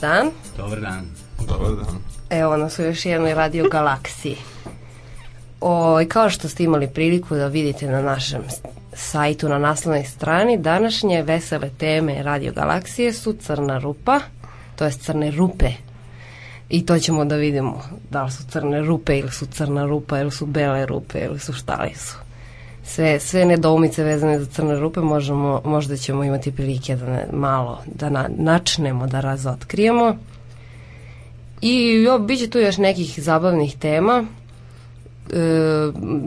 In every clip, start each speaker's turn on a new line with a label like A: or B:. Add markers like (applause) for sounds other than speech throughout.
A: Dan.
B: Dobar dan.
C: Dobar dan.
A: Evo nas u još jednoj radio galaksiji. O, kao što ste imali priliku da vidite na našem sajtu na naslovnoj strani, današnje vesele teme radio galaksije su crna rupa, to jest crne rupe. I to ćemo da vidimo da li su crne rupe ili su crna rupa ili su bele rupe ili su šta li su. Sve, sve nedoumice vezane za crne rupe možemo, možda ćemo imati prilike da ne, malo da na, načnemo da razotkrijemo. I jo, bit će tu još nekih zabavnih tema. E,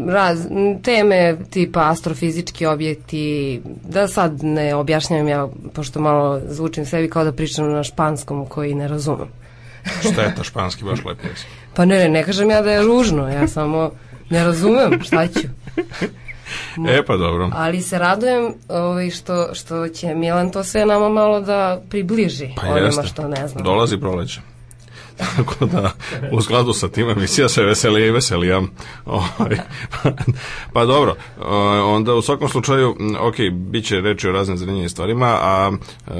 A: raz, teme tipa astrofizički objekti, da sad ne objašnjam ja, pošto malo zvučim sebi kao da pričam na španskom koji ne razumem.
C: Šteta, španski baš lep jezik.
A: Pa ne, ne, ne kažem ja da je ružno, ja samo ne razumem šta ću.
C: E pa dobro.
A: Ali se radujem ovaj, što, što će Milan to sve nama malo da približi
C: Pa
A: onima
C: jeste.
A: što ne znam.
C: Dolazi proleće. Tako da, u skladu sa tim emisija se veseli i veselija. Ovaj, (laughs) pa dobro, onda u svakom slučaju, ok, bit će reći o raznim zanimljivim stvarima, a e,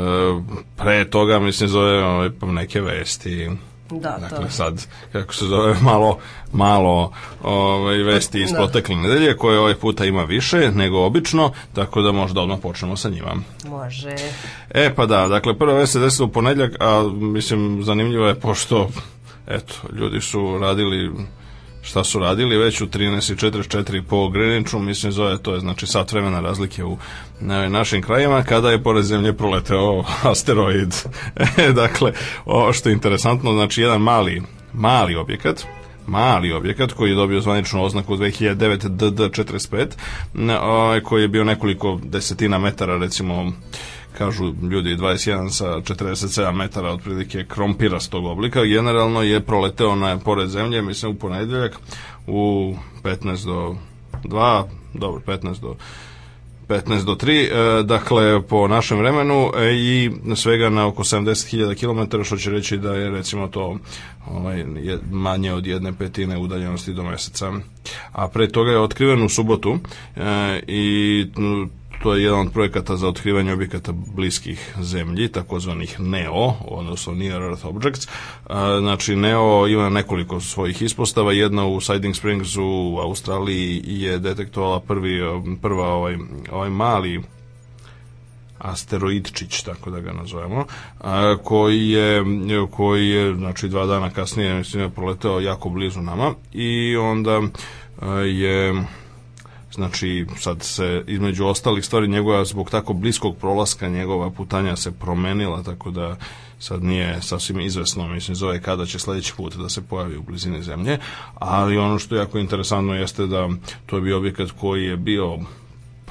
C: pre toga, mislim, zove ovaj, neke vesti.
A: Da, to.
C: Dakle, sad, kako se zove, (laughs) malo, malo ovaj, vesti iz
A: Da.
C: protekle nedelje, koje ovaj puta ima više nego obično, tako da možda odmah počnemo sa njima.
A: Može.
C: E pa da, dakle prva vest se desila u ponedljak, a mislim zanimljivo je pošto eto, ljudi su radili šta su radili već u 13.44 po Greenwichu, mislim zove to je znači sat vremena razlike u na, našim krajima kada je pored zemlje proleteo (laughs) asteroid. E, dakle, ovo što je interesantno, znači jedan mali, mali objekat, mali objekat koji je dobio zvaničnu oznaku 2009 DD45 n- ovaj, koji je bio nekoliko desetina metara recimo kažu ljudi 21 sa 47 metara otprilike krompirastog oblika generalno je proleteo na pored zemlje mislim u ponedeljak u 15 do 2 dobro 15 do 15 do 3, e, dakle po našem vremenu e, i svega na oko 70.000 km, što će reći da je recimo to ovaj, je manje od jedne petine udaljenosti do meseca. A pre toga je otkriven u subotu e, i to je jedan od projekata za otkrivanje objekata bliskih zemlji, takozvanih NEO, odnosno Near Earth Objects. A, Znači, NEO ima nekoliko svojih ispostava. Jedna u Siding Springs u Australiji je detektovala prvi, prva ovaj, ovaj mali asteroidčić, tako da ga nazovemo, a, koji je, koji je znači, dva dana kasnije mislim, je proleteo jako blizu nama i onda a, je znači sad se između ostalih stvari njegova zbog tako bliskog prolaska njegova putanja se promenila tako da sad nije sasvim izvesno mislim zove kada će sledeći put da se pojavi u blizini zemlje. Ali ono što je jako interesantno jeste da to je bio objekat koji je bio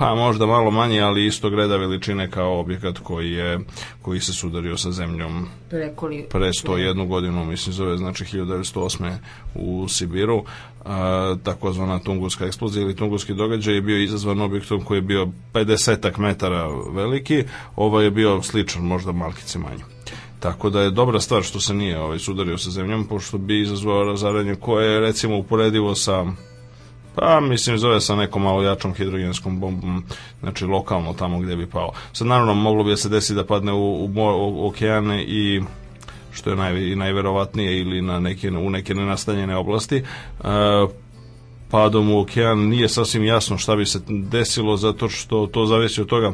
C: pa možda malo manji, ali istog reda veličine kao objekat koji je koji se sudario sa zemljom
A: Prekoli...
C: pre 101 godinu, mislim zove, znači 1908. u Sibiru, a, takozvana Tunguska eksplozija ili Tunguski događaj je bio izazvan objektom koji je bio 50 metara veliki, ovaj je bio sličan, možda malkice manji. Tako da je dobra stvar što se nije ovaj sudario sa zemljom, pošto bi izazvao razaranje koje je recimo uporedivo sa Pa, mislim, zove sa nekom malo jačom hidrogenskom bombom, znači lokalno tamo gde bi pao. Sad, naravno, moglo bi da se desi da padne u, u, u okeane i što je naj, najverovatnije ili na neke, u neke nenastanjene oblasti, e, padom u okean nije sasvim jasno šta bi se desilo zato što to zavisi od toga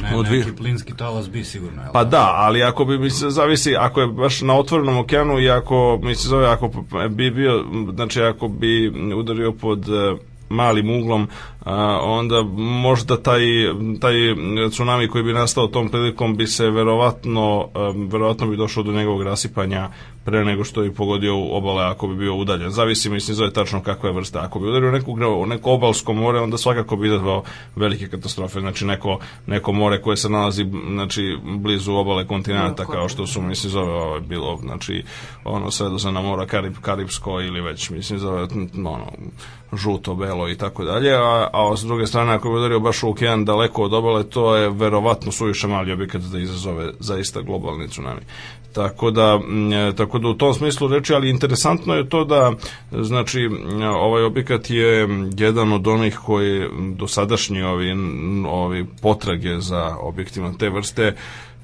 B: Pa ne,
C: Od
B: neki plinski talas bi sigurno. jel?
C: Pa da, ali ako bi mi se zavisi, ako je baš na otvorenom okeanu i ako mi se zove, ako bi bio, znači ako bi udario pod e, malim uglom, a, onda možda taj, taj tsunami koji bi nastao tom prilikom bi se verovatno, em, verovatno bi došlo do njegovog rasipanja pre nego što bi pogodio obale ako bi bio udaljen. Zavisi, mislim, zove tačno kakva je vrsta. Ako bi udario neku, neko obalsko more, onda svakako bi izazvao velike katastrofe. Znači, neko, neko more koje se nalazi znači, blizu obale kontinenta, kao što su, mislim, zove ovo, bilo, znači, ono, sredozemna mora, Karib, Karibsko ili već, mislim, zove, ono, žuto, belo i tako dalje, a, a s druge strane, ako bi udario baš u okean daleko od obale, to je verovatno suviše mali objekat da izazove zaista globalni tsunami. Tako da, e, tako da u tom smislu reči, ali interesantno je to da, znači, ovaj objekat je jedan od onih koji dosadašnji ovi, ovi potrage za objektima te vrste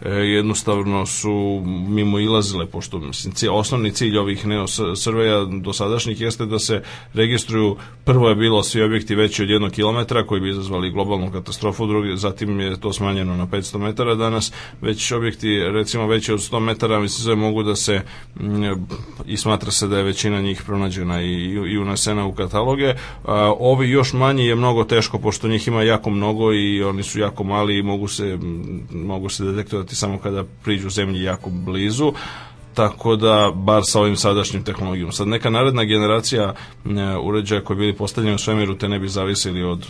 C: jednostavno su mimo ilazile, pošto mislim, cilj, osnovni cilj ovih neosrveja dosadašnjih jeste da se registruju, prvo je bilo svi objekti veći od jednog kilometra koji bi izazvali globalnu katastrofu, drugi, zatim je to smanjeno na 500 metara, danas već objekti recimo veći od 100 metara mislim da mogu da se i smatra se da je većina njih pronađena i, i unesena u kataloge. A, ovi još manji je mnogo teško, pošto njih ima jako mnogo i oni su jako mali i mogu se, mogu se detektovati samo kada priđu zemlji jako blizu tako da bar sa ovim sadašnjim tehnologijom. Sad neka naredna generacija ne, uređaja koji bili postavljeni u svemiru te ne bi zavisili od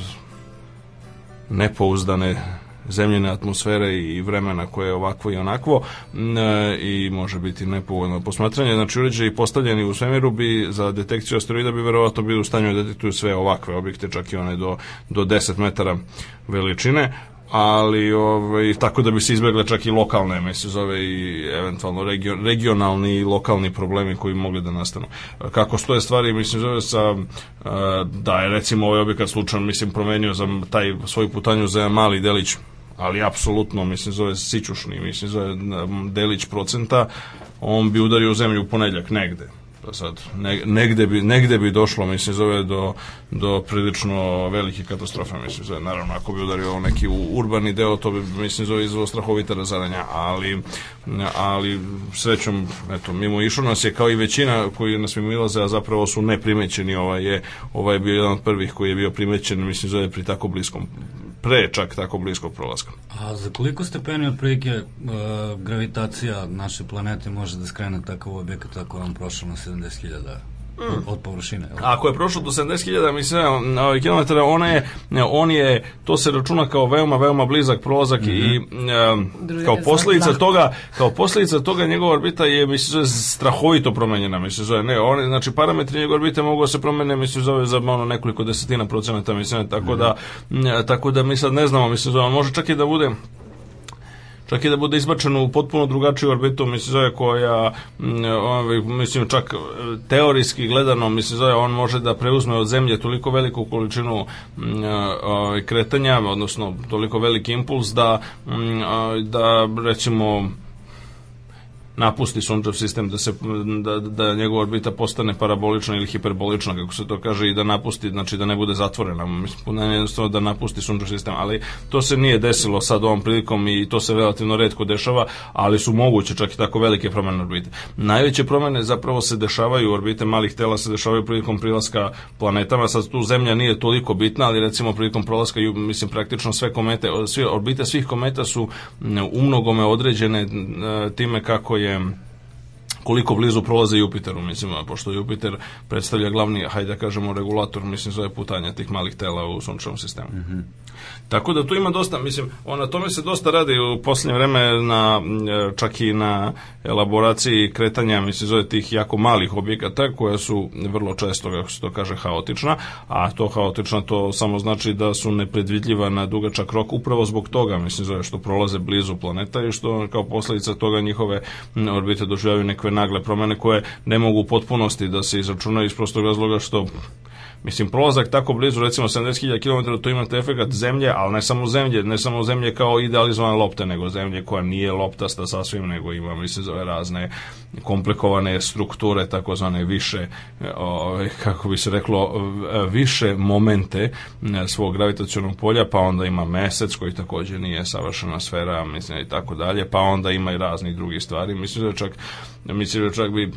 C: nepouzdane zemljene atmosfere i vremena koje je ovakvo i onakvo e, i može biti nepovoljno posmatranje. Znači uređaji postavljeni u svemiru bi za detekciju asteroida bi verovatno bili u stanju da detektuju sve ovakve objekte, čak i one do, do 10 metara veličine ali ovaj, tako da bi se izbjegle čak i lokalne, se zove i eventualno region, regionalni i lokalni problemi koji mogli da nastanu. Kako stoje stvari, mislim, zove sa, da je recimo ovaj objekat slučajno, mislim, promenio za taj svoju putanju za mali delić ali apsolutno, mislim, zove sićušni, mislim, zove delić procenta, on bi udario u zemlju u ponedljak negde Pa sad, ne, negde, bi, negde bi došlo, mislim, zove do, do prilično velike katastrofe, mislim, zove, naravno, ako bi udario neki urbani deo, to bi, mislim, zove izvoj strahovita razaranja, ali, ali srećom, eto, mimo išlo nas je kao i većina koji nas mimo ilaze, a zapravo su neprimećeni, ovaj je, ovaj je bio jedan od prvih koji je bio primećen, mislim, zove pri tako bliskom pre čak tako bliskog prolaska.
B: A za koliko stepeni otprilike uh, gravitacija naše planete može da skrene takav objekat ako vam prošlo na 70.000 mm. od površine. Jel?
C: Ako je prošlo do 70.000 mislim, kilometara, ona je, on je, to se računa kao veoma, veoma blizak prolazak mm -hmm. i um, kao posljedica toga, kao posljedica toga njegova orbita je, mislim, strahovito promenjena, mislim, zove, ne, on, znači, parametri njegove orbite mogu da se promene, mislim, zove za ono nekoliko desetina procenata, mislim, tako mm -hmm. da, tako da mi sad ne znamo, mislim, zove, može čak i da bude čak i da bude izbačen u potpuno drugačiju orbitu, mislim zove koja, ovaj, mislim čak e, teorijski gledano, mislim zove on može da preuzme od zemlje toliko veliku količinu ovaj, kretanja, odnosno toliko veliki impuls da, da recimo napusti sunčev sistem, da se da, da njegova orbita postane parabolična ili hiperbolična, kako se to kaže, i da napusti, znači da ne bude zatvorena, mislim, ne jednostavno da napusti sunčev sistem, ali to se nije desilo sad ovom prilikom i to se relativno redko dešava, ali su moguće čak i tako velike promene orbite. Najveće promene zapravo se dešavaju, orbite malih tela se dešavaju prilikom prilaska planetama, sad tu zemlja nije toliko bitna, ali recimo prilikom prolaska, mislim, praktično sve komete, sve orbite svih kometa su umnogome određene time kako je je koliko blizu prolaze Jupiteru, mislim, pošto Jupiter predstavlja glavni, hajde da kažemo, regulator, mislim, zove putanja tih malih tela u sunčevom sistemu. Mm -hmm. Tako da tu ima dosta, mislim, na tome se dosta radi u posljednje vreme na, čak i na elaboraciji kretanja, mislim, zove tih jako malih objekata koja su vrlo često, kako se to kaže, haotična, a to haotična to samo znači da su nepredvidljiva na dugačak rok upravo zbog toga, mislim, zove što prolaze blizu planeta i što kao posledica toga njihove orbite doživljavaju nagle promene koje ne mogu u potpunosti da se izračunaju iz prostog razloga što Mislim, prolazak tako blizu, recimo 70.000 km, to imate efekt zemlje, ali ne samo zemlje, ne samo zemlje kao idealizovane lopte, nego zemlje koja nije loptasta sasvim, nego ima, mislim, zove razne komplikovane strukture, takozvane više, kako bi se reklo, više momente svog gravitacionog polja, pa onda ima mesec koji takođe nije savršena sfera, mislim, i tako dalje, pa onda ima i raznih drugih stvari. Mislim da čak, mislim da čak bi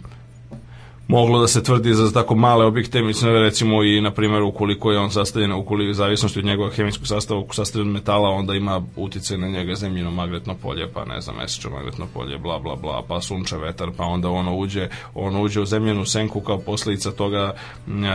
C: moglo da se tvrdi za tako male objekte, mislim da recimo i na primjer ukoliko je on sastavljen, ukoliko je zavisnosti od njegovog hemijskog sastava, ukoliko sastavljen od metala, onda ima utice na njega zemljino magnetno polje, pa ne znam, mesečno magnetno polje, bla bla bla, pa sunče, vetar, pa onda ono uđe, ono uđe u zemljenu senku kao posljedica toga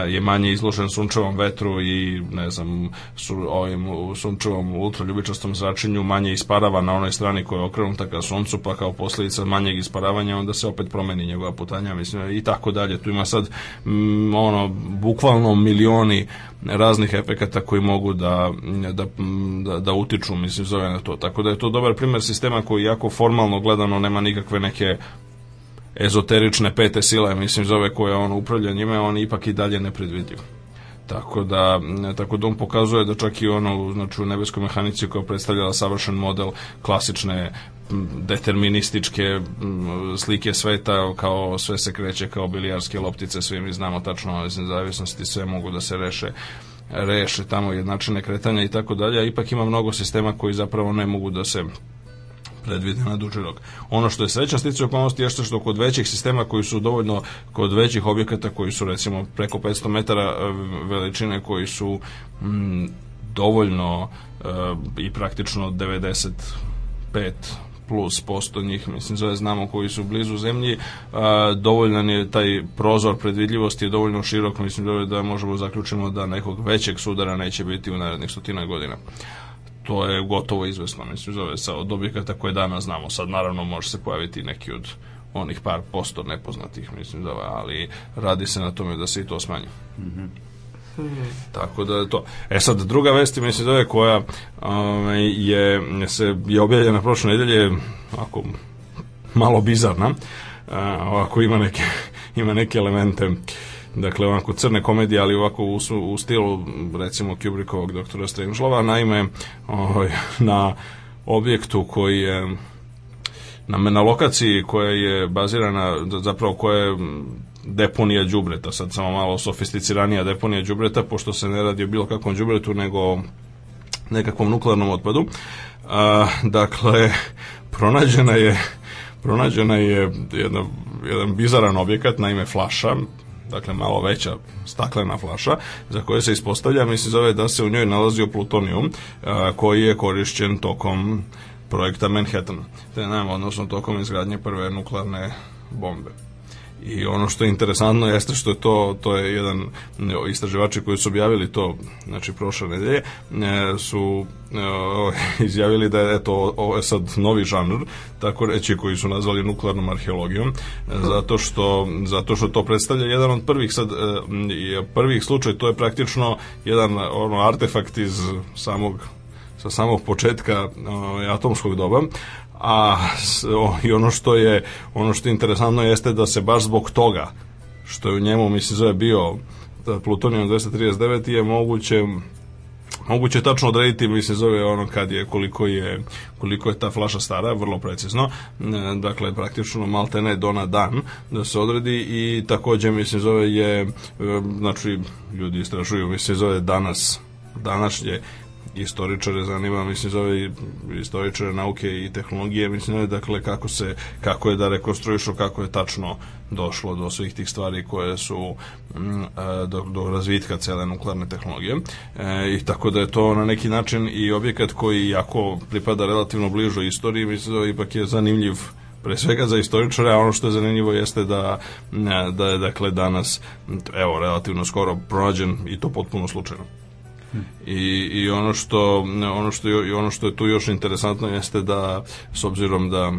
C: je manje izložen sunčevom vetru i ne znam, su, ovim sunčevom ultraljubičastom zračenju manje isparava na onoj strani koja je okrenuta ka suncu, pa kao posljedica manjeg isparavanja onda se opet promeni njegova putanja, mislim, i tako dalje. Tu ima sad m, ono bukvalno milioni raznih efekata koji mogu da, da, da, da utiču, mislim, zove na to. Tako da je to dobar primer sistema koji jako formalno gledano nema nikakve neke ezoterične pete sile, mislim, zove koje on upravlja njime, on ipak i dalje nepredvidljiv. Tako da, tako da on pokazuje da čak i ono znači, u nebeskoj mehanici koja predstavljala savršen model klasične determinističke slike sveta kao sve se kreće kao bilijarske loptice svi mi znamo tačno nezavisnosti sve mogu da se reše reše tamo jednačine kretanja i tako dalje, a ipak ima mnogo sistema koji zapravo ne mogu da se predvide na duži rok. Ono što je sreća stiče okolnosti je što kod većih sistema koji su dovoljno kod većih objekata koji su recimo preko 500 metara e, veličine koji su mm, dovoljno e, i praktično 95 plus posto njih, mislim, zove znamo koji su blizu zemlji, a, dovoljan je taj prozor predvidljivosti je dovoljno širok, mislim da možemo zaključimo da nekog većeg sudara neće biti u narednih stotina godina to je gotovo izvesno, mislim, zove sa od objekata koje danas znamo. Sad, naravno, može se pojaviti neki od onih par posto nepoznatih, mislim, zove, ali radi se na tome da se i to smanji. Mm -hmm. Tako da to. E sad, druga vest, mislim, zove koja ovaj, je, se, je objavljena prošle nedelje, ako malo bizarna, a, ovako ima neke, (laughs) ima neke elemente. Dakle ovako crne komedije, ali ovako u, u stilu recimo Kubrickovog doktora Strangelova, naime ovaj, na objektu koji je na, na lokaciji koja je bazirana, zapravo koja je deponija đubreta, sad samo malo sofisticiranija deponija đubreta, pošto se ne radi o bilo kakvom đubretu, nego nekakvom nuklearnom otpadu. A, dakle, pronađena je pronađena je jedna, jedan bizaran objekat, naime flaša, dakle malo veća staklena flaša, za koje se ispostavlja, mislim zove da se u njoj nalazio plutonijum, a, koji je korišćen tokom projekta Manhattan, te nema, odnosno tokom izgradnje prve nuklearne bombe. I ono što je interesantno jeste što je to, to je jedan istraživači koji su objavili to, znači prošle nedelje, e, su e, (laughs) izjavili da je eto, ovo je sad novi žanr, tako reći, koji su nazvali nuklearnom arheologijom, zato što, zato što to predstavlja jedan od prvih sad, e, prvih slučaj, to je praktično jedan ono, artefakt iz samog sa samog početka atomskog doba, a i ono što je ono što je interesantno jeste da se baš zbog toga što je u njemu mislim zove bio plutonijum 239 je moguće moguće tačno odrediti mislim zove ono kad je koliko je koliko je ta flaša stara vrlo precizno. E, dakle praktično malte ne do na dan da se odredi i takođe mislim zove je e, znači ljudi istražuju mislim zove danas današnje istoričare zanima, mislim, zove istoričare nauke i tehnologije, mislim, dakle, kako se, kako je da rekonstruišu, kako je tačno došlo do svih tih stvari koje su mm, e, do, do razvitka cele nuklearne tehnologije. E, I tako da je to na neki način i objekat koji, jako pripada relativno bližo istoriji, mislim, da ipak je zanimljiv pre svega za istoričare, a ono što je zanimljivo jeste da, da je dakle danas evo relativno skoro pronađen i to potpuno slučajno. I, i ono što ono što je, ono što je tu još interesantno jeste da s obzirom da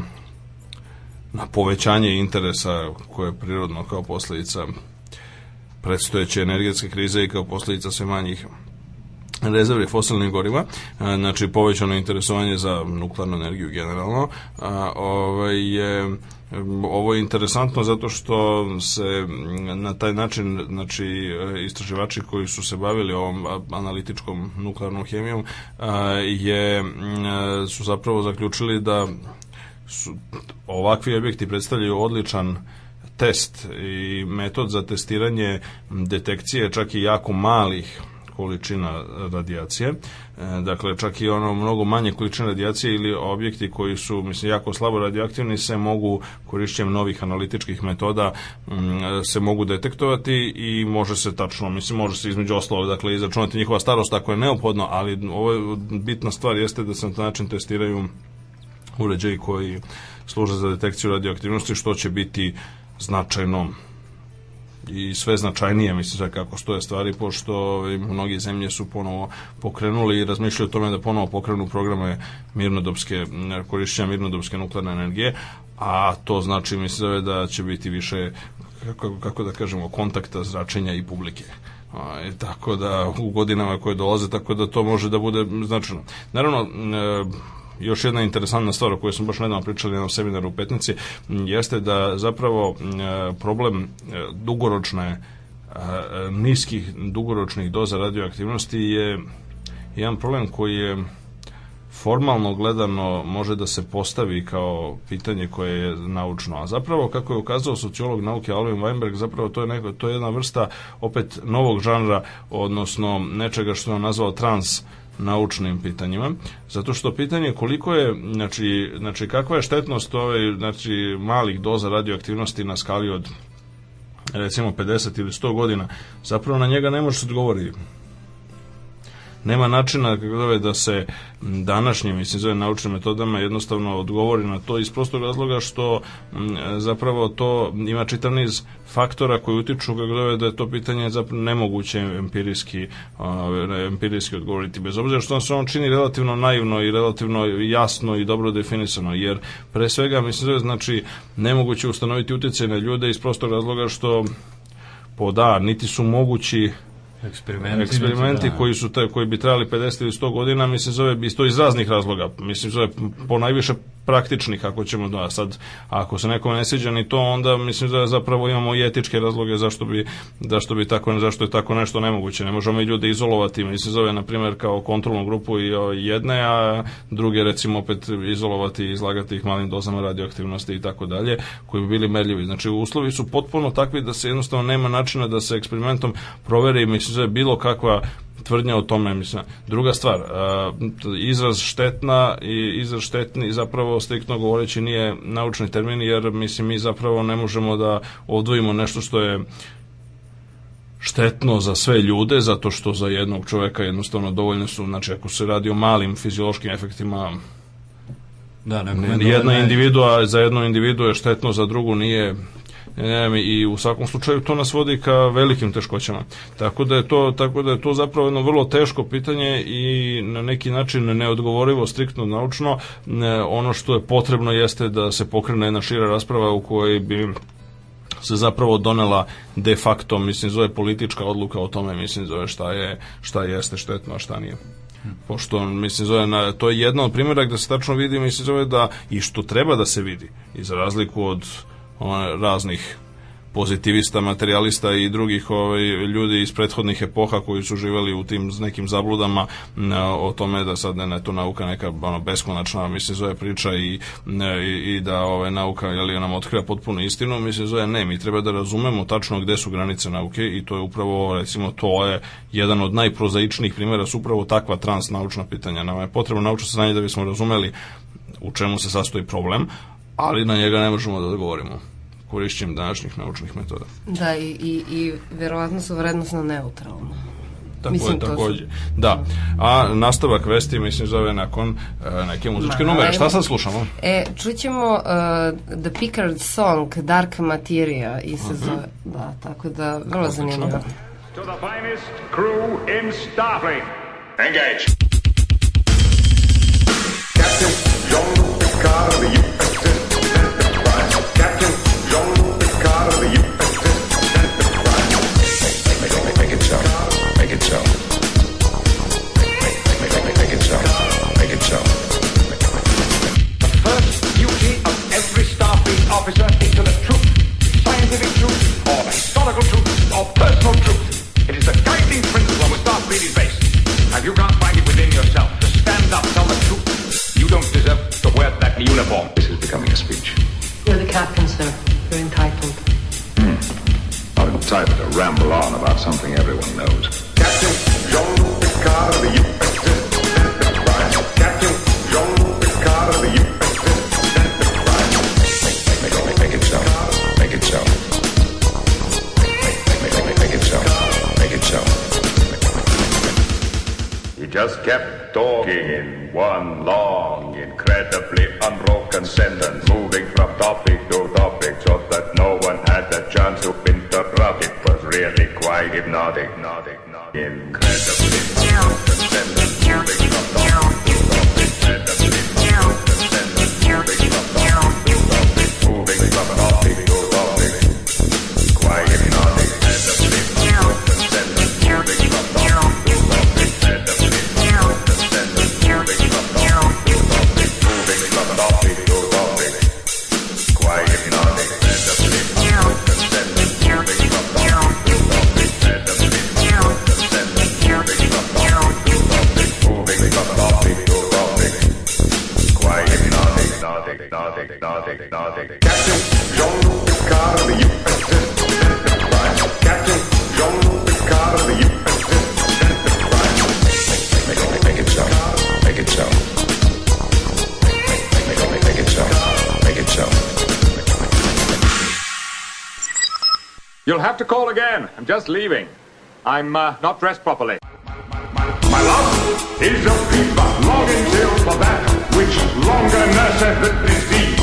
C: na povećanje interesa koje je prirodno kao posledica predstojeće energetske krize i kao posledica sve manjih rezervi fosilnih goriva, znači povećano interesovanje za nuklearnu energiju generalno, a, ovaj, je Ovo je interesantno zato što se na taj način znači istraživači koji su se bavili ovom analitičkom nuklearnom hemijom je su zapravo zaključili da su ovakvi objekti predstavljaju odličan test i metod za testiranje detekcije čak i jako malih količina radijacije. E, dakle, čak i ono mnogo manje količine radijacije ili objekti koji su, mislim, jako slabo radioaktivni se mogu korišćenjem novih analitičkih metoda se mogu detektovati i može se tačno, mislim, može se između ostalog, dakle, izračunati njihova starost ako je neophodno, ali ovo je bitna stvar jeste da se na taj način testiraju uređaji koji služe za detekciju radioaktivnosti, što će biti značajno i sve značajnije, mislim, sve kako stoje stvari, pošto mnogi zemlje su ponovo pokrenuli i razmišljaju o tome da ponovo pokrenu programe mirnodopske, korišćenja mirnodopske nuklearne energije, a to znači, mislim, da će biti više, kako, kako da kažemo, kontakta zračenja i publike. A, tako da u godinama koje dolaze, tako da to može da bude značajno. Naravno, e, još jedna interesantna stvar o kojoj smo baš nedavno pričali na seminaru u Petnici jeste da zapravo problem e, dugoročne e, niskih dugoročnih doza radioaktivnosti je jedan problem koji je formalno gledano može da se postavi kao pitanje koje je naučno. A zapravo, kako je ukazao sociolog nauke Alvin Weinberg, zapravo to je, neko, to je jedna vrsta opet novog žanra, odnosno nečega što je nazvao trans naučnim pitanjima, zato što pitanje koliko je, znači, znači kakva je štetnost ove, znači, malih doza radioaktivnosti na skali od recimo 50 ili 100 godina, zapravo na njega ne može se odgovoriti nema načina kako da se današnjim, mislim, zove naučnim metodama jednostavno odgovori na to iz prostog razloga što zapravo to ima čitav niz faktora koji utiču kako zove da je to pitanje zapravo nemoguće empirijski, empirijski odgovoriti bez obzira što se on čini relativno naivno i relativno jasno i dobro definisano jer pre svega mislim zove znači nemoguće ustanoviti utjecaj na ljude iz prostog razloga što po da, niti su mogući
B: Eksperimenti,
C: eksperimenti da. koji su te, koji bi trajali 50 ili 100 godina, mislim zove isto iz raznih razloga. Mislim zove po najviše praktičnih ako ćemo da sad ako se nekom ne sviđa ni to onda mislim da zapravo imamo i etičke razloge zašto bi zašto bi tako zašto je tako nešto nemoguće. Ne možemo i ljude izolovati, mislim zove na primjer kao kontrolnu grupu i jedne, a druge recimo opet izolovati i izlagati ih malim dozama radioaktivnosti i tako dalje, koji bi bili merljivi. Znači uslovi su potpuno takvi da se jednostavno nema načina da se eksperimentom proveri mislim da je bilo kakva tvrdnja o tome, mislim. Druga stvar, izraz štetna i izraz štetni zapravo striktno govoreći nije naučni termin, jer mislim mi zapravo ne možemo da odvojimo nešto što je štetno za sve ljude, zato što za jednog čoveka jednostavno dovoljne su, znači ako se radi o malim fiziološkim efektima,
B: da,
C: jedna individua za jednu individu je štetno, za drugu nije ne, i u svakom slučaju to nas vodi ka velikim teškoćama. Tako da je to tako da je to zapravo jedno vrlo teško pitanje i na neki način neodgovorivo striktno naučno. Ono što je potrebno jeste da se pokrene jedna šira rasprava u kojoj bi se zapravo donela de facto, mislim, zove politička odluka o tome, mislim, zove šta je, šta jeste štetno, a šta nije pošto mislim zove na, to je jedno od primjera gde se tačno vidi mislim zove da i što treba da se vidi i za razliku od raznih pozitivista, materijalista i drugih ovaj, ljudi iz prethodnih epoha koji su živeli u tim nekim zabludama o tome da sad ne, to nauka neka ono, beskonačna, mislim, zove priča i, i, i da ovaj, nauka jeli, nam otkriva potpuno istinu, mislim, zove ne, mi treba da razumemo tačno gde su granice nauke i to je upravo, recimo, to je jedan od najprozaičnijih primjera su upravo takva transnaučna pitanja. Nama je potrebno naučno saznanje da bismo razumeli u čemu se sastoji problem, ali na njega ne možemo da odgovorimo korišćenjem današnjih naučnih metoda.
A: Da, i, i, i verovatno su vrednostno neutralno.
C: Tako mislim, je, takođe. Su... Da. A nastavak vesti, mislim, zove nakon uh, neke muzičke Ma, numere. Šta sad slušamo?
A: E, čućemo uh, The Pickard Song, Dark Materia, i se uh mhm. -huh. zove, da, tako da, vrlo zanimljivo. To the finest crew in Starfleet. Engage. Captain Jean Picard the officer into the truth, scientific truth, or historical truth, or personal truth. It is the guiding principle on which Starfleet is based. And you can't find it within yourself to stand up, tell the truth. You don't deserve to wear that uniform. This is becoming a speech. You're the captain, sir. You're entitled.
C: Hmm. I'm entitled to ramble on about something everyone knows. Captain Jean-Luc Picard of the U.S. just kept talking in one long, incredibly unbroken sentence, moving from topic to topic so that no one had a chance to interrupt. It was really quite hypnotic, hypnotic, hypnotic. incredibly
D: You'll have to call again. I'm just leaving. I'm uh, not dressed properly. My love is a fever, longing till for that which longer nurseth the disease.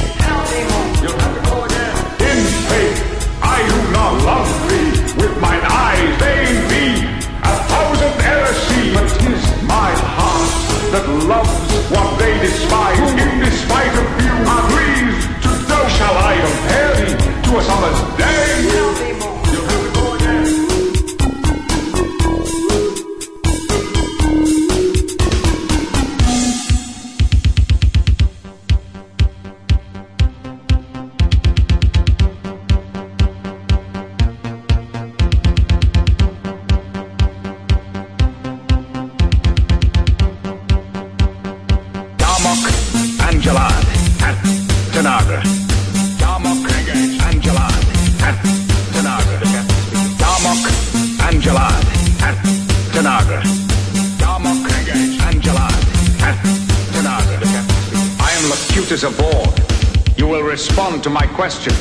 D: question.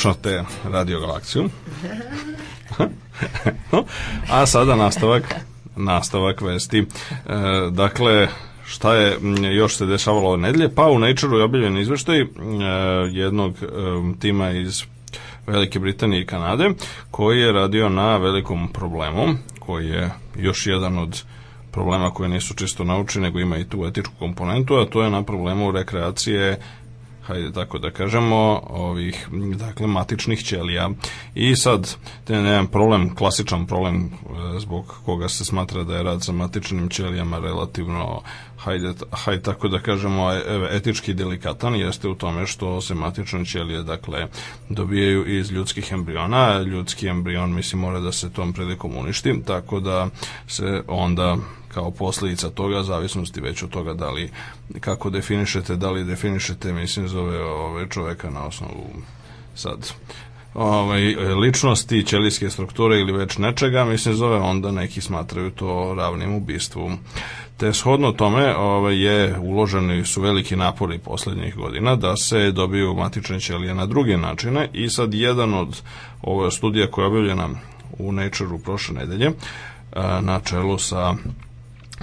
C: Slušate Radio Galaksiju. A sada nastavak nastavak vesti. E, dakle, šta je još se dešavalo ove nedelje? Pa u Nature-u je objavljen izveštaj e, jednog e, tima iz Velike Britanije i Kanade koji je radio na velikom problemu koji je još jedan od problema koje nisu čisto naučni nego ima i tu etičku komponentu a to je na problemu rekreacije hajde tako da kažemo, ovih, dakle, matičnih ćelija. I sad, te jedan problem, klasičan problem e, zbog koga se smatra da je rad sa matičnim ćelijama relativno, hajde, hajde tako da kažemo, e, etički delikatan, jeste u tome što se matične ćelije, dakle, dobijaju iz ljudskih embriona. Ljudski embrion, mislim, mora da se tom prilikom uništi, tako da se onda kao posljedica toga, zavisnosti već od toga da li, kako definišete, da li definišete, mislim, zove ove čoveka na osnovu sad ovaj, ličnosti, ćelijske strukture ili već nečega, mislim, zove, onda neki smatraju to ravnim ubistvu. Te shodno tome ovaj, je uloženi su veliki napori poslednjih godina da se dobiju matične ćelije na druge načine i sad jedan od ove studija koja je objavljena u Nature-u prošle nedelje na čelu sa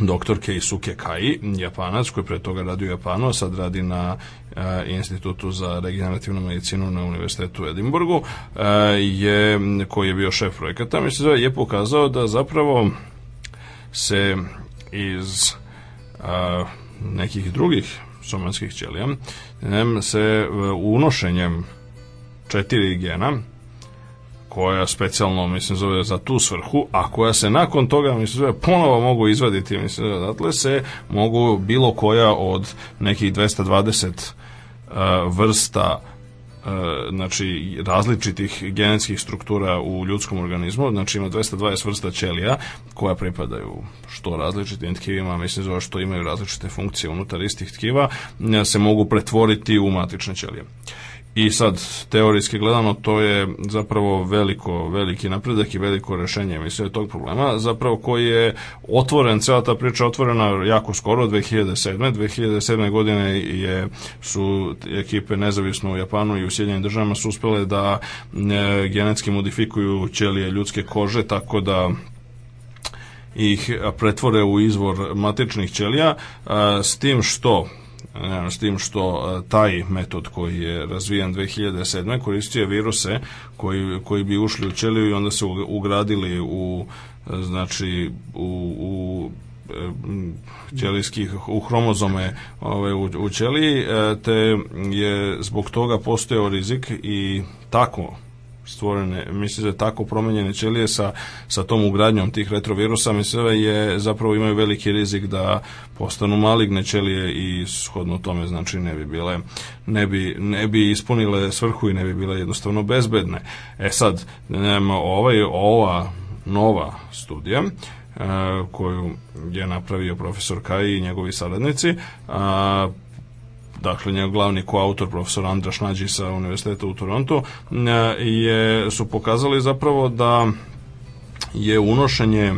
C: doktor Keisuke Kai, japanac koji pre toga radio u Japanu, a sad radi na e, Institutu za regenerativnu medicinu na Univerzitetu u Edimburgu, e, je, koji je bio šef projekata, mislim da je pokazao da zapravo se iz a, nekih drugih somatskih ćelija se e, unošenjem četiri gena koja specijalno, mislim, zove za tu svrhu, a koja se nakon toga, mislim, zove, ponovo mogu izvaditi, mislim, odatle se mogu bilo koja od nekih 220 uh, vrsta uh, znači različitih genetskih struktura u ljudskom organizmu, znači ima 220 vrsta ćelija koja pripadaju što različitim tkivima, mislim zove što imaju različite funkcije unutar istih tkiva, e, se mogu pretvoriti u matične ćelije. I sad, teorijski gledano, to je zapravo veliko, veliki napredak i veliko rešenje, mislim, tog problema, zapravo koji je otvoren, cela ta priča otvorena jako skoro, 2007. 2007. godine je, su ekipe nezavisno u Japanu i u Sjedinjenim državama su uspele da e, genetski modifikuju ćelije ljudske kože, tako da ih pretvore u izvor matičnih ćelija, a, s tim što s tim što e, taj metod koji je razvijan 2007. koristio je viruse koji, koji bi ušli u ćeliju i onda se ugradili u znači u, u e, ćelijskih u hromozome ove, u, u ćeliji e, te je zbog toga postojao rizik i tako stvorene, mislim da tako promenjene ćelije sa, sa tom ugradnjom tih retrovirusa, mislim da je zapravo imaju veliki rizik da postanu maligne ćelije i shodno tome znači ne bi bile ne bi, ne bi ispunile svrhu i ne bi bile jednostavno bezbedne. E sad, nema ovaj, ova nova studija e, koju je napravio profesor Kaj i njegovi saradnici, a, dakle njegov glavni koautor profesor Andra Šnađi sa univerziteta u Toronto e, je, su pokazali zapravo da je unošenje e,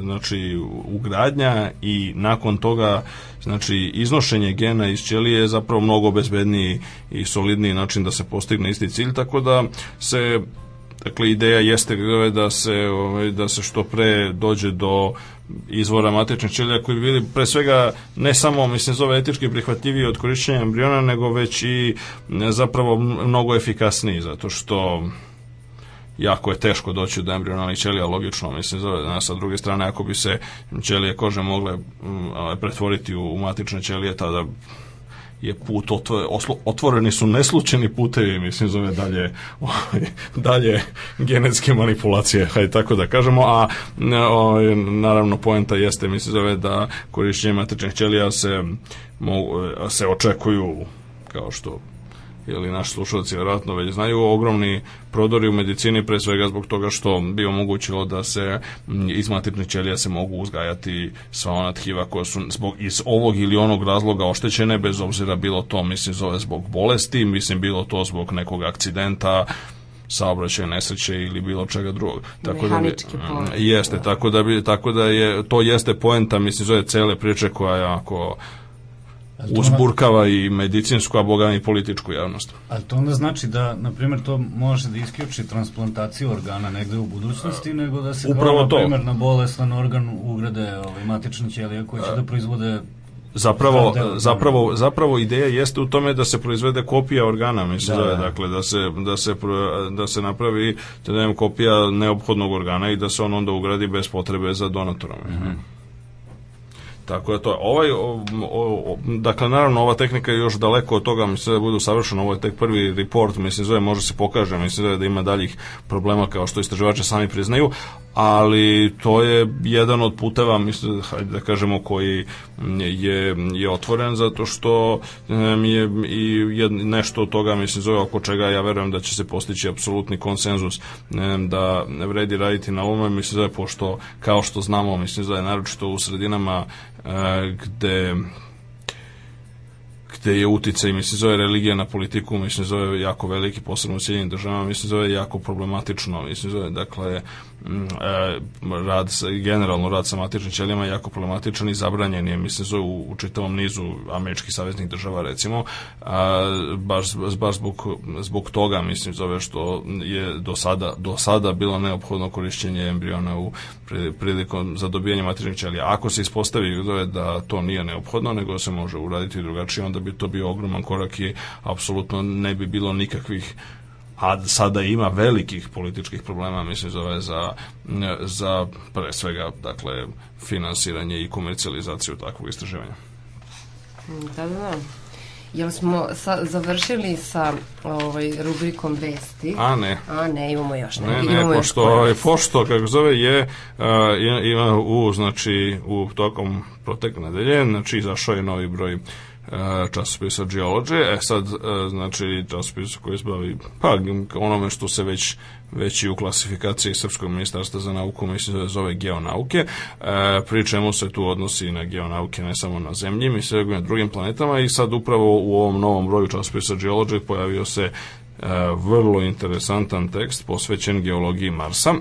C: znači ugradnja i nakon toga znači iznošenje gena iz ćelije je zapravo mnogo bezbedniji i solidniji način da se postigne isti cilj tako da se Dakle, ideja jeste da se, ovaj, da se što pre dođe do izvora matičnih ćelija koji bi bili pre svega ne samo, mislim, zove etički prihvatljiviji od korišćenja embriona, nego već i zapravo mnogo efikasniji, zato što jako je teško doći do embrionalnih ćelija, logično, mislim, zove, da, sa druge strane, ako bi se ćelije kože mogle pretvoriti u matične ćelije, tada je put otvoreni su neslučeni putevi, mislim, zove dalje, ovaj, dalje genetske manipulacije, (laughs) hajde tako da kažemo, a ovaj, naravno poenta jeste, mislim, zove da korišćenje matičnih ćelija se, mogu, se očekuju kao što ili naši slušalci vjerojatno već znaju, ogromni prodori u medicini pre svega zbog toga što bi omogućilo da se iz matičnih ćelija se mogu uzgajati sva ona tkiva koja su zbog iz ovog ili onog razloga oštećene bez obzira bilo to mislim zove zbog bolesti, mislim bilo to zbog nekog akcidenta, saobraćaja nesreće ili bilo čega drugog.
A: Tako da bi,
C: jeste, tako da bi tako da je to jeste poenta mislim zove cele priče koja je jako uzburkava i medicinsku, a boga i političku javnost.
B: Ali to onda znači da, na primjer, to može da isključi transplantaciju organa negde u budućnosti, a, nego da se
C: Upravo
B: kao, na primjer, na bolestan organ ugrade ovaj, matične ćelije koje će da proizvode
C: zapravo zapravo zapravo ideja jeste u tome da se proizvede kopija organa mislim da, da. dakle da se da se da se napravi da kopija neophodnog organa i da se on onda ugradi bez potrebe za donatorom mm -hmm. Tako da to je. Ovaj, o, o, dakle naravno ova tehnika je još daleko od toga, mislim da budu savršeno, ovo je tek prvi report, mislim zove, može se pokaže, mislim da ima daljih problema kao što istraživači sami priznaju, ali to je jedan od puteva, mislim, hajde da kažemo, koji je, je otvoren zato što mi je i jed, nešto od toga, mislim, zove oko čega ja verujem da će se postići apsolutni konsenzus da vredi raditi na ovome, mislim, zove, pošto, kao što znamo, mislim, zove, naročito u sredinama gde gde je uticaj, mislim, zove religija na politiku, mislim, zove jako veliki, posebno u Sjedinjenim državama, mislim, zove jako problematično, mislim, zove, dakle, Mm, e, rad generalno rad sa matičnim ćelijama je jako problematičan i zabranjen je mislim zove u, u čitavom nizu američkih saveznih država recimo a, baš, baš zbog, zbog toga mislim zove što je do sada, do sada bilo neophodno korišćenje embriona u prilikom za dobijanje matičnih ćelija. Ako se ispostavi zove da to nije neophodno nego se može uraditi drugačije onda bi to bio ogroman korak i apsolutno ne bi bilo nikakvih a sada ima velikih političkih problema, mislim, zove za, za pre svega, dakle, finansiranje i komercijalizaciju takvog istraživanja.
A: Da, da, da. Jel smo sa, završili sa ovaj, rubrikom vesti?
C: A ne.
A: A ne, imamo još
C: ne. Ne, ne, imamo pošto, još pošto, kako zove, je uh, ima u, znači, u tokom protekle nedelje, znači, izašao je novi broj časopisa Geology, e sad, e, znači, časopis koji se bavi, pa, onome što se već već i u klasifikaciji Srpskog ministarstva za nauku, mislim da zove geonauke, e, pri čemu se tu odnosi na geonauke ne samo na zemlji, mislim i na drugim planetama i sad upravo u ovom novom broju časopisa Geology pojavio se e, vrlo interesantan tekst posvećen geologiji Marsa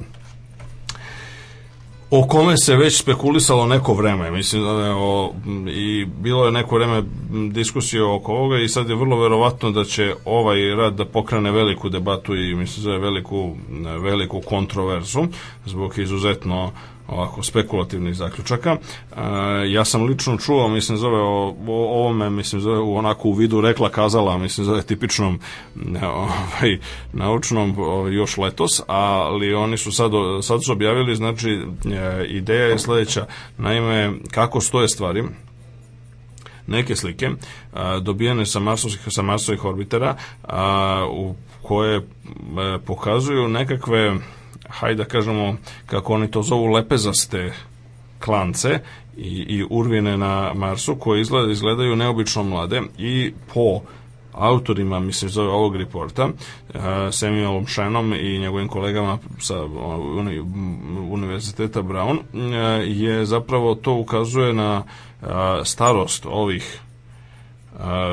C: o kome se već spekulisalo neko vreme, mislim da o, i bilo je neko vreme diskusije oko ovoga i sad je vrlo verovatno da će ovaj rad da pokrene veliku debatu i mislim da je veliku, veliku kontroverzu zbog izuzetno ovako spekulativnih zaključaka. E, ja sam lično čuo, mislim zove o, o ovome, mislim zove u onako u vidu rekla kazala, mislim zove tipičnom ovaj, naučnom još letos, ali oni su sad, sad su objavili, znači e, ideja je sledeća, naime kako stoje stvari, neke slike a, dobijene sa Marsovih, sa Marsovih orbitera a, u koje a, e, pokazuju nekakve hajde da kažemo, kako oni to zovu, lepezaste klance i, i urvine na Marsu koje izgleda, izgledaju neobično mlade i po autorima, mislim, zove ovog reporta, uh, Samuelom Shenom i njegovim kolegama sa uni, Univerziteta Brown, uh, je zapravo to ukazuje na uh, starost ovih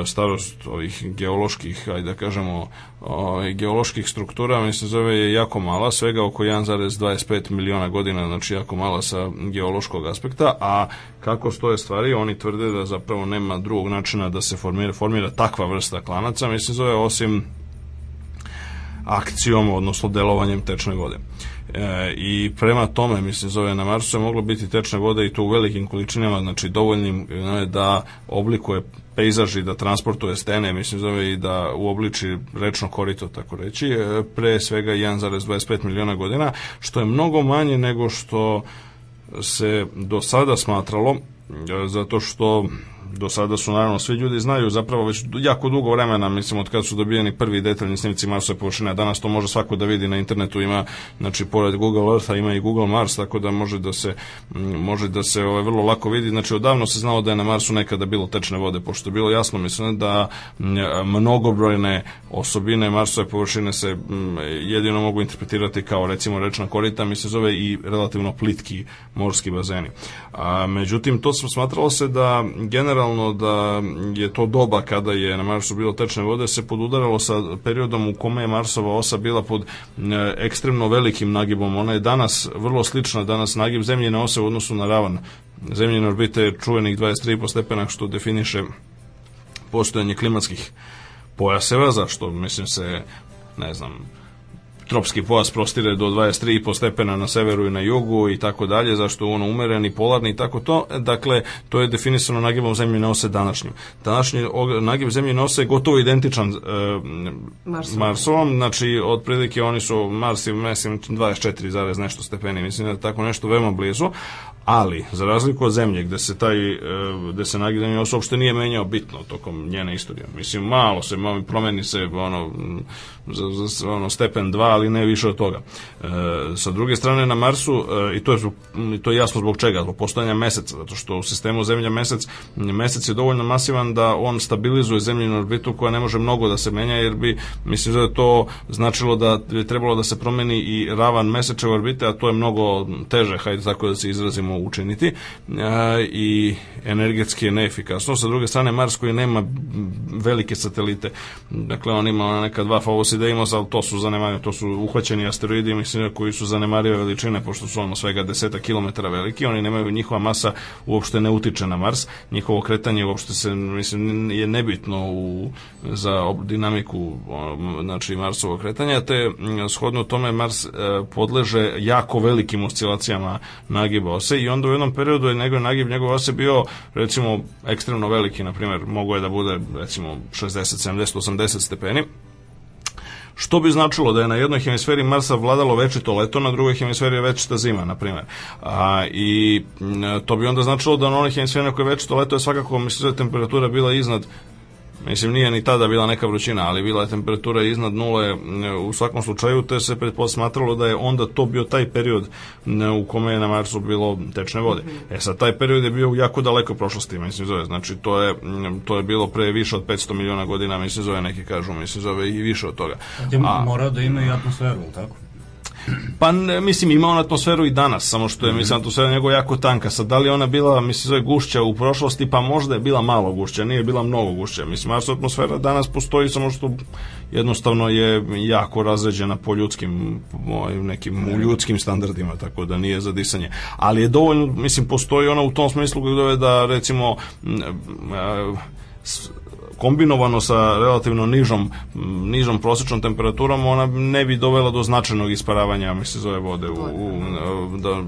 C: starost ovih geoloških, ajde da kažemo, ovaj, geoloških struktura, mislim zove je jako mala, svega oko 1,25 miliona godina, znači jako mala sa geološkog aspekta, a kako stoje stvari, oni tvrde da zapravo nema drugog načina da se formira, formira takva vrsta klanaca, mislim zove osim akcijom, odnosno delovanjem tečne vode. E, I prema tome, mislim, zove na Marsu je moglo biti tečne vode i to u velikim količinama, znači dovoljnim ne, da oblikuje pejzaž i da transportuje stene, mislim, zove i da uobliči rečno korito, tako reći, e, pre svega 1,25 miliona godina, što je mnogo manje nego što se do sada smatralo, e, zato što do sada su naravno svi ljudi znaju zapravo već jako dugo vremena mislim od kada su dobijeni prvi detaljni snimci Marsove površine danas to može svako da vidi na internetu ima znači pored Google Eartha ima i Google Mars tako da može da se može da se ovaj, vrlo lako vidi. Znači odavno se znalo da je na Marsu nekada bilo tečne vode pošto je bilo jasno mislim da mnogobrojne osobine Marsove površine se jedino mogu interpretirati kao recimo rečna korita mi se zove i relativno plitki morski bazeni. A međutim to smatralo se da generalno generalno da je to doba kada je na Marsu bilo tečne vode se podudaralo sa periodom u kome je Marsova osa bila pod e, ekstremno velikim nagibom. Ona je danas vrlo slična, danas nagib zemljine ose u odnosu na ravan zemljine orbite čuvenih 23,5 stepena što definiše postojanje klimatskih pojaseva, zašto mislim se ne znam, tropski pojas prostire do 23,5 stepena na severu i na jugu i tako dalje, zašto je ono umereni, polarni i tako to. Dakle, to je definisano nagibom zemljine ose današnjim. Današnji nagib zemljine ose je gotovo identičan e, Marsovom. Marsovom, znači otprilike oni su Mars i mislim 24, nešto stepeni, mislim da je tako nešto veoma blizu, ali za razliku od zemlje gde se taj e, gde se zemljine ose uopšte nije menjao bitno tokom njene istorije. Mislim malo se malo promeni se ono za, za ono stepen 2, ali ne više od toga. E, sa druge strane na Marsu, e, i to je, i to je jasno zbog čega, zbog postojanja meseca, zato što u sistemu Zemlja mesec, mesec je dovoljno masivan da on stabilizuje zemljinu orbitu koja ne može mnogo da se menja, jer bi, mislim da je to značilo da bi trebalo da se promeni i ravan mesečeve orbite, a to je mnogo teže, hajde tako da se izrazimo, učiniti, e, i energetski je neefikasno. Sa druge strane, Mars koji nema velike satelite, dakle on ima neka dva Favosidejmos, ali to su zanemareni, to su uhvaćeni asteroidi, mislim, koji su zanemarive veličine, pošto su ono svega deseta kilometara veliki, oni nemaju, njihova masa uopšte ne utiče na Mars, njihovo kretanje uopšte se, mislim, je nebitno u, za dinamiku znači Marsovog kretanja, te shodno tome Mars e, podleže jako velikim oscilacijama nagiba ose i onda u jednom periodu je njegov nagib njegove ose bio recimo ekstremno veliki, na primjer, mogo je da bude recimo 60, 70, 80 stepeni, što bi značilo da je na jednoj hemisferi Marsa vladalo večito leto, na drugoj hemisferi je večita zima, na primjer. A, I to bi onda značilo da na onoj hemisferi na kojoj je večito leto je svakako, mislim da temperatura bila iznad Mislim, nije ni tada bila neka vrućina, ali bila je temperatura iznad nule m, u svakom slučaju, te se pretposmatralo da je onda to bio taj period m, u kome je na Marsu bilo tečne vode. E sad, taj period je bio jako dalekoj prošlosti, mislim, zove. Znači, to je, to je bilo pre više od 500 miliona godina, mislim, zove, neki kažu, mislim, zove i više od toga.
B: Ti
C: A-
B: mora da ima i atmosferu, tako?
C: Pa ne, mislim ima on atmosferu i danas, samo što je mislim atmosfera njegova jako tanka. Sad da li ona bila mislim zove gušća u prošlosti, pa možda je bila malo gušća, nije bila mnogo gušća. Mislim atmosfera danas postoji samo što jednostavno je jako razređena po ljudskim ovim nekim u ljudskim standardima, tako da nije za disanje. Ali je dovoljno, mislim postoji ona u tom smislu gde da recimo kombinovano sa relativno nižom nižom prosečnom temperaturom ona ne bi dovela do značajnog isparavanja mislim zove vode u, u da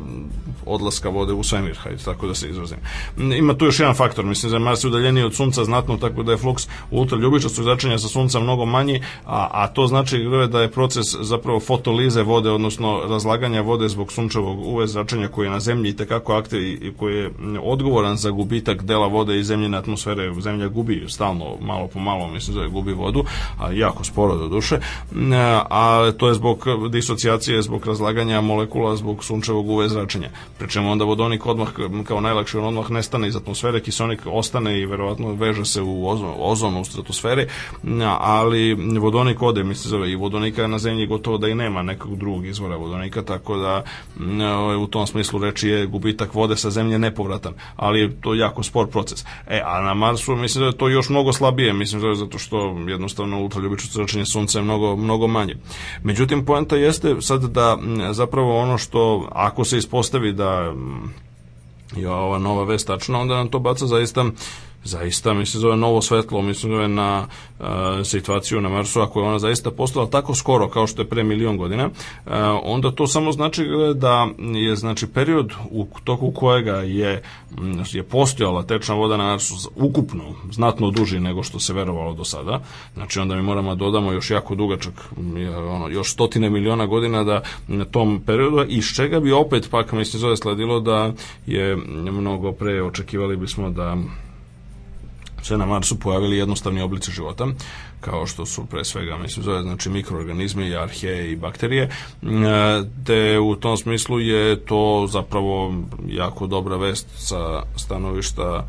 C: odlaska vode u svemir, hajde tako da se izrazim. Ima tu još jedan faktor, mislim je Mars udaljeniji od sunca znatno, tako da je fluks ultraljubičastog zračenja sa sunca mnogo manji, a, a to znači da je proces zapravo fotolize vode, odnosno razlaganja vode zbog sunčevog UV zračenja koji je na zemlji i tekako aktiv i i koji je odgovoran za gubitak dela vode iz zemljine atmosfere. Zemlja gubi stalno, malo po malo, mislim da je gubi vodu, a jako sporo do duše, a to je zbog disocijacije, zbog razlaganja molekula, zbog sunčevog UV zračenja. Pri čemu onda vodonik odmah, kao najlakše, on odmah nestane iz atmosfere, kisonik ostane i verovatno veže se u ozon, ozon u stratosferi, ali vodonik ode, mislim i vodonika na zemlji gotovo da i nema nekog drugog izvora vodonika, tako da ovaj, u tom smislu reči je gubitak vode sa zemlje nepovratan, ali je to jako spor proces. E, a na Marsu mislim da je to još mnogo slabije, mislim zato što jednostavno ultraljubično zračenje sunca je mnogo, mnogo manje. Međutim, poenta jeste sad da zapravo ono što, ako se ispostavi da m, je ova nova vest tačna, onda nam to baca zaista zaista mislim zove novo svetlo mislim zove na uh, situaciju na Marsu ako je ona zaista postala tako skoro kao što je pre milion godina uh, onda to samo znači da je znači period u toku kojega je je postojala tečna voda na Marsu ukupno znatno duži nego što se verovalo do sada. Znači onda mi moramo da dodamo još jako dugačak ono još stotine miliona godina da na tom periodu iz čega bi opet pak mislim zove sledilo da je mnogo pre očekivali bismo da se na Marsu pojavili jednostavni oblici života, kao što su pre svega, mislim, zove, znači mikroorganizmi, arheje i bakterije, e, te u tom smislu je to zapravo jako dobra vest sa stanovišta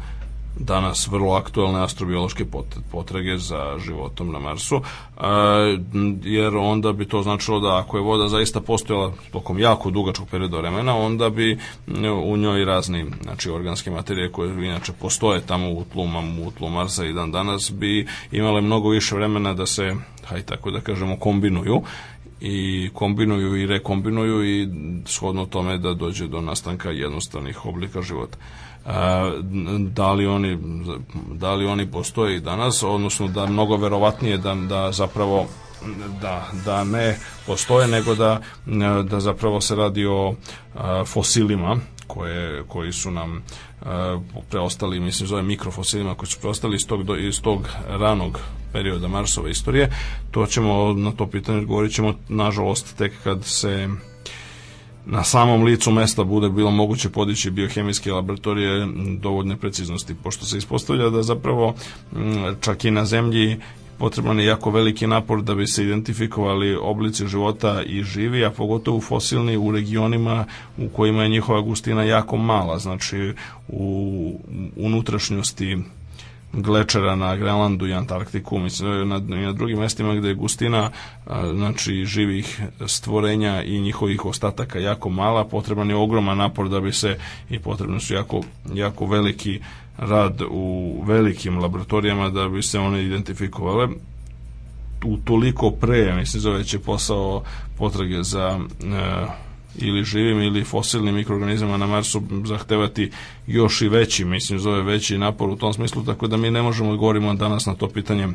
C: danas vrlo aktualne astrobiološke pot- potrage za životom na Marsu, a, jer onda bi to značilo da ako je voda zaista postojala tokom jako dugačkog perioda vremena, onda bi m, u njoj razni znači, organske materije koje inače postoje tamo u tlu, u tlu Marsa i dan danas bi imale mnogo više vremena da se, hajde tako da kažemo, kombinuju i kombinuju i rekombinuju i shodno tome da dođe do nastanka jednostavnih oblika života. Da li oni da li oni postoje i danas odnosno da mnogo verovatnije da, da zapravo da, da ne postoje nego da, da zapravo se radi o a, fosilima koje, koji su nam a, preostali, mislim zove mikrofosilima koji su preostali iz tog, do, iz tog ranog perioda Marsove istorije, to ćemo na to pitanje odgovorit ćemo nažalost tek kad se na samom licu mesta bude bilo moguće podići biohemijske laboratorije dovoljne preciznosti, pošto se ispostavlja da zapravo čak i na zemlji potreban je jako veliki napor da bi se identifikovali oblici života i živi, a pogotovo fosilni u regionima u kojima je njihova gustina jako mala, znači u unutrašnjosti glečera na Grenlandu i Antarktiku, mislim, na, na drugim mestima gde je gustina a, znači živih stvorenja i njihovih ostataka jako mala, potreban je ogroman napor da bi se i potrebno su jako, jako veliki rad u velikim laboratorijama da bi se one identifikovale. U toliko pre, mislim, zove će posao potrage za e, ili živim ili fosilnim mikroorganizama na Marsu zahtevati još i veći, mislim, zove veći napor u tom smislu, tako da mi ne možemo da govorimo danas na to pitanje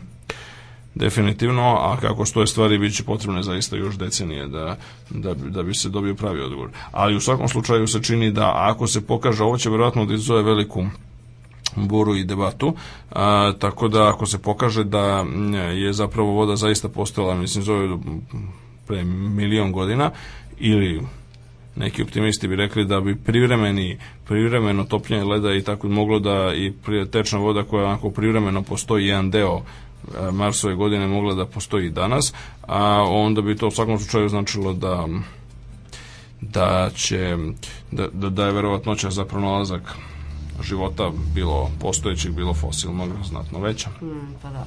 C: definitivno, a kako stoje stvari bit će potrebne zaista još decenije da, da, da bi se dobio pravi odgovor. Ali u svakom slučaju se čini da ako se pokaže, ovo će verovatno da izove veliku buru i debatu, a, tako da ako se pokaže da je zapravo voda zaista postojala, mislim, zove pre milion godina, ili neki optimisti bi rekli da bi privremeni, privremeno topljenje leda i tako moglo da i tečna voda koja onako privremeno postoji jedan deo e, Marsove godine mogla da postoji i danas, a onda bi to u svakom slučaju značilo da da će da, da, da je verovatnoća za pronalazak života bilo postojećeg, bilo fosilnog znatno veća.
A: Mm, pa da.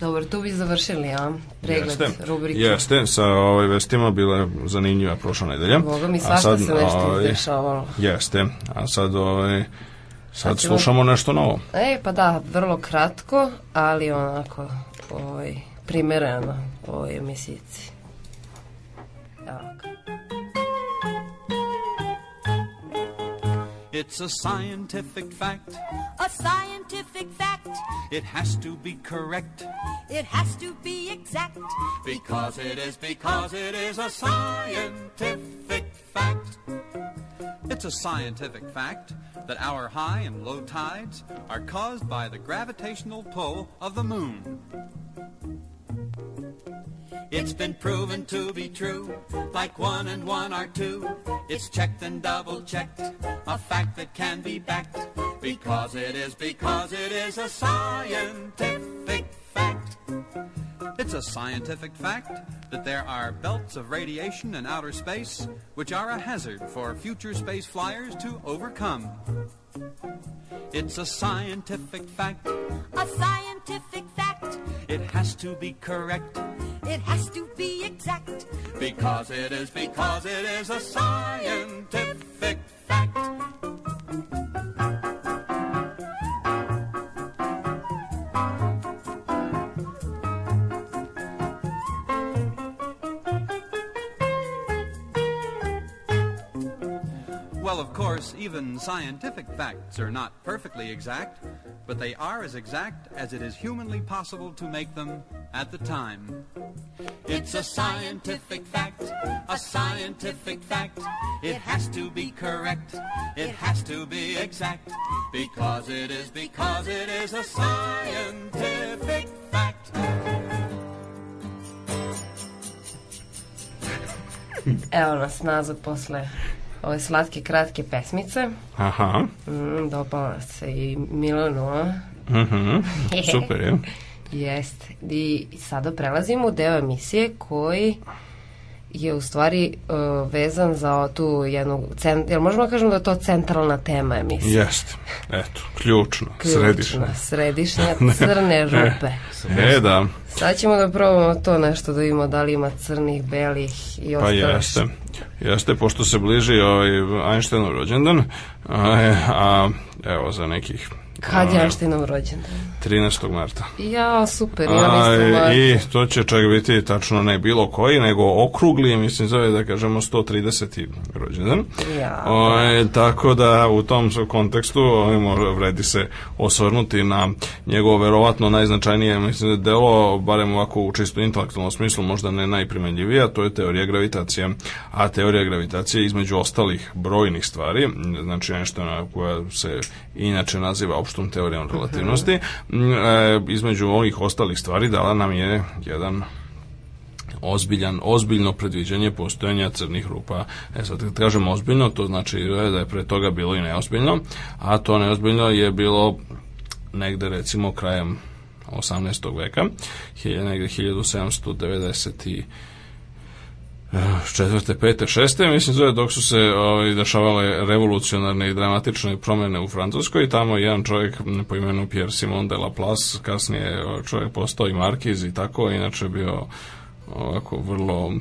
A: Dobro, tu bi završili, a? Pregled
C: Jeste,
A: rubrike.
C: jeste, sa ovaj vestima bila je zanimljiva prošla nedelja.
A: Boga mi svašta
C: sad,
A: se nešto
C: ovaj,
A: izdešavalo.
C: Jeste, a sad ovaj, sad
A: Sad ćemo-
C: slušamo nešto novo.
A: E, pa da, vrlo kratko, ali onako, ovaj, primereno ovoj emisici. Evo
E: It's a scientific fact.
F: A scientific fact.
E: It has to be correct.
F: It has to be exact.
E: Because it is, because it is a scientific fact. It's a scientific fact that our high and low tides are caused by the gravitational pull of the moon. It's been proven to be true, like one and one are two. It's checked and double checked, a fact that can be backed. Because it is, because it is a scientific fact. It's a scientific fact that there are belts of radiation in outer space which are a hazard for future space flyers to overcome. It's a scientific fact.
F: A scientific fact.
E: It has to be correct.
F: It has to be exact.
E: Because it is, because it is a scientific fact. Well, of course, even scientific facts are not perfectly exact, but they are as exact as it is humanly possible to make them at the time. It's a scientific fact, a scientific fact. It has to be correct, it has to be exact, because it is, because it is a scientific fact.
A: Evo nas nazad posle ove slatke, kratke pesmice.
C: Aha,
A: Mm, dopala se i Milanu, a?
C: mhm, (laughs) super je.
A: Jeste. I sada prelazimo u deo emisije koji je u stvari uh, vezan za tu jednu, cent, jel možemo da kažemo da je to centralna tema emisije?
C: Jeste, eto, ključno,
A: Ključna,
C: središnja.
A: Središnja (laughs) crne rupe.
C: E, da,
A: Sad ćemo da probamo to nešto da vidimo da li ima crnih, belih i
C: pa
A: ostale.
C: jeste. Jeste, pošto se bliži ovaj Einsteinov rođendan, a, a evo za nekih
A: Kad je Einsteinov rođendan?
C: 13. marta.
A: Ja, super, ja
C: A,
A: mislim.
C: I to će čak biti tačno ne bilo koji, nego okrugli, mislim zove da kažemo 130. rođendan.
A: Ja.
C: O, tako da u tom kontekstu ovaj, može, vredi se osvrnuti na njegovo verovatno najznačajnije mislim delo, barem ovako u čisto intelektualnom smislu, možda ne najprimenljivija, to je teorija gravitacije. A teorija gravitacije između ostalih brojnih stvari, znači nešto na koja se inače naziva opštom teorijom relativnosti, m, e, između ovih ostalih stvari dala nam je jedan ozbiljan, ozbiljno predviđanje postojanja crnih rupa. E sad, kad kažem ozbiljno, to znači da je pre toga bilo i neozbiljno, a to neozbiljno je bilo negde recimo krajem 18. veka, negde 1790 i četvrte, pete, šeste, mislim zove dok su se ovaj, dešavale revolucionarne i dramatične promene u Francuskoj. Tamo jedan čovjek po imenu Pierre Simon de Laplace, kasnije o, čovjek postao i markiz i tako, inače bio ovako vrlo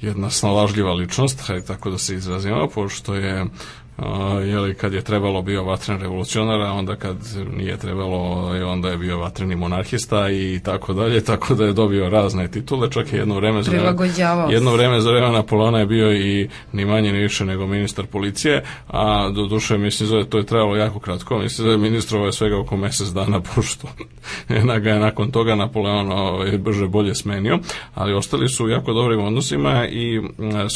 C: jedna snalažljiva ličnost, hajde tako da se izrazimo, pošto je a, jeli, kad je trebalo bio vatren revolucionar, a onda kad nije trebalo, ovaj, onda je bio vatreni monarhista i tako dalje, tako da je dobio razne titule, čak i jedno vreme za jedno vreme za vreme Napoleona je bio i ni manje ni više nego ministar policije, a do duše mislim da je to je trajalo jako kratko, mislim da je ministrovo je svega oko mesec dana, (laughs) pošto ga je nakon toga Napoleon ovaj, brže bolje smenio, ali ostali su u jako dobrim odnosima i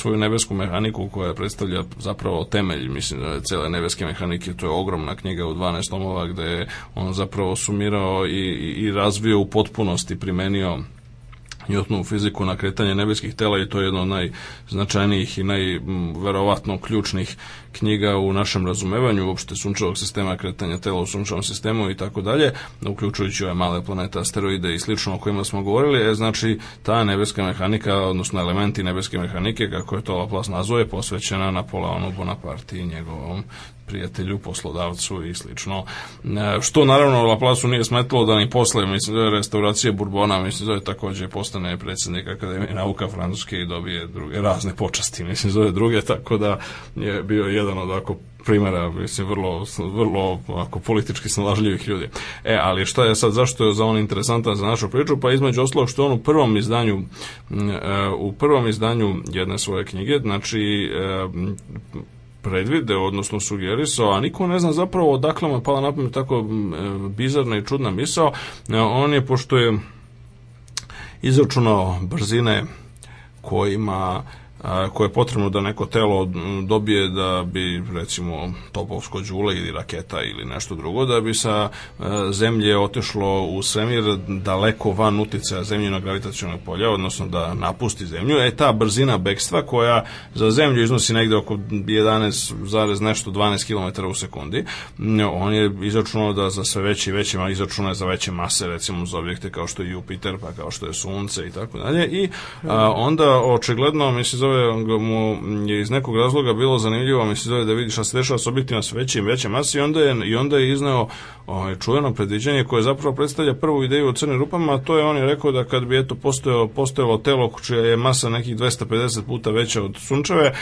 C: svoju nebesku mehaniku koja predstavlja zapravo temelj, mislim da je cele nebeske mehanike, to je ogromna knjiga u 12 tomova gde je on zapravo sumirao i, i, i razvio u potpunosti, primenio Newtonovu fiziku na kretanje nebeskih tela i to je jedno od najznačajnijih i najverovatno ključnih knjiga u našem razumevanju uopšte sunčevog sistema kretanja tela u sunčevom sistemu i tako dalje, uključujući ove male planete, asteroide i slično o kojima smo govorili, e, znači ta nebeska mehanika, odnosno elementi nebeske mehanike, kako je to Laplace nazove, posvećena Napoleonu Bonaparte i njegovom prijatelju, poslodavcu i slično. E, Što naravno Laplace nije smetlo da ni posle mislim, da je restauracije Bourbona, mislim zove takođe postane predsednik Akademije nauka Francuske i dobije druge razne počasti, mislim zove druge, tako da je bio jedan od ako primera, mislim, vrlo, vrlo ako, politički snalažljivih ljudi. E, ali šta je sad, zašto je za on interesantan za našu priču? Pa između ostalog što on u prvom izdanju e, u prvom izdanju jedne svoje knjige, znači predvide, odnosno sugerisao, a niko ne zna zapravo odakle mu je pala na pamet tako e, bizarna i čudna misao. E, On je, pošto je izračunao brzine kojima a, koje je potrebno da neko telo dobije da bi recimo topovsko đule ili raketa ili nešto drugo da bi sa a, zemlje otešlo u svemir daleko van uticaja zemljinog gravitacionog polja odnosno da napusti zemlju. E ta brzina bekstva koja za zemlju iznosi negde oko 11, nešto 12 km u sekundi on je izračunao da za sve veće i veće izračunao je za veće mase recimo za objekte kao što je Jupiter pa kao što je Sunce i tako dalje i a, onda očigledno mislim zove mu je iz nekog razloga bilo zanimljivo mi se zove da vidi šta se dešava s objektima s većim većim masi i onda je, i onda je izneo ovaj, čujeno predviđanje koje zapravo predstavlja prvu ideju o crnim rupama, a to je on je rekao da kad bi eto postojalo, postojalo telo čija je masa nekih 250 puta veća od sunčeve,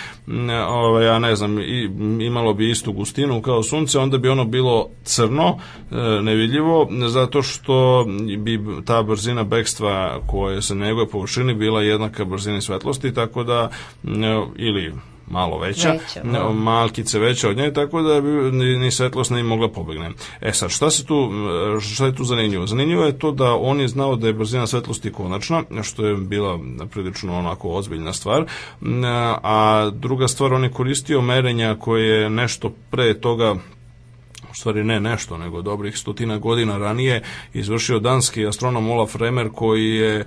C: ovaj, ja ne znam, i, imalo bi istu gustinu kao sunce, onda bi ono bilo crno, e, nevidljivo, zato što bi ta brzina bekstva koja se njegove površini bila jednaka brzini svetlosti, tako da ili malo veća,
A: Veća, da.
C: malkice veća od nje, tako da bi ni, ni svetlost ne mogla pobegne. E sad, šta se tu, šta je tu zanimljivo? Zanimljivo je to da on je znao da je brzina svetlosti konačna, što je bila prilično onako ozbiljna stvar, a druga stvar, on je koristio merenja koje je nešto pre toga stvari ne nešto, nego dobrih stotina godina ranije izvršio danski astronom Olaf Remer koji je e,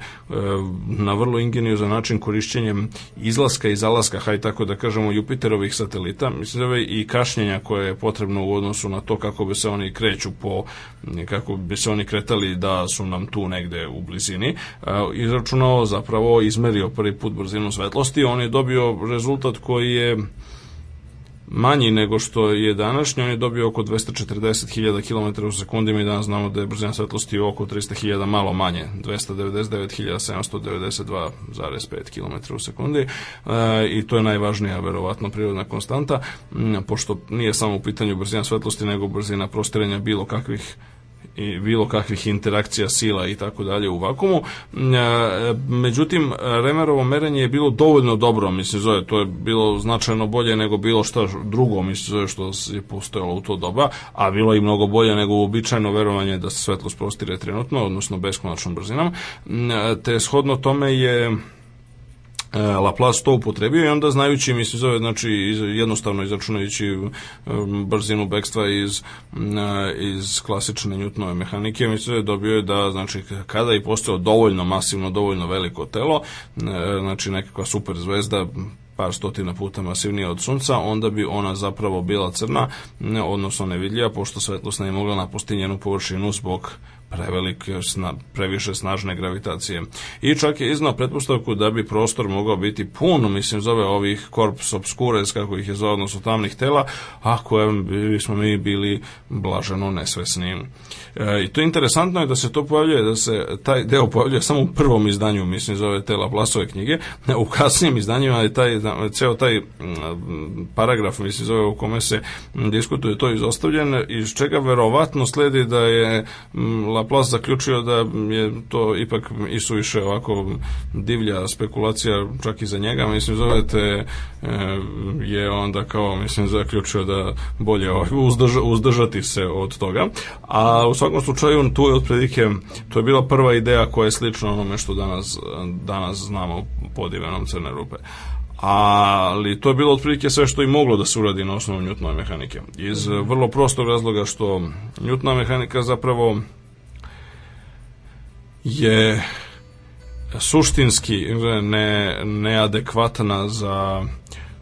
C: na vrlo ingeniozan način korišćenjem izlaska i zalaska, haj tako da kažemo, Jupiterovih satelita, mislim da i kašnjenja koje je potrebno u odnosu na to kako bi se oni kreću po, kako bi se oni kretali da su nam tu negde u blizini, e, izračunao zapravo, izmerio prvi put brzinu svetlosti, on je dobio rezultat koji je manji nego što je današnji, on je dobio oko 240.000 km u sekundi, mi danas znamo da je brzina svetlosti oko 300.000 malo manje, 299.792,5 km u sekundi. E, i to je najvažnija verovatno prirodna konstanta, pošto nije samo u pitanju brzina svetlosti, nego brzina prostiranja bilo kakvih i bilo kakvih interakcija sila i tako dalje u vakumu. E, Međutim, Remerovo merenje je bilo dovoljno dobro, mislim, zove, to je bilo značajno bolje nego bilo šta drugo, mislim, zove, što je postojalo u to doba, a bilo i mnogo bolje nego uobičajeno verovanje da se svetlost prostire trenutno, odnosno beskonačnom brzinom. E, Te shodno tome je Laplace to upotrebio i onda znajući, mislim, zove, znači, jednostavno izračunajući um, brzinu bekstva iz, um, iz klasične Newtonove mehanike, mislim, zove, dobio je da, znači, kada je postao dovoljno masivno, dovoljno veliko telo, e, znači, nekakva super zvezda, par stotina puta masivnija od sunca, onda bi ona zapravo bila crna, odnosno nevidljiva, pošto svetlost ne je mogla napustiti njenu površinu zbog prevelike, sna, previše snažne gravitacije. I čak je iznao pretpostavku da bi prostor mogao biti pun, mislim, zove ovih corpus obscures, kako ih je zove, odnosno tamnih tela, a koje bismo mi bili blaženo nesvesni. E, I to interesantno je da se to pojavljuje, da se taj deo pojavljuje samo u prvom izdanju, mislim, zove te Laplaceove knjige. U kasnijim izdanjima je taj, ceo taj paragraf, mislim, zove u kome se diskutuje to izostavljen, iz čega verovatno sledi da je Laplace zaključio da je to ipak isuviše ovako divlja spekulacija čak i za njega, mislim, zovete e, je onda kao, mislim, zaključio da bolje ovaj, uzdrža, uzdržati se od toga. A u svakom slučaju tu je otprilike, to je bila prva ideja koja je slična onome što danas, danas znamo pod imenom crne rupe ali to je bilo otprilike sve što i moglo da se uradi na osnovu Newtonove mehanike. Iz vrlo prostog razloga što Newtonova mehanika zapravo je suštinski ne, neadekvatna za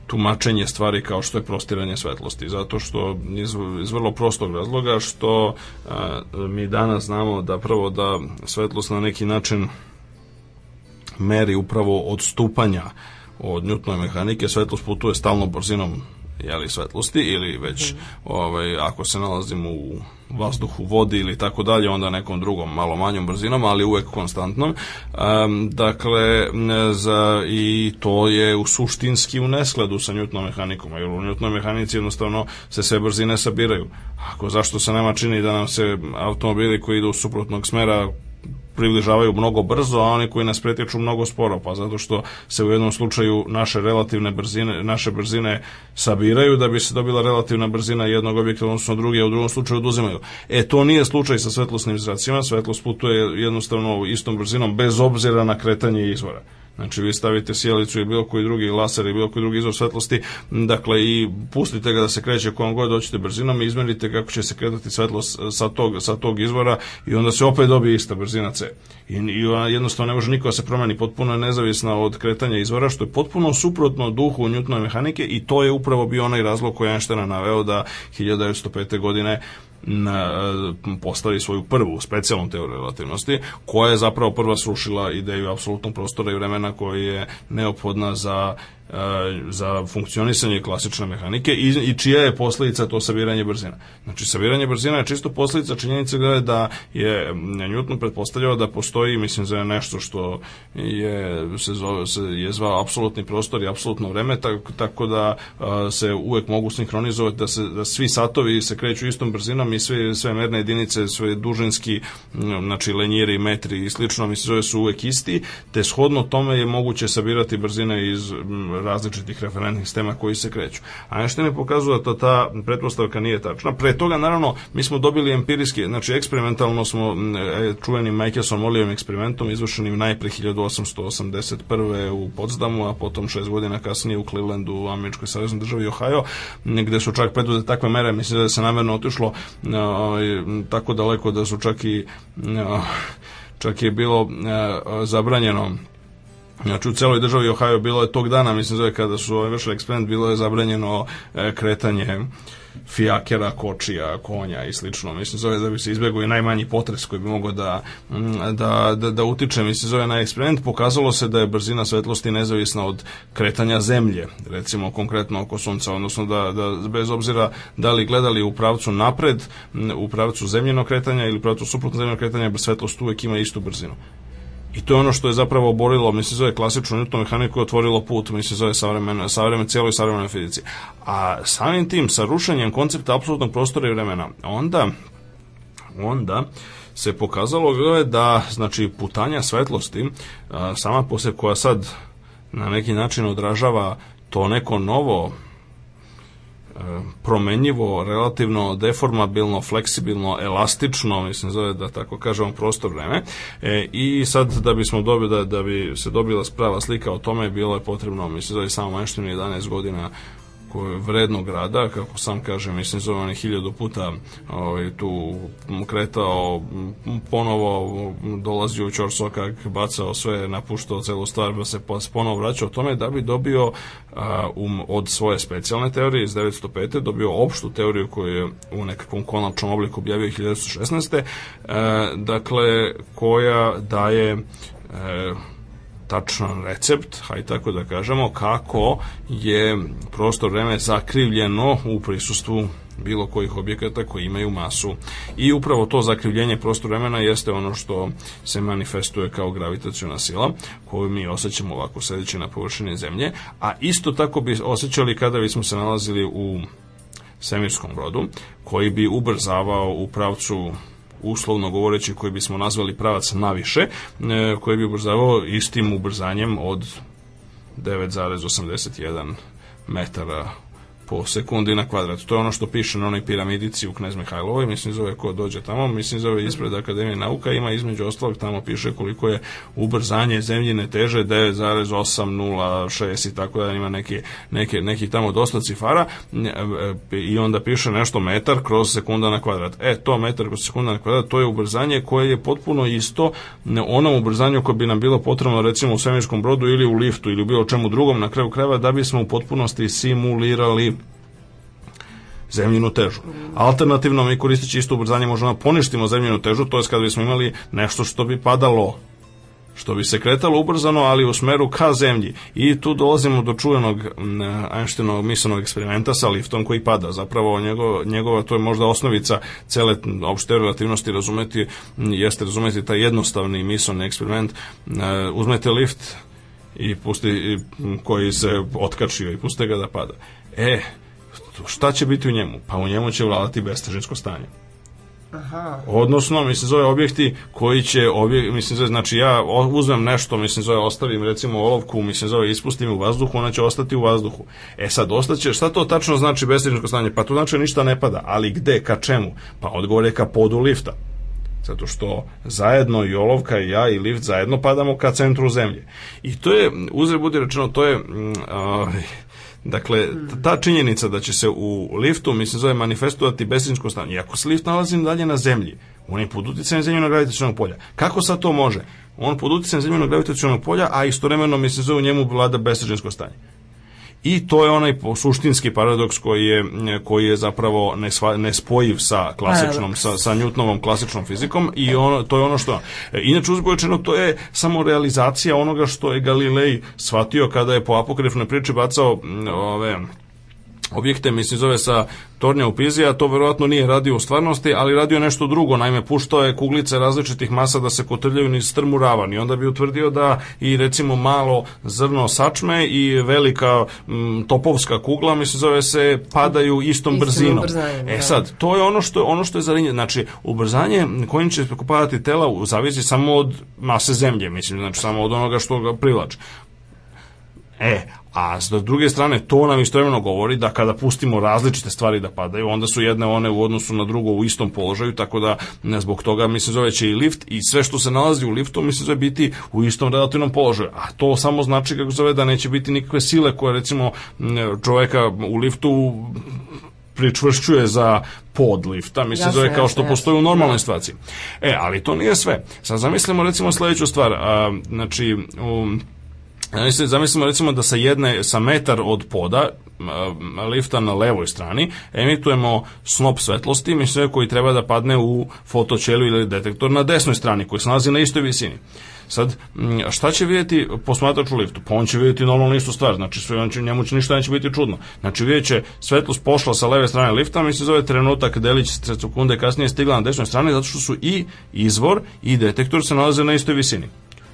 C: tumačenje stvari kao što je prostiranje svetlosti zato što iz, vrlo prostog razloga što a, mi danas znamo da prvo da svetlost na neki način meri upravo odstupanja od Newtonove mehanike, svetlost putuje stalno brzinom jeli, svetlosti ili već ovaj, ako se nalazimo u vazduhu, vodi ili tako dalje, onda nekom drugom malo manjom brzinom, ali uvek konstantnom. Um, dakle, za, i to je u suštinski u neskladu sa Newtonom mehanikom, jer u Newtonom mehanici jednostavno se sve brzine sabiraju. Ako zašto se nema čini da nam se automobili koji idu suprotnog smera približavaju mnogo brzo, a oni koji nas pretječu mnogo sporo, pa zato što se u jednom slučaju naše relativne brzine, naše brzine sabiraju da bi se dobila relativna brzina jednog objekta odnosno druge, u drugom slučaju oduzimaju. E, to nije slučaj sa svetlosnim zracima, svetlost putuje jednostavno istom brzinom bez obzira na kretanje izvora. Znači vi stavite sjelicu i bilo koji drugi laser i bilo koji drugi izvor svetlosti, dakle i pustite ga da se kreće kojom god doćete brzinom i izmerite kako će se kretati svetlost sa tog, sa tog izvora i onda se opet dobije ista brzina C. I, i jednostavno ne može niko da se promeni, potpuno je nezavisna od kretanja izvora, što je potpuno suprotno duhu Newtonove mehanike i to je upravo bio onaj razlog koji Einsteina naveo da 1905. godine na, postavi svoju prvu specijalnu teoriju relativnosti, koja je zapravo prva srušila ideju apsolutnog prostora i vremena koja je neophodna za za funkcionisanje klasične mehanike i, i čija je posledica to sabiranje brzina. Znači, sabiranje brzina je čisto posledica činjenice da je Newton pretpostavljao da postoji, mislim, za nešto što je, se, zove, se je zvao apsolutni prostor i apsolutno vreme, tako, tako da a, se uvek mogu sinhronizovati da, se, da svi satovi se kreću istom brzinom i sve, sve merne jedinice, sve dužinski, znači lenjiri, metri i slično, mislim, zove su uvek isti, te shodno tome je moguće sabirati brzine iz različitih referentnih sistema koji se kreću. A nešto mi pokazuje da ta pretpostavka nije tačna. Pre toga, naravno, mi smo dobili empirijski, znači eksperimentalno smo e, čuvenim Mikeson Molijevim eksperimentom izvršenim najpre 1881. u Potsdamu, a potom šest godina kasnije u Clevelandu u američkoj saveznoj državi Ohio, gde su čak preduzete takve mere, mislim da se namerno otišlo ovaj, tako daleko da su čak i čak je bilo zabranjeno Znači u celoj državi Ohio bilo je tog dana, mislim zove kada su ovaj vršili eksperiment, bilo je zabranjeno e, kretanje fijakera, kočija, konja i slično. Mislim, zove da bi se izbjegao i najmanji potres koji bi mogao da, da, da, da utiče. Mislim, zove na eksperiment pokazalo se da je brzina svetlosti nezavisna od kretanja zemlje, recimo konkretno oko sunca, odnosno da, da bez obzira da li gledali u pravcu napred, u pravcu zemljenog kretanja ili u pravcu suprotno zemljenog kretanja, svetlost uvek ima istu brzinu. I to je ono što je zapravo oborilo, mislim, zove klasičnu Newton mehaniku, otvorilo put, mislim, zove savremeno, savremeno, cijeloj savremenoj fizici. A samim tim, sa rušenjem koncepta apsolutnog prostora i vremena, onda, onda, se pokazalo da, znači, putanja svetlosti, sama posle koja sad na neki način odražava to neko novo promenjivo, relativno deformabilno, fleksibilno, elastično, mislim zove da tako kažemo prostor vreme. E, I sad da bismo dobili da, da bi se dobila sprava slika o tome bilo je potrebno, mislim zove samo Einstein 11 godina koje vrednog rada, kako sam kažem, mislim zove on hiljadu puta ovaj, tu kretao ponovo dolazio u Ćorsokak, bacao sve, napuštao celu stvar, pa se ponovo vraćao tome da bi dobio a, um, od svoje specijalne teorije iz 905. dobio opštu teoriju koju je u nekakvom konačnom obliku objavio 1916. A, dakle, koja daje a, tačan recept, haj tako da kažemo, kako je prostor vreme zakrivljeno u prisustvu bilo kojih objekata koji imaju masu. I upravo to zakrivljenje prostor vremena jeste ono što se manifestuje kao gravitacijona sila, koju mi osjećamo ovako sedeći na površini zemlje, a isto tako bi osjećali kada bismo se nalazili u svemirskom brodu, koji bi ubrzavao u pravcu uslovno govoreći koji bismo nazvali pravac naviše, e, koji bi ubrzavao istim ubrzanjem od 9,81 metara po sekundi na kvadrat. To je ono što piše na onoj piramidici u Knez Mihajlovoj, mislim zove ko dođe tamo, mislim zove ispred Akademije nauka, ima između ostalog tamo piše koliko je ubrzanje zemljine teže 9,806 i tako da ima neke, neke, neki tamo dosta cifara i onda piše nešto metar kroz sekunda na kvadrat. E, to metar kroz sekunda na kvadrat, to je ubrzanje koje je potpuno isto onom ubrzanju koje bi nam bilo potrebno recimo u svemirskom brodu ili u liftu ili u bilo čemu drugom na kraju krajeva da bismo u potpunosti simulirali zemljinu težu. Alternativno mi koristeći isto ubrzanje možemo da poništimo zemljinu težu, to je kada bismo imali nešto što bi padalo što bi se kretalo ubrzano, ali u smeru ka zemlji. I tu dolazimo do čuvenog Einsteinovog misalnog eksperimenta sa liftom koji pada. Zapravo njegov, njegova, to je možda osnovica cele opšte relativnosti razumeti, jeste razumeti taj jednostavni misalni eksperiment. Uzmete lift i pusti, koji se otkačio i puste ga da pada. E, šta će biti u njemu? Pa u njemu će vladati bestežinsko stanje.
A: Aha.
C: Odnosno, mislim, zove objekti koji će, objek, mislim, zove, znači ja uzmem nešto, mislim, zove, ostavim recimo olovku, mislim, zove, ispustim u vazduhu, ona će ostati u vazduhu. E sad, ostaće, šta to tačno znači bestežinsko stanje? Pa to znači ništa ne pada, ali gde, ka čemu? Pa odgovor je ka podu lifta zato što zajedno i olovka i ja i lift zajedno padamo ka centru zemlje. I to je, uzre budi rečeno, to je, mm, uh, dakle, ta činjenica da će se u liftu, mislim, zove manifestovati besinsko stanje. I ako se lift nalazi dalje na zemlji, on je pod uticajem zemljenog gravitacionog polja. Kako sad to može? On pod uticajem zemljenog gravitacionog polja, a istovremeno, mislim, zove u njemu vlada besinsko stanje. I to je onaj suštinski paradoks koji je, koji je zapravo nespojiv sa klasičnom, sa, sa Newtonovom klasičnom fizikom i ono, to je ono što... Inače, uzboječeno, to je samo realizacija onoga što je Galilej shvatio kada je po apokrifnoj priči bacao ove objekte, mislim zove sa tornja u Pizi, a to verovatno nije radio u stvarnosti, ali radio nešto drugo, naime puštao je kuglice različitih masa da se kotrljaju niz strmu ravan i onda bi utvrdio da i recimo malo zrno sačme i velika m, topovska kugla, mislim zove se, padaju istom, istom brzinom.
A: Ubrzanjem,
C: e
A: da.
C: sad, to je ono što, ono što je zarinje, znači ubrzanje kojim će padati tela zavisi samo od mase zemlje, mislim, znači samo od onoga što ga privlači. E, a s druge strane to nam istovremeno govori da kada pustimo različite stvari da padaju, onda su jedne one u odnosu na drugo u istom položaju, tako da ne, zbog toga mislim zove će i lift i sve što se nalazi u liftu mislim zove biti u istom relativnom položaju. A to samo znači kako zove da neće biti nikakve sile koje recimo čoveka u liftu pričvršćuje za pod lifta, mislim
A: Jasno,
C: zove kao što
A: jasno,
C: postoji u normalnoj situaciji. E, ali to nije sve. Sad zamislimo recimo sledeću stvar, a, znači u Zamislimo, recimo da sa jedne, sa metar od poda lifta na levoj strani emitujemo snop svetlosti, mislim koji treba da padne u fotoćeliju ili detektor na desnoj strani koji se nalazi na istoj visini. Sad, šta će vidjeti posmatrač u liftu? Pa on će vidjeti normalno istu stvar, znači sve, on će, njemu će ništa neće biti čudno. Znači vidjet će svetlost pošla sa leve strane lifta, mi se zove trenutak delić sekunde kasnije stigla na desnoj strani, zato što su i izvor i detektor se nalaze na istoj visini.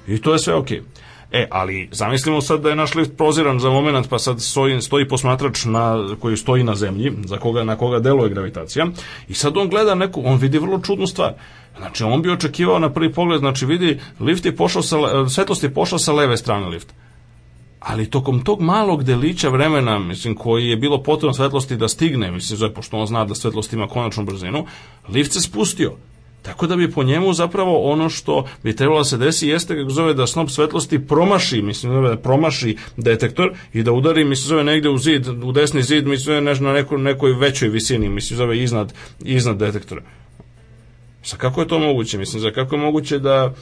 C: I to je sve okej. Okay. E, ali zamislimo sad da je naš lift proziran za moment, pa sad stoji, stoji posmatrač na, koji stoji na zemlji, za koga, na koga deluje gravitacija, i sad on gleda neku, on vidi vrlo čudnu stvar. Znači, on bi očekivao na prvi pogled, znači vidi, lift je pošao sa, svetlost je pošla sa leve strane lifta. Ali tokom tog malog delića vremena, mislim, koji je bilo potrebno svetlosti da stigne, mislim, zove, pošto on zna da svetlost ima konačnu brzinu, lift se spustio. Tako da bi po njemu zapravo ono što bi trebalo da se desi jeste kako zove da snop svetlosti promaši, mislim zove da promaši detektor i da udari, mislim zove negde u zid, u desni zid, mislim zove nešto na nekoj, nekoj većoj visini, mislim zove iznad, iznad detektora. Sa kako je to moguće? Mislim, za kako je moguće da,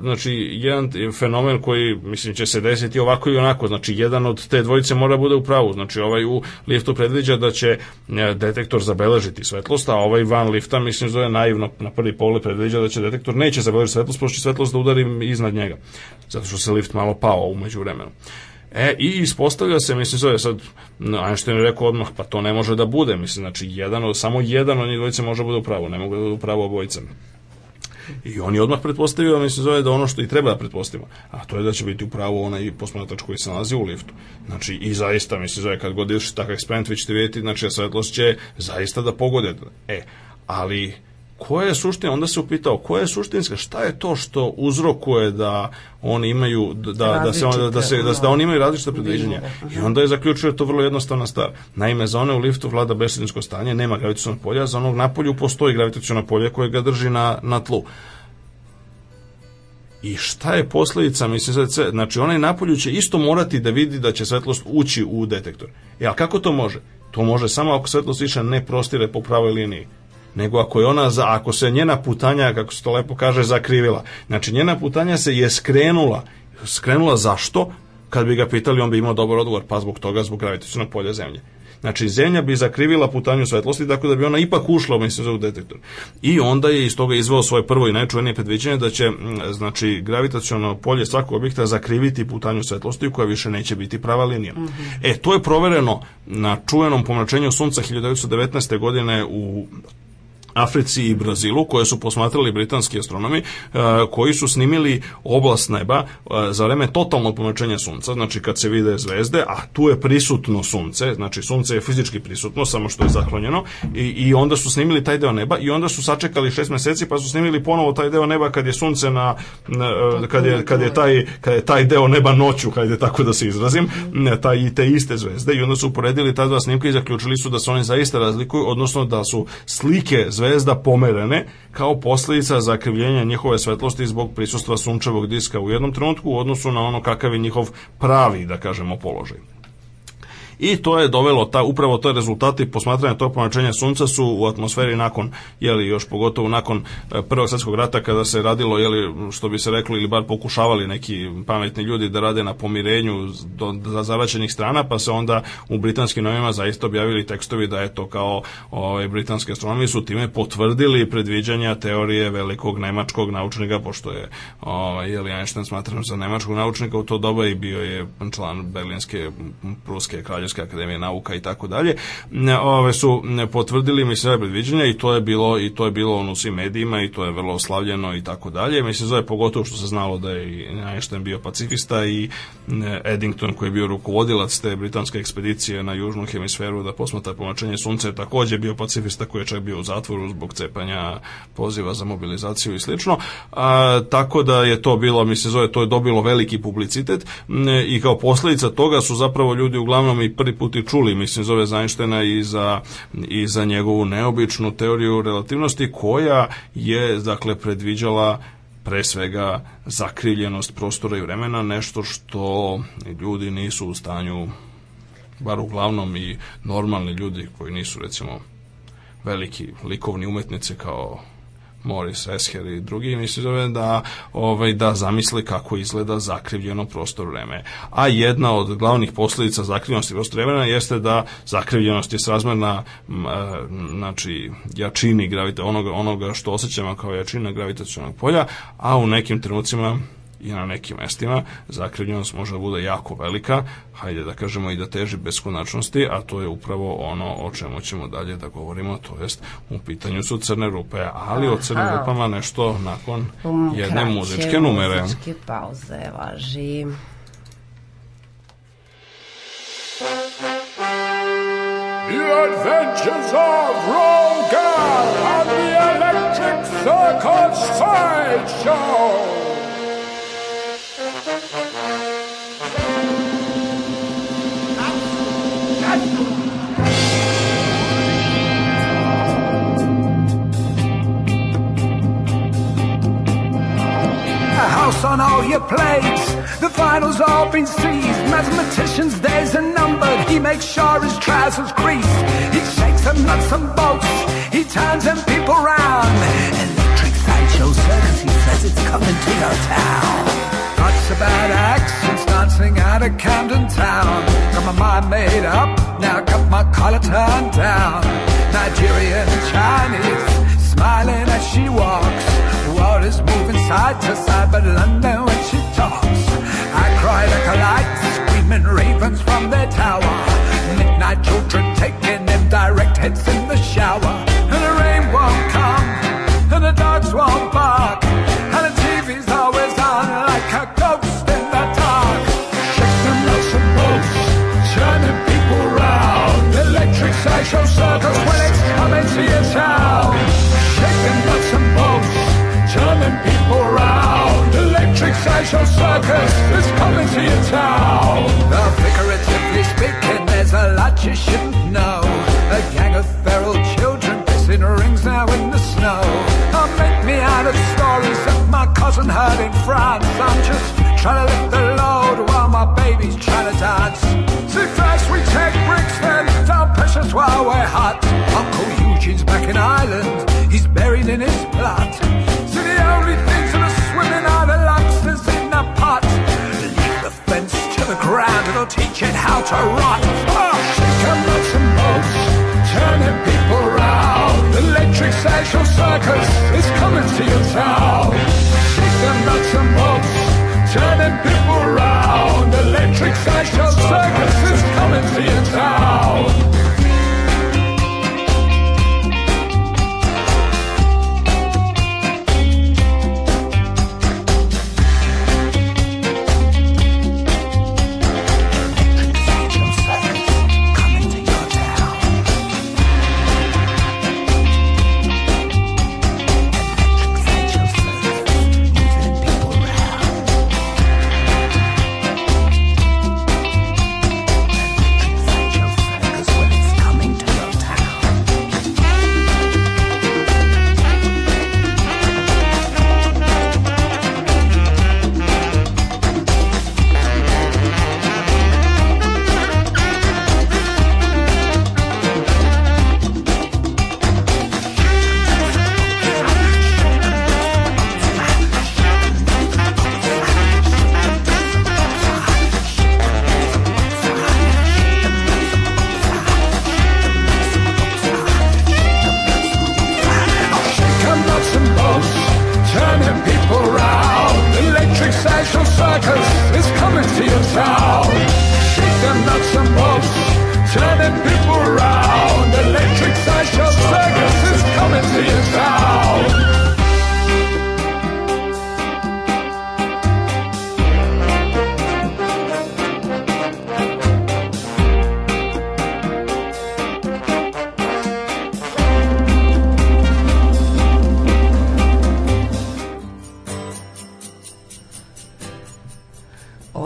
C: znači, jedan fenomen koji, mislim, će se desiti ovako i onako, znači, jedan od te dvojice mora bude u pravu, znači, ovaj u liftu predviđa da će detektor zabeležiti svetlost, a ovaj van lifta, mislim, zove naivno na prvi pogled predviđa da će detektor neće zabeležiti svetlost, pošto će svetlost da udari iznad njega, zato što se lift malo pao umeđu vremenu. E, i ispostavlja se, mislim, zove sad, Einstein je rekao odmah, pa to ne može da bude, mislim, znači, jedan samo jedan od njih dvojice može da bude u pravu, ne mogu da bude u pravu obojica. I on je odmah pretpostavio, mislim, zove da ono što i treba da pretpostavimo, a to je da će biti upravo onaj posmatrač koji se nalazi u liftu. Znači, i zaista, mislim, zove, kad god ideš takav eksperiment, vi ćete vidjeti, znači, svetlost će zaista da pogode. E, ali koja je suština, onda se upitao koja je suštinska, šta je to što uzrokuje da oni imaju da, da se on, da se da, da oni imaju različita predviđanja. I onda je zaključio da to vrlo jednostavna stvar. Naime, za one u liftu vlada besedinsko stanje, nema gravitacionog polja, za onog na polju postoji gravitaciono polje koje ga drži na, na tlu. I šta je posledica, mislim, sad, znači onaj napolju će isto morati da vidi da će svetlost ući u detektor. E, a kako to može? To može samo ako svetlost više ne prostire po pravoj liniji nego ako je ona za, ako se njena putanja kako se to lepo kaže zakrivila znači njena putanja se je skrenula skrenula zašto kad bi ga pitali on bi imao dobar odgovor pa zbog toga zbog gravitacionog polja zemlje Znači, zemlja bi zakrivila putanju svetlosti, tako da bi ona ipak ušla, u detektor. I onda je iz toga izveo svoje prvo i najčuvenije predviđenje da će, mm, znači, gravitaciono polje svakog objekta zakriviti putanju svetlosti koja više neće biti prava linija. E, to je provereno na čuvenom pomračenju sunca 1919. godine u Africi i Brazilu, koje su posmatrali britanski astronomi, e, koji su snimili oblast neba e, za vreme totalnog pomračenja sunca, znači kad se vide zvezde, a tu je prisutno sunce, znači sunce je fizički prisutno, samo što je zaklonjeno, i, i onda su snimili taj deo neba i onda su sačekali šest meseci, pa su snimili ponovo taj deo neba kad je sunce na, na kad, je, kad, je taj, kad je taj deo neba noću, hajde tako da se izrazim, taj, i te iste zvezde i onda su uporedili ta dva snimka i zaključili su da se oni zaista razlikuju, odnosno da su slike zvezda pomerene kao posledica zakrivljenja njihove svetlosti zbog prisustva sunčevog diska u jednom trenutku u odnosu na ono kakav je njihov pravi, da kažemo, položaj. I to je dovelo ta upravo to rezultati posmatranja tog pomračenja sunca su u atmosferi nakon je li još pogotovo nakon e, Prvog svjetskog rata kada se radilo je li što bi se reklo ili bar pokušavali neki pametni ljudi da rade na pomirenju do, za zaraćenih strana pa se onda u britanskim novinama zaista objavili tekstovi da je to kao ovaj britanski astronomi su time potvrdili predviđanja teorije velikog nemačkog naučnika pošto je ovaj je li Einstein smatran za nemačkog naučnika u to doba i bio je član berlinske pruske kraljevske akademije nauka i tako dalje. Ove su potvrdili mi sve predviđanja i to je bilo i to je bilo ono u svim medijima i to je vrlo oslavljeno i tako dalje. Mislim zove pogotovo što se znalo da je Einstein bio pacifista i Eddington koji je bio rukovodilac te britanske ekspedicije na južnu hemisferu da posmatra pomračenje sunca je takođe bio pacifista koji je čak bio u zatvoru zbog cepanja poziva za mobilizaciju i slično. A, tako da je to bilo, mi se zove, to je dobilo veliki publicitet i kao posledica toga su zapravo ljudi uglavnom i prvi put i čuli, mislim, zove Einsteina i za, i za njegovu neobičnu teoriju relativnosti koja je, dakle, predviđala pre svega zakrivljenost prostora i vremena, nešto što ljudi nisu u stanju, bar uglavnom i normalni ljudi koji nisu recimo veliki likovni umetnici kao Morris Escher i drugi misli zove da ovaj da zamisli kako izgleda zakrivljeno prostor vreme. A jedna od glavnih posledica zakrivljenosti prostora vremena jeste da zakrivljenost je srazmerna e, znači jačini gravita onoga onoga što osjećamo kao jačina gravitacionog polja, a u nekim trenucima i na nekim mestima zakrivljenost može da bude jako velika, hajde da kažemo i da teži beskonačnosti, a to je upravo ono o čemu ćemo dalje da govorimo, to jest u pitanju su crne rupe, ali o crnim
A: Aha.
C: rupama nešto nakon
A: Um,
C: jedne
A: kraće
C: muzičke numere.
A: Muzičke pauze, važi.
D: The Adventures of Rogan on the Electric Circus Sideshow.
G: A on all your plates. The finals all been seized. Mathematicians, days are numbered. He makes sure his trousers crease. He shakes them nuts and bolts. He turns them people round. Electric sideshow circus, he says it's coming to your town. Thoughts about accents dancing out of Camden Town. Got my mind made up, now got my collar turned down. Nigerian, Chinese, smiling as she walks. Is moving side to side, but London when she talks. I cry like a light, screaming ravens from their tower. Midnight children taking them direct hits in the shower. And the rain won't come, and the dogs won't bark. Circus is coming to your town. Now, figuratively speaking, there's a lot you shouldn't know. A gang of feral children pissing rings now in the snow. Now, make me out of stories that my cousin heard in France. I'm just trying to lift the load while my baby's trying to dance. See, first we take bricks, then down precious while we're hot. Uncle Eugene's back in Ireland, he's buried in his plot. See, the only pot. Leave the fence to the ground, it'll teach it how to rot. Oh, shake 'em up some boats, turning people round. Electric social circus is coming to your town. Shake them nuts and bolts, turning people round. Electric social circus is coming to your town.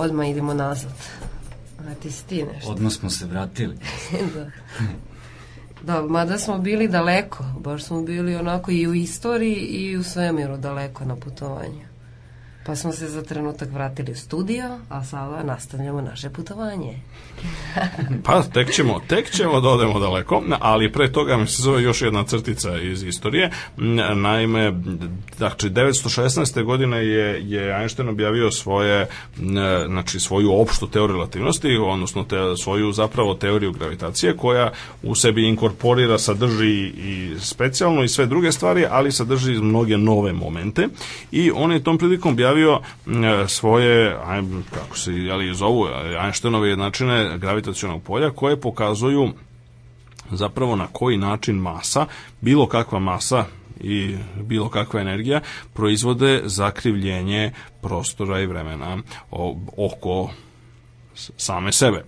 A: Odmah idemo nazad. A ti si ti nešto.
B: Odmah smo se vratili. (laughs)
A: da. Da, mada smo bili daleko, baš smo bili onako i u istoriji i u svemiru daleko na putovanju. Pa smo se za trenutak vratili u studio, a sada nastavljamo naše putovanje. (laughs)
C: Pa tek ćemo, tek ćemo da odemo daleko, ali pre toga mi se zove još jedna crtica iz istorije. N- Naime, znači 916. godine je, je Einstein objavio svoje, n- znači svoju opštu teoriju relativnosti, odnosno te, svoju zapravo teoriju gravitacije koja u sebi inkorporira, sadrži i specijalno i sve druge stvari, ali sadrži i mnoge nove momente i on je tom prilikom objavio n- svoje, aj, kako se jeli, zovu, Einsteinove jednačine gravitacionog polja koje pokazuju zapravo na koji način masa, bilo kakva masa i bilo kakva energija proizvode zakrivljenje prostora i vremena oko same sebe.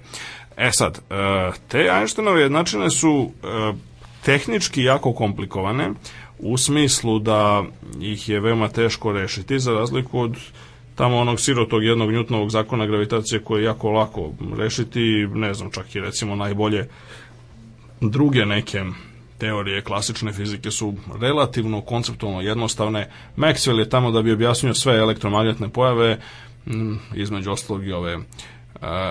C: E sad, e, te Einsteinove jednačine su e, tehnički jako komplikovane u smislu da ih je veoma teško rešiti za razliku od tamo onog sirotog jednog Newtonovog zakona gravitacije koje je jako lako rešiti, ne znam, čak i recimo najbolje druge neke teorije klasične fizike su relativno konceptualno jednostavne. Maxwell je tamo da bi objasnio sve elektromagnetne pojave, mm, između ostalog i ove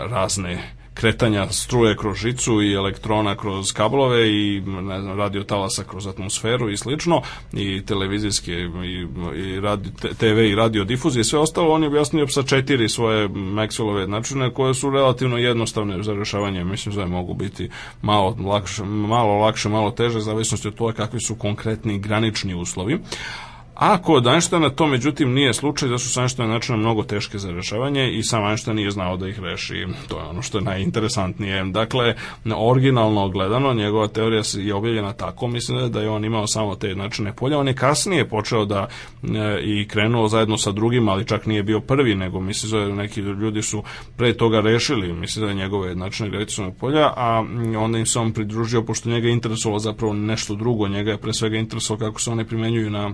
C: razne kretanja struje kroz žicu i elektrona kroz kablove i ne znam, radio talasa kroz atmosferu i slično i televizijske i, i radio, te- TV i radio difuzije i sve ostalo on je objasnio sa četiri svoje Maxwellove načine koje su relativno jednostavne za rešavanje mislim da mogu biti malo lakše, malo lakše, malo teže zavisnosti od toga kakvi su konkretni granični uslovi A kod Einsteina to međutim nije slučaj, da su sa Einsteina načina mnogo teške za rešavanje i sam Einstein nije znao da ih reši. To je ono što je najinteresantnije. Dakle, originalno gledano, njegova teorija je objavljena tako, mislim da je- on imao samo te načine polja. On je kasnije počeo da e, i krenuo zajedno sa drugim, ali čak nije bio prvi, nego mislim da neki ljudi su pre toga rešili, mislim da je njegove načine gravitacionog polja, a mm, onda im se on pridružio, pošto njega je interesovalo zapravo nešto drugo, njega je pre svega interesovalo kako se one primenjuju na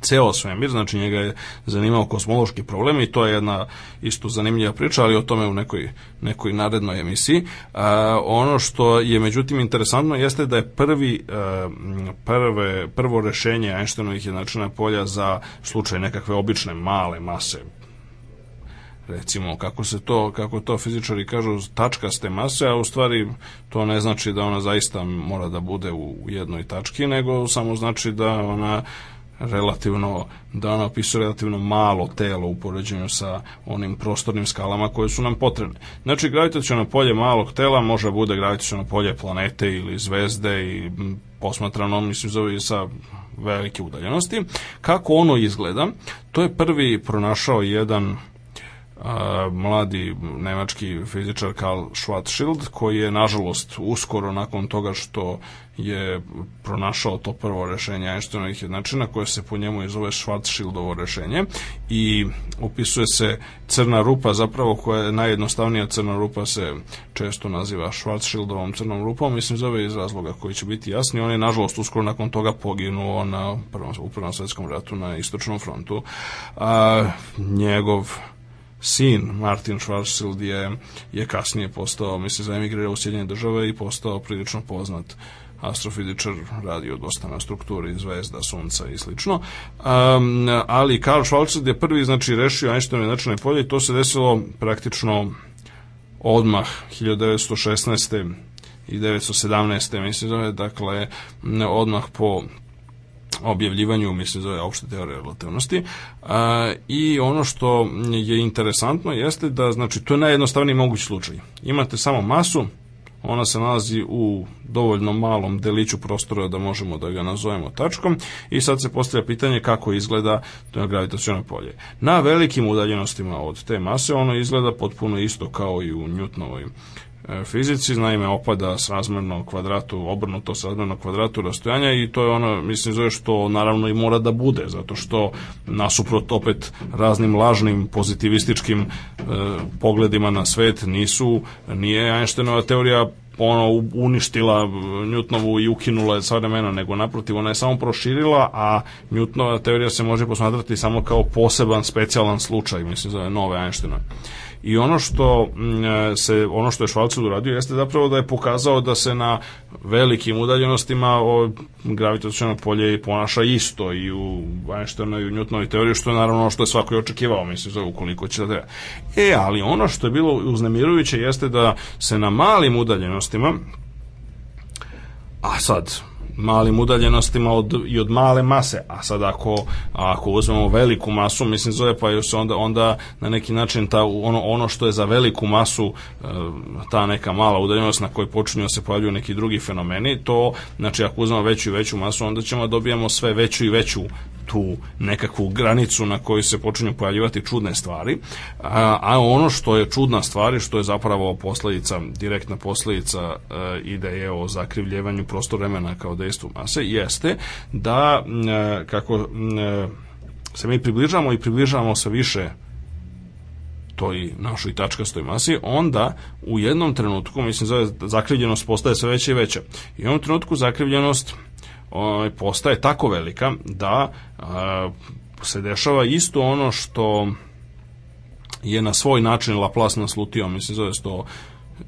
C: ceo svemir, znači njega je zanimao kosmološki problem i to je jedna isto zanimljiva priča, ali o tome u nekoj, nekoj narednoj emisiji. A, ono što je međutim interesantno jeste da je prvi, a, prve, prvo rešenje Einsteinovih jednačina polja za slučaj nekakve obične male mase recimo kako se to kako to fizičari kažu tačkaste mase, a u stvari to ne znači da ona zaista mora da bude u jednoj tački, nego samo znači da ona relativno, da ona opisuje relativno malo telo u poređenju sa onim prostornim skalama koje su nam potrebne. Znači, gravitacijono polje malog tela može bude gravitacijono polje planete ili zvezde i posmatrano, mislim, zove sa velike udaljenosti. Kako ono izgleda, to je prvi pronašao jedan a, mladi nemački fizičar Karl Schwarzschild koji je nažalost uskoro nakon toga što je pronašao to prvo rešenje Einsteinovih jednačina koje se po njemu zove Schwarzschildovo rešenje i upisuje se crna rupa zapravo koja je najjednostavnija crna rupa se često naziva Schwarzschildovom crnom rupom mislim zove iz razloga koji će biti jasni. On je nažalost uskoro nakon toga poginuo na prvom, u prvom svetskom ratu na istočnom frontu. A, njegov sin Martin Schwarzschild je, je kasnije postao, mislim, za emigrirao u Sjedinje države i postao prilično poznat astrofizičar, radio dosta na strukturi zvezda, sunca i slično. Um, ali Karl Schwarzschild je prvi, znači, rešio Einsteinove načine polje i to se desilo praktično odmah 1916. i 1917. mislim zove, dakle, odmah po (laughs) objavljivanju, mislim, zove opšte teorije relativnosti. A, I ono što je interesantno jeste da, znači, to je najjednostavniji mogući slučaj. Imate samo masu, ona se nalazi u dovoljno malom deliću prostora da možemo da ga nazovemo tačkom i sad se postavlja pitanje kako izgleda to gravitacijono polje. Na velikim udaljenostima od te mase ono izgleda potpuno isto kao i u Newtonovoj fizici, naime opada s razmerno kvadratu, obrnuto s razmerno kvadratu rastojanja i to je ono, mislim, zove što naravno i mora da bude, zato što nasuprot opet raznim lažnim pozitivističkim e, pogledima na svet nisu, nije Einsteinova teorija ono uništila Newtonovu i ukinula je sva vremena, nego naprotiv ona je samo proširila, a Newtonova teorija se može posmatrati samo kao poseban, specijalan slučaj, mislim, za nove Einsteinove. I ono što mm, e, se ono što je Schwarzschild uradio jeste zapravo da je pokazao da se na velikim udaljenostima gravitaciono polje ponaša isto i u Einsteinovoj i u Newtonovoj teoriji, što je naravno ono što je svako i očekivao, mislim, za ukoliko će da treba. E, ali ono što je bilo uznemirujuće jeste da se na malim udaljenostima a sad, malim udaljenostima od, i od male mase. A sad ako, ako uzmemo veliku masu, mislim zove pa još onda, onda na neki način ta, ono, ono što je za veliku masu e, ta neka mala udaljenost na kojoj počinju da se pojavljuju neki drugi fenomeni, to, znači ako uzmemo veću i veću masu, onda ćemo da dobijamo sve veću i veću tu nekakvu granicu na kojoj se počinju pojavljivati čudne stvari, a, a ono što je čudna stvar i što je zapravo posledica, direktna posledica e, ideje o zakrivljevanju prostor vremena kao dejstvu mase, jeste da e, kako e, se mi približamo i približavamo se više toj našoj tačkastoj masi, onda u jednom trenutku, mislim, zakrivljenost postaje sve veća i veća. I u jednom trenutku zakrivljenost ovaj, postaje tako velika da a, se dešava isto ono što je na svoj način Laplace naslutio, mislim zove se to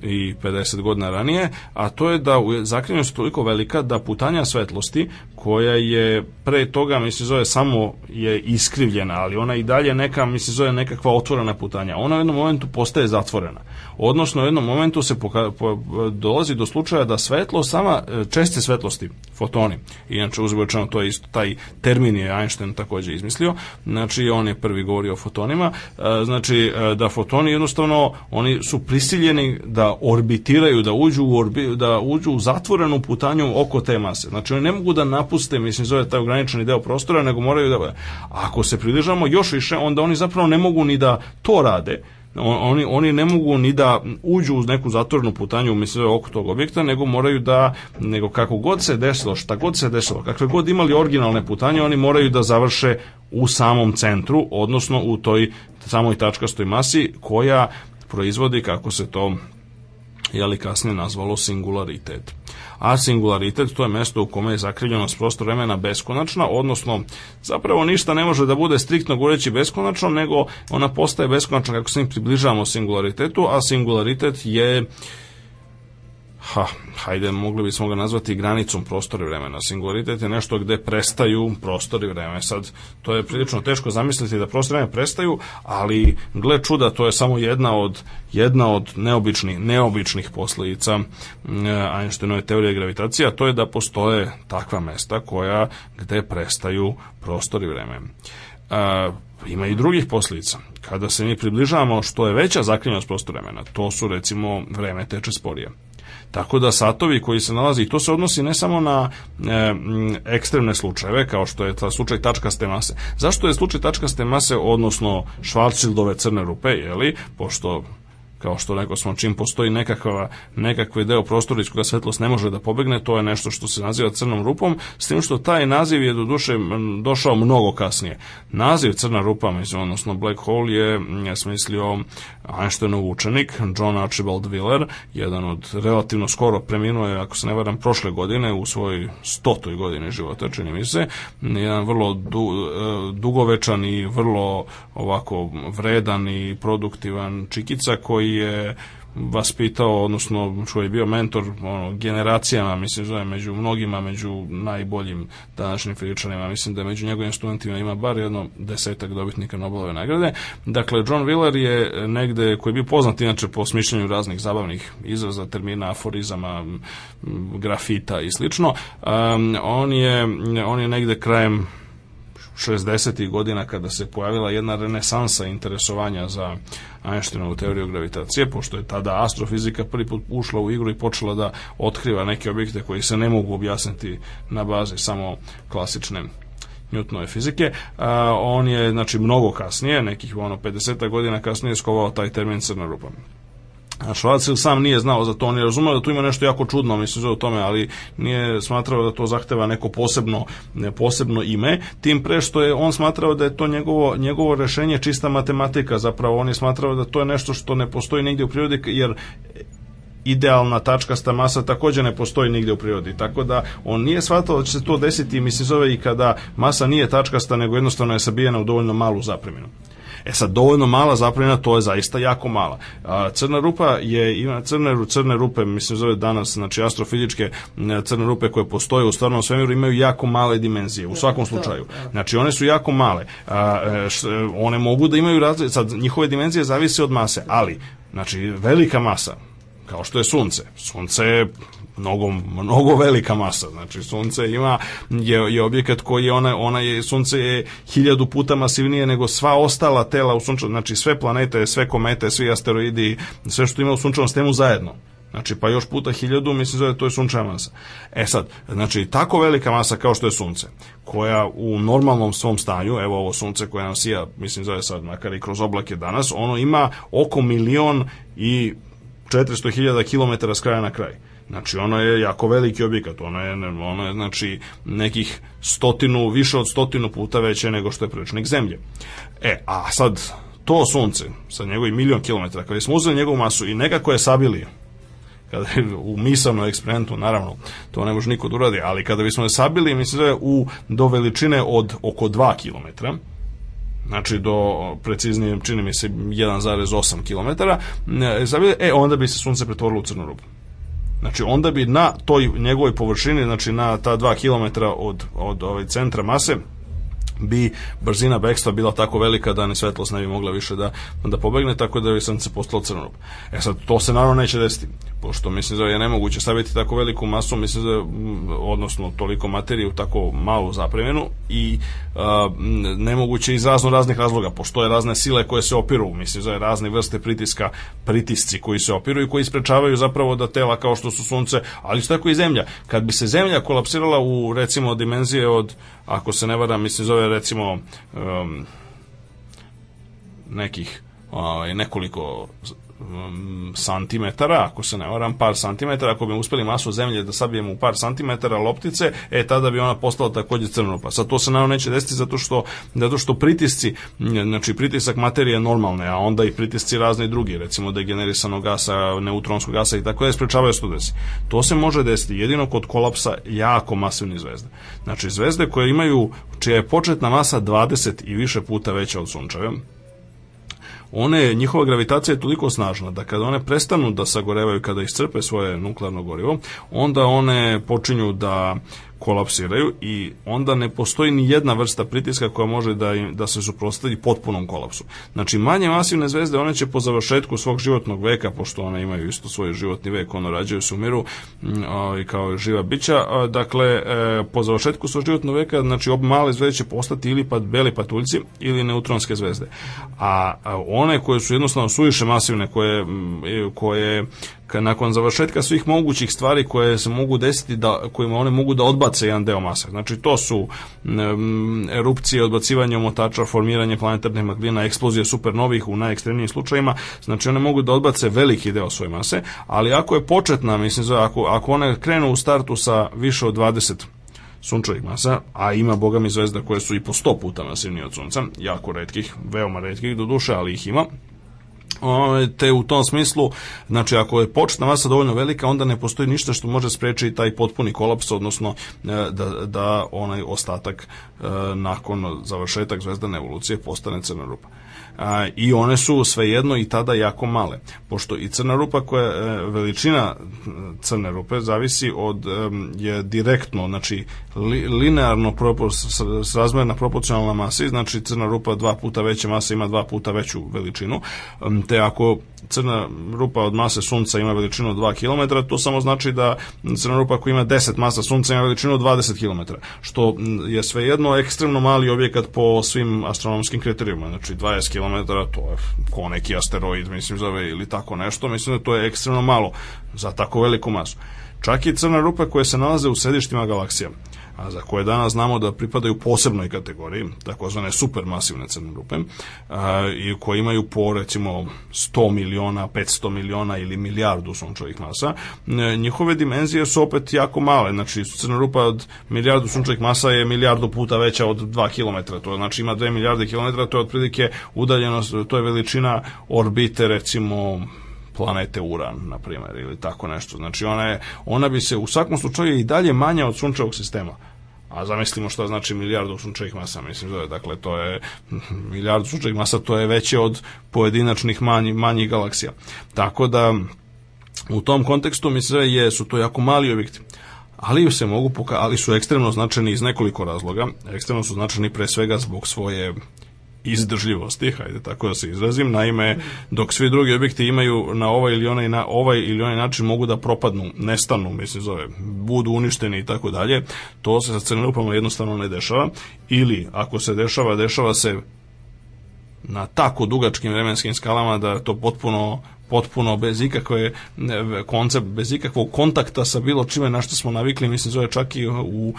C: i 50 godina ranije, a to je da zakrivljenost toliko velika da putanja svetlosti koja je pre toga, mislim, zove samo je iskrivljena, ali ona i dalje neka, mislim, zove nekakva otvorena putanja. Ona u jednom momentu postaje zatvorena. Odnosno, u jednom momentu se poka, po, dolazi do slučaja da svetlo, sama e, česte svetlosti, fotoni, inače uzbočeno to je isto, taj termin je Einstein takođe izmislio, znači on je prvi govorio o fotonima, e, znači e, da fotoni jednostavno, oni su prisiljeni da orbitiraju, da uđu u, orbi, da uđu u zatvorenu putanju oko te mase. Znači oni ne mogu da napuste, mislim, zove taj ograničeni deo prostora, nego moraju da... Ako se pridržamo još više, onda oni zapravo ne mogu ni da to rade, oni, oni ne mogu ni da uđu uz neku zatvorenu putanju mislim oko tog objekta, nego moraju da nego kako god se desilo, šta god se desilo, kakve god imali originalne putanje, oni moraju da završe u samom centru, odnosno u toj samoj tačkastoj masi koja proizvodi kako se to je li kasnije nazvalo singularitet. a singularitet to je mesto u kome je zakrivljenost prostor vremena beskonačna, odnosno zapravo ništa ne može da bude striktno govoreći beskonačno, nego ona postaje beskonačna kako se mi približavamo singularitetu, a singularitet je ha, hajde, mogli bismo ga nazvati granicom prostora i vremena. Singularitet je nešto gde prestaju prostor i vreme. Sad, to je prilično teško zamisliti da prostor i vreme prestaju, ali gle čuda, to je samo jedna od, jedna od neobičnih, neobičnih posledica Einsteinove teorije gravitacije, a to je da postoje takva mesta koja gde prestaju prostor i vreme. A, ima i drugih posljedica. Kada se mi približavamo što je veća zakrivljenost prostora vremena, to su recimo vreme teče sporije. Tako da satovi koji se nalazi, to se odnosi ne samo na e, ekstremne slučajeve, kao što je ta slučaj tačkaste mase. Zašto je slučaj tačkaste mase, odnosno Schwarzschildove crne rupe, jeli, pošto kao što rekao smo, čim postoji nekakva, nekakvi deo prostora iz koga svetlost ne može da pobegne, to je nešto što se naziva crnom rupom, s tim što taj naziv je do duše došao mnogo kasnije. Naziv crna rupa, mislim, odnosno black hole je, je smislio Einsteinov učenik, John Archibald Wheeler, jedan od relativno skoro preminuo je, ako se ne varam, prošle godine, u svojoj stotoj godini života, čini mi se, jedan vrlo du, e, dugovečan i vrlo ovako vredan i produktivan čikica koji je vaspitao, odnosno što je bio mentor ono, generacijama, mislim zove, među mnogima, među najboljim današnjim fizičarima, mislim da među njegovim studentima ima bar jedno desetak dobitnika Nobelove nagrade. Dakle, John Wheeler je negde, koji je bio poznat inače po smišljanju raznih zabavnih izraza, termina, aforizama, grafita i slično, um, on, je, on je negde krajem 60. godina kada se pojavila jedna renesansa interesovanja za Einsteinovu teoriju gravitacije, pošto je tada astrofizika prvi put ušla u igru i počela da otkriva neke objekte koji se ne mogu objasniti na bazi samo klasične Newtonove fizike. A, on je, znači, mnogo kasnije, nekih ono 50 godina kasnije skovao taj termin crna rupa. A Schwarzschild sam nije znao za to, on je razumeo da tu ima nešto jako čudno, mislim o tome, ali nije smatrao da to zahteva neko posebno, posebno ime, tim pre što je on smatrao da je to njegovo, njegovo rešenje čista matematika, zapravo on je smatrao da to je nešto što ne postoji nigde u prirodi, jer idealna tačkasta masa takođe ne postoji nigde u prirodi. Tako da on nije shvatao da će se to desiti, mislim zove i kada masa nije tačkasta, nego jednostavno je sabijena u dovoljno malu zapreminu. E sad, dovoljno mala zapremina, to je zaista jako mala. A, crna rupa je, ima crne, crne rupe, mislim zove danas, znači astrofizičke crne rupe koje postoje u stvarnom svemiru imaju jako male dimenzije, u svakom slučaju. Znači, one su jako male. A, e, š, one mogu da imaju različite, sad, njihove dimenzije zavise od mase, ali, znači, velika masa, kao što je sunce. Sunce je mnogo, mnogo velika masa. Znači, sunce ima, je, je objekat koji je, ona, ona je, sunce je hiljadu puta masivnije nego sva ostala tela u sunčevu, znači sve planete, sve komete, svi asteroidi, sve što ima u sunčevom sistemu zajedno. Znači, pa još puta hiljadu, mislim da to je sunčeva masa. E sad, znači, tako velika masa kao što je sunce, koja u normalnom svom stanju, evo ovo sunce koje nam sija, mislim zove sad, makar i kroz oblake danas, ono ima oko milion i 400.000 km s kraja na kraj. Znači, ono je jako veliki objekat, ono je, ono je znači, nekih stotinu, više od stotinu puta veće nego što je prečnik zemlje. E, a sad, to sunce, sa njegovim milion kilometara, kada smo uzeli njegovu masu i nekako je sabili, kada je u misalnom eksperimentu, naravno, to ne može niko da uradi, ali kada bismo je sabili, mislim da je u, do veličine od oko 2 kilometra, znači do preciznije čini mi se 1,8 km, e, onda bi se sunce pretvorilo u crnu rupu. Znači onda bi na toj njegovoj površini, znači na ta 2 km od, od ovaj centra mase, bi brzina bekstva bila tako velika da ni svetlost ne bi mogla više da, da pobegne, tako da bi sunce postalo crno. E sad, to se naravno neće desiti, pošto mislim da je nemoguće staviti tako veliku masu, mislim da odnosno toliko materije u tako malu zapremenu i a, nemoguće iz razno raznih razloga, postoje razne sile koje se opiru, mislim da je razne vrste pritiska, pritisci koji se opiru i koji sprečavaju zapravo da tela kao što su sunce, ali tako i zemlja. Kad bi se zemlja kolapsirala u recimo dimenzije od ako se ne varam, mislim zove recimo um, nekih ovaj, nekoliko santimetara, ako se ne varam, par santimetara, ako bi uspeli masu zemlje da sabijemo u par santimetara loptice, e tada bi ona postala takođe crna rupa. Sad to se naravno neće desiti zato što, zato što pritisci, znači pritisak materije je normalne, a onda i pritisci razni drugi, recimo degenerisanog gasa, neutronskog gasa i tako da sprečavaju da se to desi. To se može desiti jedino kod kolapsa jako masivnih zvezda. Znači zvezde koje imaju, čija je početna masa 20 i više puta veća od sunčeve, one, njihova gravitacija je toliko snažna da kada one prestanu da sagorevaju kada iscrpe svoje nuklearno gorivo, onda one počinju da kolapsiraju i onda ne postoji ni jedna vrsta pritiska koja može da, im, da se suprostavi potpunom kolapsu. Znači, manje masivne zvezde, one će po završetku svog životnog veka, pošto one imaju isto svoj životni vek, ono rađaju se u miru i kao živa bića, dakle, e, po završetku svog životnog veka, znači, ob male zvezde će postati ili pat, beli patuljci ili neutronske zvezde. A, one koje su jednostavno suviše masivne, koje, koje nakon završetka svih mogućih stvari koje se mogu desiti da kojima one mogu da odbace jedan deo mase. Znači to su um, erupcije, odbacivanje omotača, formiranje planetarnih maglina, eksplozije supernovih u najekstremnijim slučajevima. Znači one mogu da odbace veliki deo svoje mase, ali ako je početna, mislim zove, ako ako one krenu u startu sa više od 20 sunčevih masa, a ima bogami zvezda koje su i po 100 puta masivnije od sunca, jako redkih, veoma redkih do duše, ali ih ima te u tom smislu, znači ako je početna masa dovoljno velika, onda ne postoji ništa što može sprečiti taj potpuni kolaps, odnosno e, da, da onaj ostatak e, nakon završetak zvezdane evolucije postane crna rupa a, i one su svejedno i tada jako male, pošto i crna rupa koja e, veličina crne rupe zavisi od je direktno, znači li, linearno propos, razmerna proporcionalna masi, znači crna rupa dva puta veća masa ima dva puta veću veličinu, te ako crna rupa od mase sunca ima veličinu 2 km, to samo znači da crna rupa koja ima 10 masa sunca ima veličinu 20 km, što je svejedno ekstremno mali objekat po svim astronomskim kriterijima, znači 20 km to je ko neki asteroid, mislim zove ili tako nešto, mislim da to je ekstremno malo za tako veliku masu. Čak i crna rupa koje se nalaze u sedištima galaksija a za koje danas znamo da pripadaju posebnoj kategoriji, takozvane supermasivne crne rupe, a, i koje imaju po recimo 100 miliona, 500 miliona ili milijardu sunčevih masa, e, njihove dimenzije su opet jako male, znači crna rupa od milijardu sunčevih masa je milijardu puta veća od 2 km, to znači ima 2 milijarde kilometra, to je otprilike udaljenost, to je veličina orbite recimo planete Uran, na primjer, ili tako nešto. Znači ona, je, ona bi se u svakom slučaju i dalje manja od sunčevog sistema. A zamislimo što znači milijardu sunčevih masa, mislim da je, dakle, to je (laughs) milijardu sunčevih masa, to je veće od pojedinačnih manji, manjih galaksija. Tako da, u tom kontekstu, mislim da je, su to jako mali objekti ali se mogu ali su ekstremno značajni iz nekoliko razloga. Ekstremno su značajni pre svega zbog svoje izdržljivosti, hajde tako da se izrazim. Naime, dok svi drugi objekti imaju na ovaj ili onaj na ovaj ili onaj način mogu da propadnu, nestanu, mislim zove, budu uništeni i tako dalje, to se sa crnim rupama jednostavno ne dešava ili ako se dešava, dešava se na tako dugačkim vremenskim skalama da to potpuno potpuno bez ikakve koncept, bez ikakvog kontakta sa bilo čime na što smo navikli, mislim zove čak i u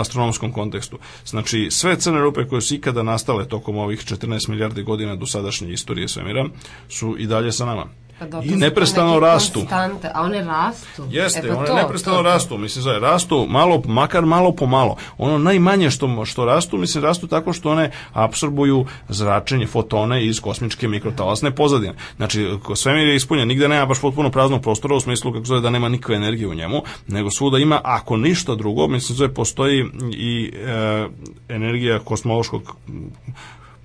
C: astronomskom kontekstu. Znači, sve crne rupe koje su ikada nastale tokom ovih 14 milijardi godina do sadašnje istorije svemira su i dalje sa nama.
A: Pa dobro,
C: I neprestano rastu.
A: Konstante, a one rastu.
C: Jeste,
A: e, pa
C: one
A: to,
C: neprestano
A: to, to.
C: rastu, mislim zove, rastu malo, makar malo po malo. Ono najmanje što, što rastu, mislim rastu tako što one apsorbuju zračenje fotone iz kosmičke mikrotalasne pozadine. Znači, svemir je ispunjen, nigde nema baš potpuno praznog prostora u smislu kako zove da nema nikakve energije u njemu, nego svuda ima, ako ništa drugo, mislim zove, postoji i e, energija kosmološkog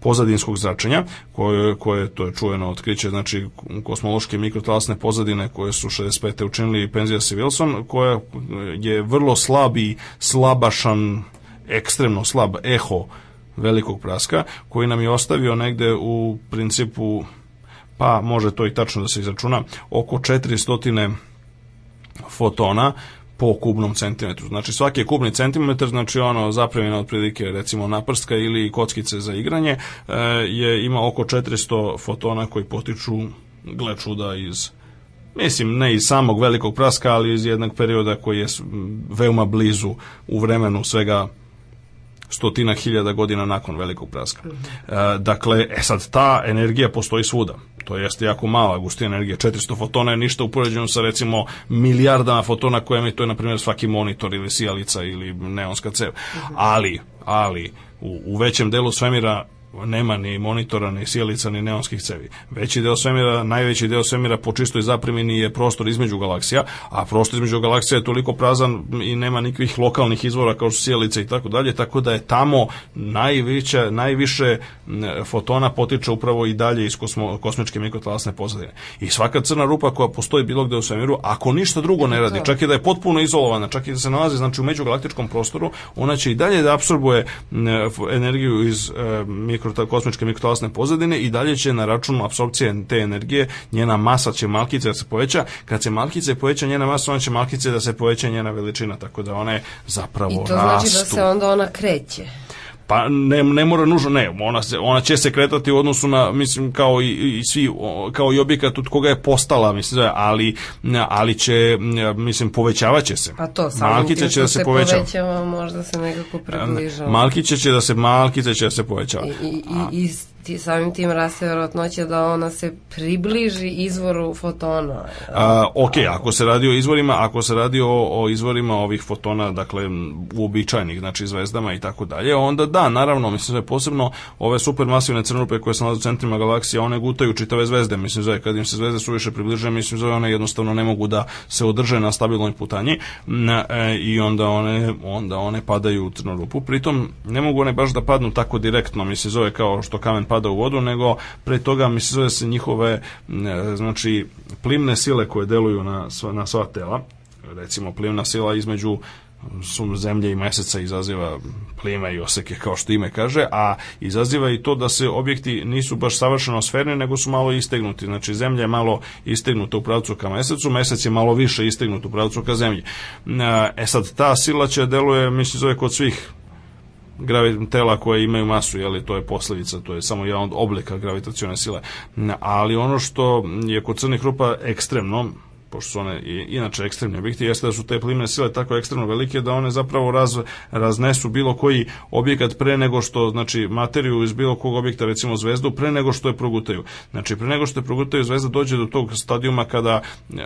C: pozadinskog zračenja, koje, koje to je čujeno otkriće, znači kosmološke mikrotalasne pozadine koje su 65. učinili Penzias i Wilson, koja je vrlo slab i slabašan, ekstremno slab eho velikog praska, koji nam je ostavio negde u principu pa može to i tačno da se izračuna, oko 400 fotona po kubnom centimetru. Znači svaki kubni centimetar, znači ono zapremljeno otprilike recimo naprstka ili kockice za igranje, e, je ima oko 400 fotona koji potiču gle čuda iz mislim ne iz samog velikog praska, ali iz jednog perioda koji je veoma blizu u vremenu svega stotina hiljada godina nakon velikog praska. E, dakle, e sad, ta energija postoji svuda. To jeste jako mala gustina energije. 400 fotona je ništa upoređeno sa recimo milijardama fotona koje emituje, na primjer, svaki monitor ili sijalica ili neonska cev. Ali, ali, u, u većem delu svemira nema ni monitora, ni sjelica, ni neonskih cevi. Veći deo svemira, najveći deo svemira po čistoj zaprimini je prostor između galaksija, a prostor između galaksija je toliko prazan i nema nikakvih lokalnih izvora kao su sjelice i tako dalje, tako da je tamo najveća, najviše fotona potiče upravo i dalje iz kosmo, kosmičke mikrotalasne pozadine. I svaka crna rupa koja postoji bilo gde u svemiru, ako ništa drugo ne radi, čak i da je potpuno izolovana, čak i da se nalazi znači u međugalaktičkom prostoru, ona će i dalje da apsorbuje energiju iz e, mikro, kosmičke mikrotalasne pozadine i dalje će na račun apsorpcije te energije njena masa će malkice da se poveća. Kad se malkice poveća njena masa, ona će malkice da se poveća njena veličina, tako da one zapravo
A: I to
C: rastu.
A: znači da se onda ona kreće.
C: Pa ne, ne mora nužno, ne, ona, se, ona će se kretati u odnosu na, mislim, kao i, i svi, kao i objekat od koga je postala, mislim, ali, ali će, mislim, povećavaće se.
A: Pa to, samim
C: Malkice će da se
A: se
C: poveća.
A: povećava, možda se nekako približava.
C: Malkice će da se, malkice će da se povećava.
A: I, i, i, i ti, samim tim raste verovatnoća da ona se približi izvoru fotona.
C: A, ok, ako se radi o izvorima, ako se radi o, o izvorima ovih fotona, dakle uobičajenih, znači zvezdama i tako dalje, onda da, naravno, mislim da je posebno ove supermasivne crnorupe koje se nalaze u centrima galaksije, one gutaju čitave zvezde, mislim da kad im se zvezde suviše približe, mislim da one jednostavno ne mogu da se održe na stabilnoj putanji e, i onda one, onda one padaju u crnorupu. Pritom ne mogu one baš da padnu tako direktno, mislim zove kao što kamen pada u vodu, nego pre toga mi se zove se njihove znači plimne sile koje deluju na sva, na sva tela. Recimo plimna sila između su zemlje i meseca izaziva plime i oseke kao što ime kaže, a izaziva i to da se objekti nisu baš savršeno sferni, nego su malo istegnuti. Znači zemlja je malo istegnuta u pravcu ka mesecu, mesec je malo više istegnut u pravcu ka zemlji. E sad, ta sila će deluje, mislim, zove kod svih gravi, tela koje imaju masu, jeli, to je posledica, to je samo jedan od oblika gravitacione sile. Ali ono što je kod crnih rupa ekstremno, pošto su one i, inače ekstremni objekti, jeste da su te plimne sile tako ekstremno velike da one zapravo raz, raznesu bilo koji objekat pre nego što, znači materiju iz bilo kog objekta, recimo zvezdu, pre nego što je progutaju. Znači, pre nego što je progutaju, zvezda dođe do tog stadijuma kada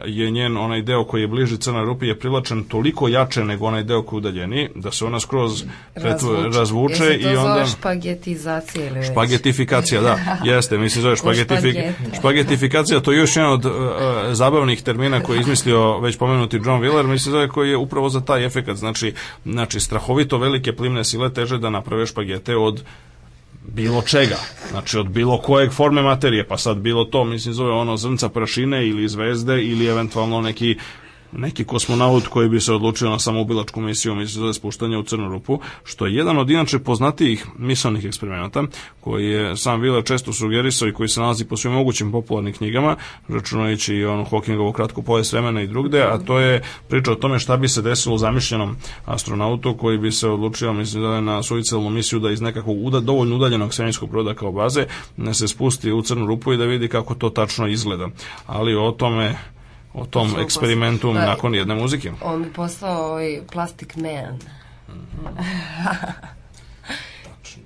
C: je njen onaj deo koji je bliži crnoj rupi je privlačen toliko jače nego onaj deo koji je udaljeniji, da se ona skroz pretvu, razvuče, razvuče
A: i
C: onda...
A: špagetizacija ili već?
C: Špagetifikacija, da, (laughs) jeste, mislim zove špagetifik, špagetifikacija, to je još jedan od uh, zabavnih termina koji je izmislio već pomenuti John Wheeler, mislim zove koji je upravo za taj efekat, znači, znači strahovito velike plimne sile teže da naprave špagete od bilo čega, znači od bilo kojeg forme materije, pa sad bilo to, mislim zove ono zrnca prašine ili zvezde ili eventualno neki neki kosmonaut koji bi se odlučio na samoubilačku misiju, misli za spuštanje u crnu rupu, što je jedan od inače poznatijih misalnih eksperimenata, koji je sam Wheeler često sugerisao i koji se nalazi po svim mogućim popularnim knjigama, računajući i onu Hawkingovu kratku povest vremena i drugde, a to je priča o tome šta bi se desilo zamišljenom astronautu koji bi se odlučio, mislim da na suicidalnu misiju da iz nekakvog uda, dovoljno udaljenog svemirskog broda kao baze ne se spusti u crnu rupu i da vidi kako to tačno izgleda. Ali o tome o tom
A: to
C: eksperimentu
A: poslao.
C: nakon jedne muzike.
A: Da, on bi postao ovaj Plastic Man. Mm -hmm. Tačno.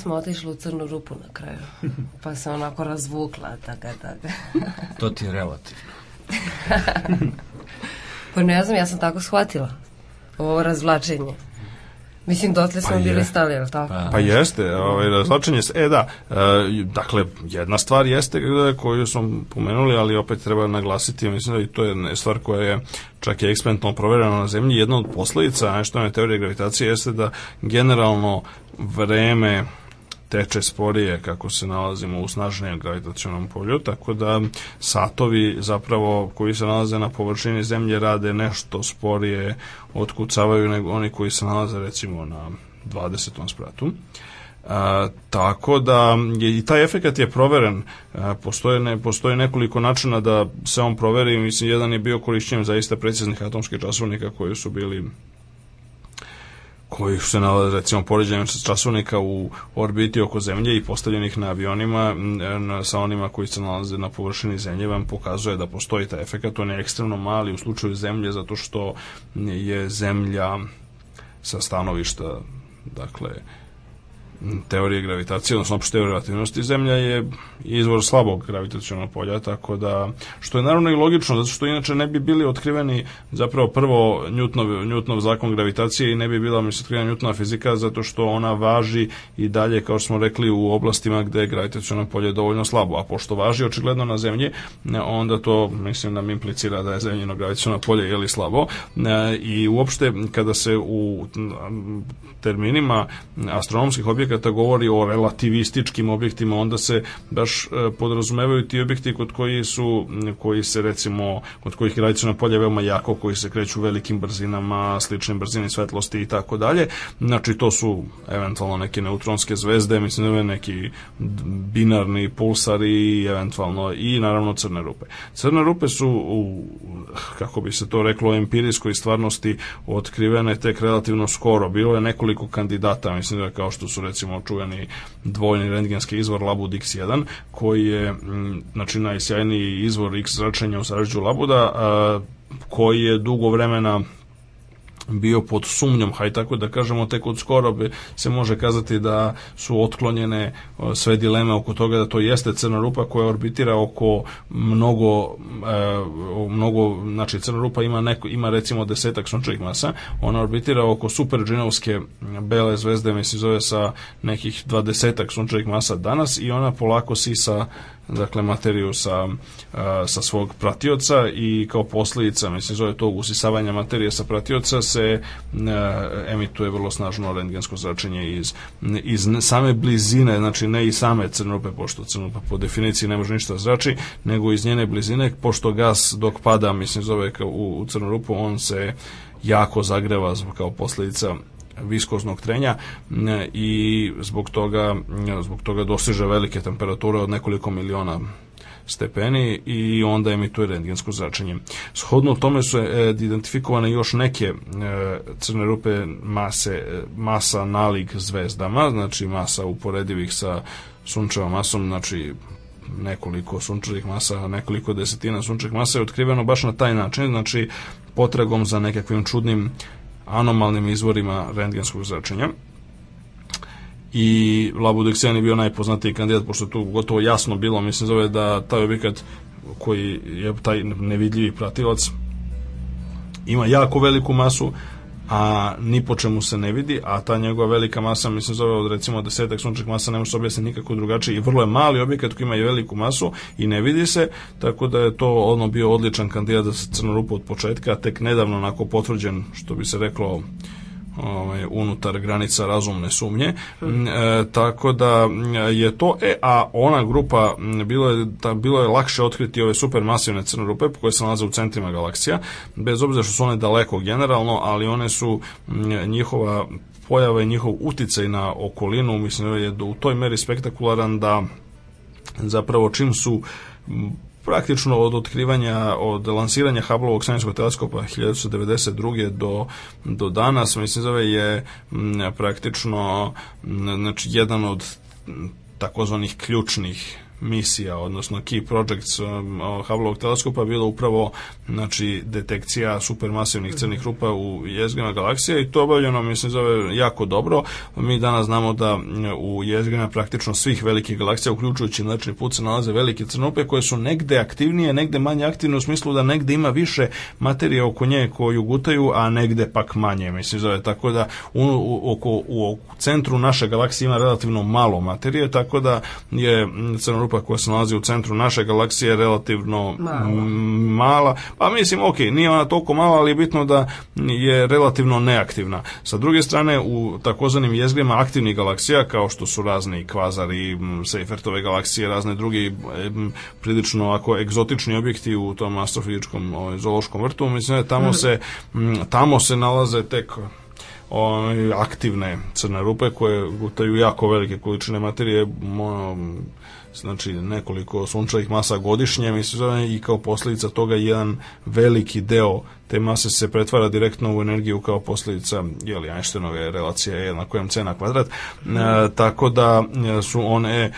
A: Pesma otišla u crnu rupu na kraju. (laughs) Pa se onako razvukla, taka, taka.
B: To ti je relativno. (laughs)
A: Pa ne znam, ja sam tako shvatila. Ovo razvlačenje. Mislim, dotle smo
C: Pa je.
A: bili stali, je li tako?
B: Pa,
C: Pa jeste, ovaj, razlačenje se, e da, e, dakle, jedna stvar jeste e, koju smo pomenuli, ali opet treba naglasiti, mislim da i to je jedna stvar koja je čak i eksperimentalno proverena na zemlji, jedna od posledica nešto teorije gravitacije jeste da generalno vreme teče sporije kako se nalazimo u snažnijem gravitacionom polju, tako da satovi zapravo koji se nalaze na površini zemlje rade nešto sporije, otkucavaju nego oni koji se nalaze recimo na 20. spratu. A, tako da je, i taj efekat je proveren a, postoje, ne, postoji nekoliko načina da se on proveri mislim jedan je bio korišćenjem zaista preciznih atomskih časovnika koji su bili koji se nalaze recimo poređenjem časovnika u orbiti oko zemlje i postavljenih na avionima na, sa onima koji se nalaze na površini zemlje vam pokazuje da postoji taj efekat. On je ekstremno mali u slučaju zemlje zato što je zemlja sa stanovišta dakle teorije gravitacije, odnosno opšte teorije relativnosti, Zemlja je izvor slabog gravitacionog polja, tako da, što je naravno i logično, zato što inače ne bi bili otkriveni zapravo prvo Newtonov, Newtonov zakon gravitacije i ne bi bila mislim otkrivena Newtonova fizika, zato što ona važi i dalje, kao što smo rekli, u oblastima gde je gravitaciono polje dovoljno slabo, a pošto važi očigledno na Zemlji, onda to, mislim, nam implicira da je Zemljino gravitaciono polje je li slabo. E, i uopšte kada se u terminima astronomskih objekata govori o relativističkim objektima, onda se baš e, podrazumevaju ti objekti kod koji su, koji se recimo, kod kojih polje je veoma jako, koji se kreću velikim brzinama, sličnim brzini svetlosti i tako dalje. Znači, to su eventualno neke neutronske zvezde, mislim da je neki binarni pulsari, eventualno i naravno crne rupe. Crne rupe su u, kako bi se to reklo, empirijskoj stvarnosti otkrivene tek relativno skoro. Bilo je nekoliko kandidata, mislim da kao što su recimo čuveni dvojni rentgenski izvor Labud X1, koji je m, znači najsjajniji izvor X zračenja u sređu Labuda, koji je dugo vremena bio pod sumnjom, haj tako da kažemo, tek od skoro bi se može kazati da su otklonjene o, sve dileme oko toga da to jeste crna rupa koja orbitira oko mnogo, e, mnogo znači crna rupa ima, neko, ima recimo desetak sunčevih masa, ona orbitira oko superdžinovske bele zvezde, mislim zove sa nekih dvadesetak sunčevih masa danas i ona polako sisa dakle materiju sa, sa svog pratioca i kao posljedica mislim zove tog usisavanja materije sa pratioca se emituje vrlo snažno rentgensko zračenje iz, iz same blizine, znači ne i same crnope, pošto crnopa po definiciji ne može ništa zrači, nego iz njene blizine, pošto gas dok pada, mislim zove kao u, u crnu rupu, on se jako zagreva kao posljedica viskoznog trenja i zbog toga, zbog toga doseže velike temperature od nekoliko miliona stepeni i onda emituje rentgensko zračenje. Shodno tome su e, identifikovane još neke e, crne rupe mase, e, masa nalik zvezdama, znači masa uporedivih sa sunčevom masom, znači nekoliko sunčevih masa, nekoliko desetina sunčevih masa je otkriveno baš na taj način, znači potragom za nekakvim čudnim anomalnim izvorima rentgenskog zračenja. I Labudexian je bio najpoznatiji kandidat pošto je tu gotovo jasno bilo mislim zove da taj objekat koji je taj nevidljivi pratilac ima jako veliku masu a ni po čemu se ne vidi, a ta njegova velika masa, mislim zove od recimo desetak sunčnih masa, ne može se objasniti nikako drugačije i vrlo je mali objekat koji ima i veliku masu i ne vidi se, tako da je to ono bio odličan kandidat za crnu rupu od početka, tek nedavno onako potvrđen, što bi se reklo ovaj, unutar granica razumne sumnje. E, tako da je to, e, a ona grupa, bilo je, ta, bilo je lakše otkriti ove supermasivne crne rupe koje se nalaze u centrima galaksija, bez obzira što su one daleko generalno, ali one su njihova pojava i njihov uticaj na okolinu, mislim je u toj meri spektakularan da zapravo čim su praktično od otkrivanja, od lansiranja Hubbleovog svemirskog teleskopa 1992. do, do danas, mislim zove je m, praktično m, znači, jedan od takozvanih ključnih misija, odnosno key projects um, Hubbleovog teleskopa bilo upravo znači, detekcija supermasivnih crnih rupa u jezgrima galaksije i to obavljeno, mislim, zove jako dobro. Mi danas znamo da u jezgrima praktično svih velikih galaksija, uključujući mlečni put, se nalaze velike rupe koje su negde aktivnije, negde manje aktivne u smislu da negde ima više materije oko nje koju gutaju, a negde pak manje, mislim, zove. Tako da u, u, oko, u, u centru naše galaksije ima relativno malo materije, tako da je mm, crna rupa koja se nalazi u centru naše galaksije relativno
A: Mala.
C: mala. Pa mislim, ok, nije ona toliko mala, ali je bitno da je relativno neaktivna. Sa druge strane, u takozvanim jezgrima aktivnih galaksija, kao što su razni kvazari, m, Seyfertove galaksije, razne drugi prilično ako egzotični objekti u tom astrofizičkom ovaj, zoološkom vrtu, mislim da tamo se m, tamo se nalaze tek ovaj, aktivne crne rupe koje gutaju jako velike količine materije, ono, znači nekoliko sunčevih masa godišnje, mislim, i kao posljedica toga jedan veliki deo te mase se pretvara direktno u energiju kao posljedica jeli, Einsteinove relacije je jednako m c na kvadrat, e, tako da su one,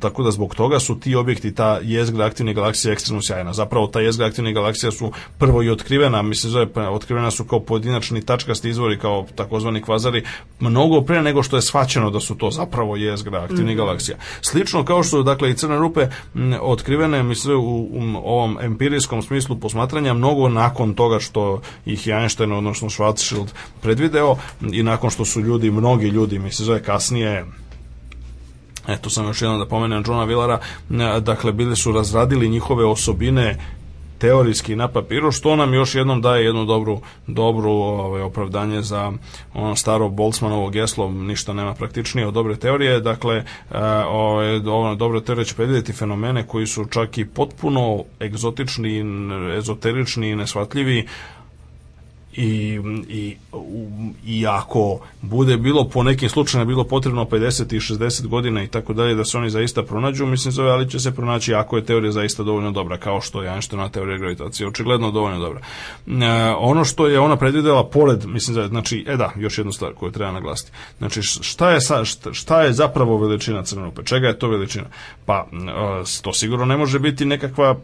C: tako da zbog toga su ti objekti, ta jezgra aktivne galaksije ekstremno sjajna. Zapravo ta jezgra aktivne galaksija su prvo i otkrivena, mislim zove, pa, otkrivena su kao pojedinačni tačkasti izvori, kao takozvani kvazari, mnogo pre nego što je shvaćeno da su to zapravo jezgra aktivnih galaksija. Slično kao što dakle i crne rupe m, otkrivene mislim u, u ovom empirijskom smislu posmatranja mnogo nakon toga što ih je Einstein odnosno Schwarzschild predvideo i nakon što su ljudi, mnogi ljudi, mislim zove kasnije eto sam još jednom da pomenem Johna Villara, dakle bili su razradili njihove osobine teorijski na papiru, što nam još jednom daje jednu dobru, dobru ovaj, opravdanje za ono staro Boltzmanovo geslo, ništa nema praktičnije od dobre teorije, dakle, e, ovaj, ova dobra teorija će predvidjeti fenomene koji su čak i potpuno egzotični, ezoterični i nesvatljivi, i, i, i ako bude bilo po nekim slučajima bilo potrebno 50 i 60 godina i tako dalje da se oni zaista pronađu, mislim zove, ali će se pronaći ako je teorija zaista dovoljno dobra, kao što je Einsteinova teorija gravitacije, očigledno dovoljno dobra. E, ono što je ona predvidela pored, mislim da, znači, e da, još jednu stvar koju treba naglasiti. Znači, šta je, sa, šta, šta je zapravo veličina crne rupe? Čega je to veličina? Pa, e, to sigurno ne može biti nekakva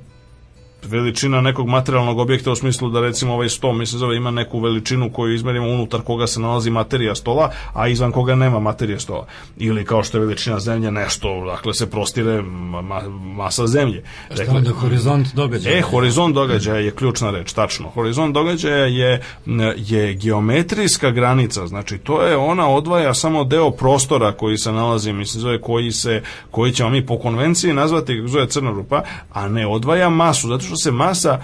C: veličina nekog materijalnog objekta u smislu da recimo ovaj sto mi se zove ima neku veličinu koju izmerimo unutar koga se nalazi materija stola, a izvan koga nema materije stola. Ili kao što je veličina zemlje nešto, dakle se prostire ma, ma- masa zemlje.
B: Šta
C: Dakle,
B: onda horizont događaja?
C: E, horizont događaja je ključna reč, tačno. Horizont događaja je, je geometrijska granica, znači to je ona odvaja samo deo prostora koji se nalazi, mislim zove koji se koji ćemo mi po konvenciji nazvati zove crna rupa, a ne odvaja masu, zato što se masa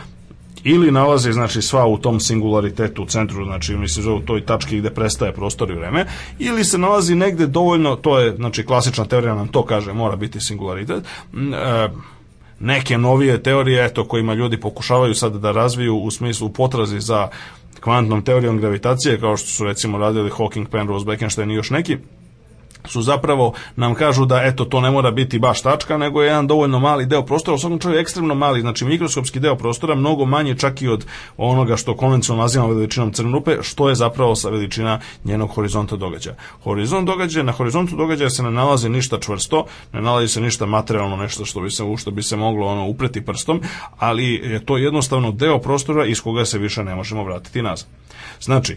C: ili nalazi znači sva u tom singularitetu u centru, znači mislim zove u toj tački gde prestaje prostor i vreme, ili se nalazi negde dovoljno, to je znači klasična teorija nam to kaže, mora biti singularitet. e, neke novije teorije eto kojima ljudi pokušavaju sad da razviju u smislu potrazi za kvantnom teorijom gravitacije kao što su recimo radili Hawking, Penrose, Bekenstein i još neki su zapravo nam kažu da eto to ne mora biti baš tačka nego je jedan dovoljno mali deo prostora, u svakom ekstremno mali, znači mikroskopski deo prostora, mnogo manji čak i od onoga što konvencionalno nazivamo veličinom crne rupe, što je zapravo sa veličina njenog horizonta događaja. Horizont događaja, na horizontu događaja se ne nalazi ništa čvrsto, ne nalazi se ništa materijalno, nešto što bi se u što bi se moglo ono upreti prstom, ali je to jednostavno deo prostora iz koga se više ne možemo vratiti nazad. Znači,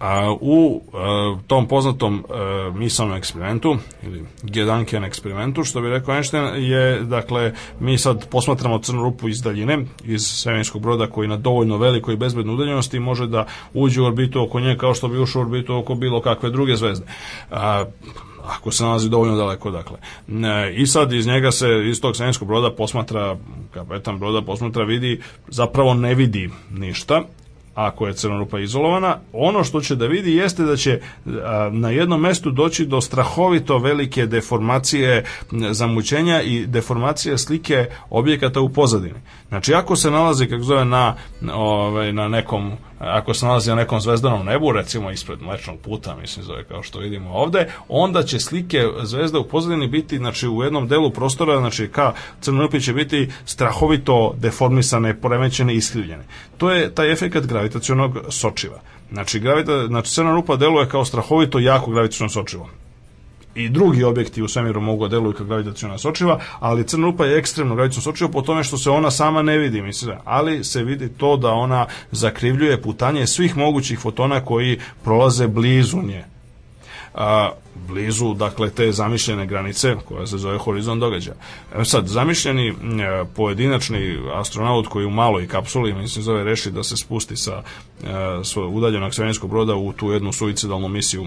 C: a, u a, tom poznatom a, misalnom eksperimentu ili Gedankian eksperimentu, što bi rekao Einstein, je, dakle, mi sad posmatramo crnu rupu iz daljine, iz svemirskog broda koji na dovoljno velikoj i bezbednoj udaljenosti može da uđe u orbitu oko nje kao što bi ušao u orbitu oko bilo kakve druge zvezde. A, ako se nalazi dovoljno daleko, dakle. E, I sad iz njega se, iz tog svemirskog broda posmatra, kapetan broda posmatra, vidi, zapravo ne vidi ništa, ako je crna rupa izolovana, ono što će da vidi jeste da će na jednom mestu doći do strahovito velike deformacije zamućenja i deformacije slike objekata u pozadini. Znači, ako se nalazi, kako zove, na, ovaj, na nekom ako se nalazi na nekom zvezdanom nebu, recimo ispred mlečnog puta, mislim zove kao što vidimo ovde, onda će slike zvezda u pozadini biti, znači u jednom delu prostora, znači ka crnoj rupi će biti strahovito deformisane, poremećene i iskrivljene. To je taj efekat gravitacionog sočiva. Znači, gravita, znači crna rupa deluje kao strahovito jako gravitaciono sočivo i drugi objekti u svemiru mogu da deluju kao gravitacijona sočiva, ali crna rupa je ekstremno gravitacijona sočiva po tome što se ona sama ne vidi, mislim, ali se vidi to da ona zakrivljuje putanje svih mogućih fotona koji prolaze blizu nje a, blizu dakle te zamišljene granice koja se zove horizont događaja. E sad, zamišljeni e, pojedinačni astronaut koji u maloj kapsuli, mislim zove, reši da se spusti sa e, udaljenog svemirskog broda u tu jednu suicidalnu misiju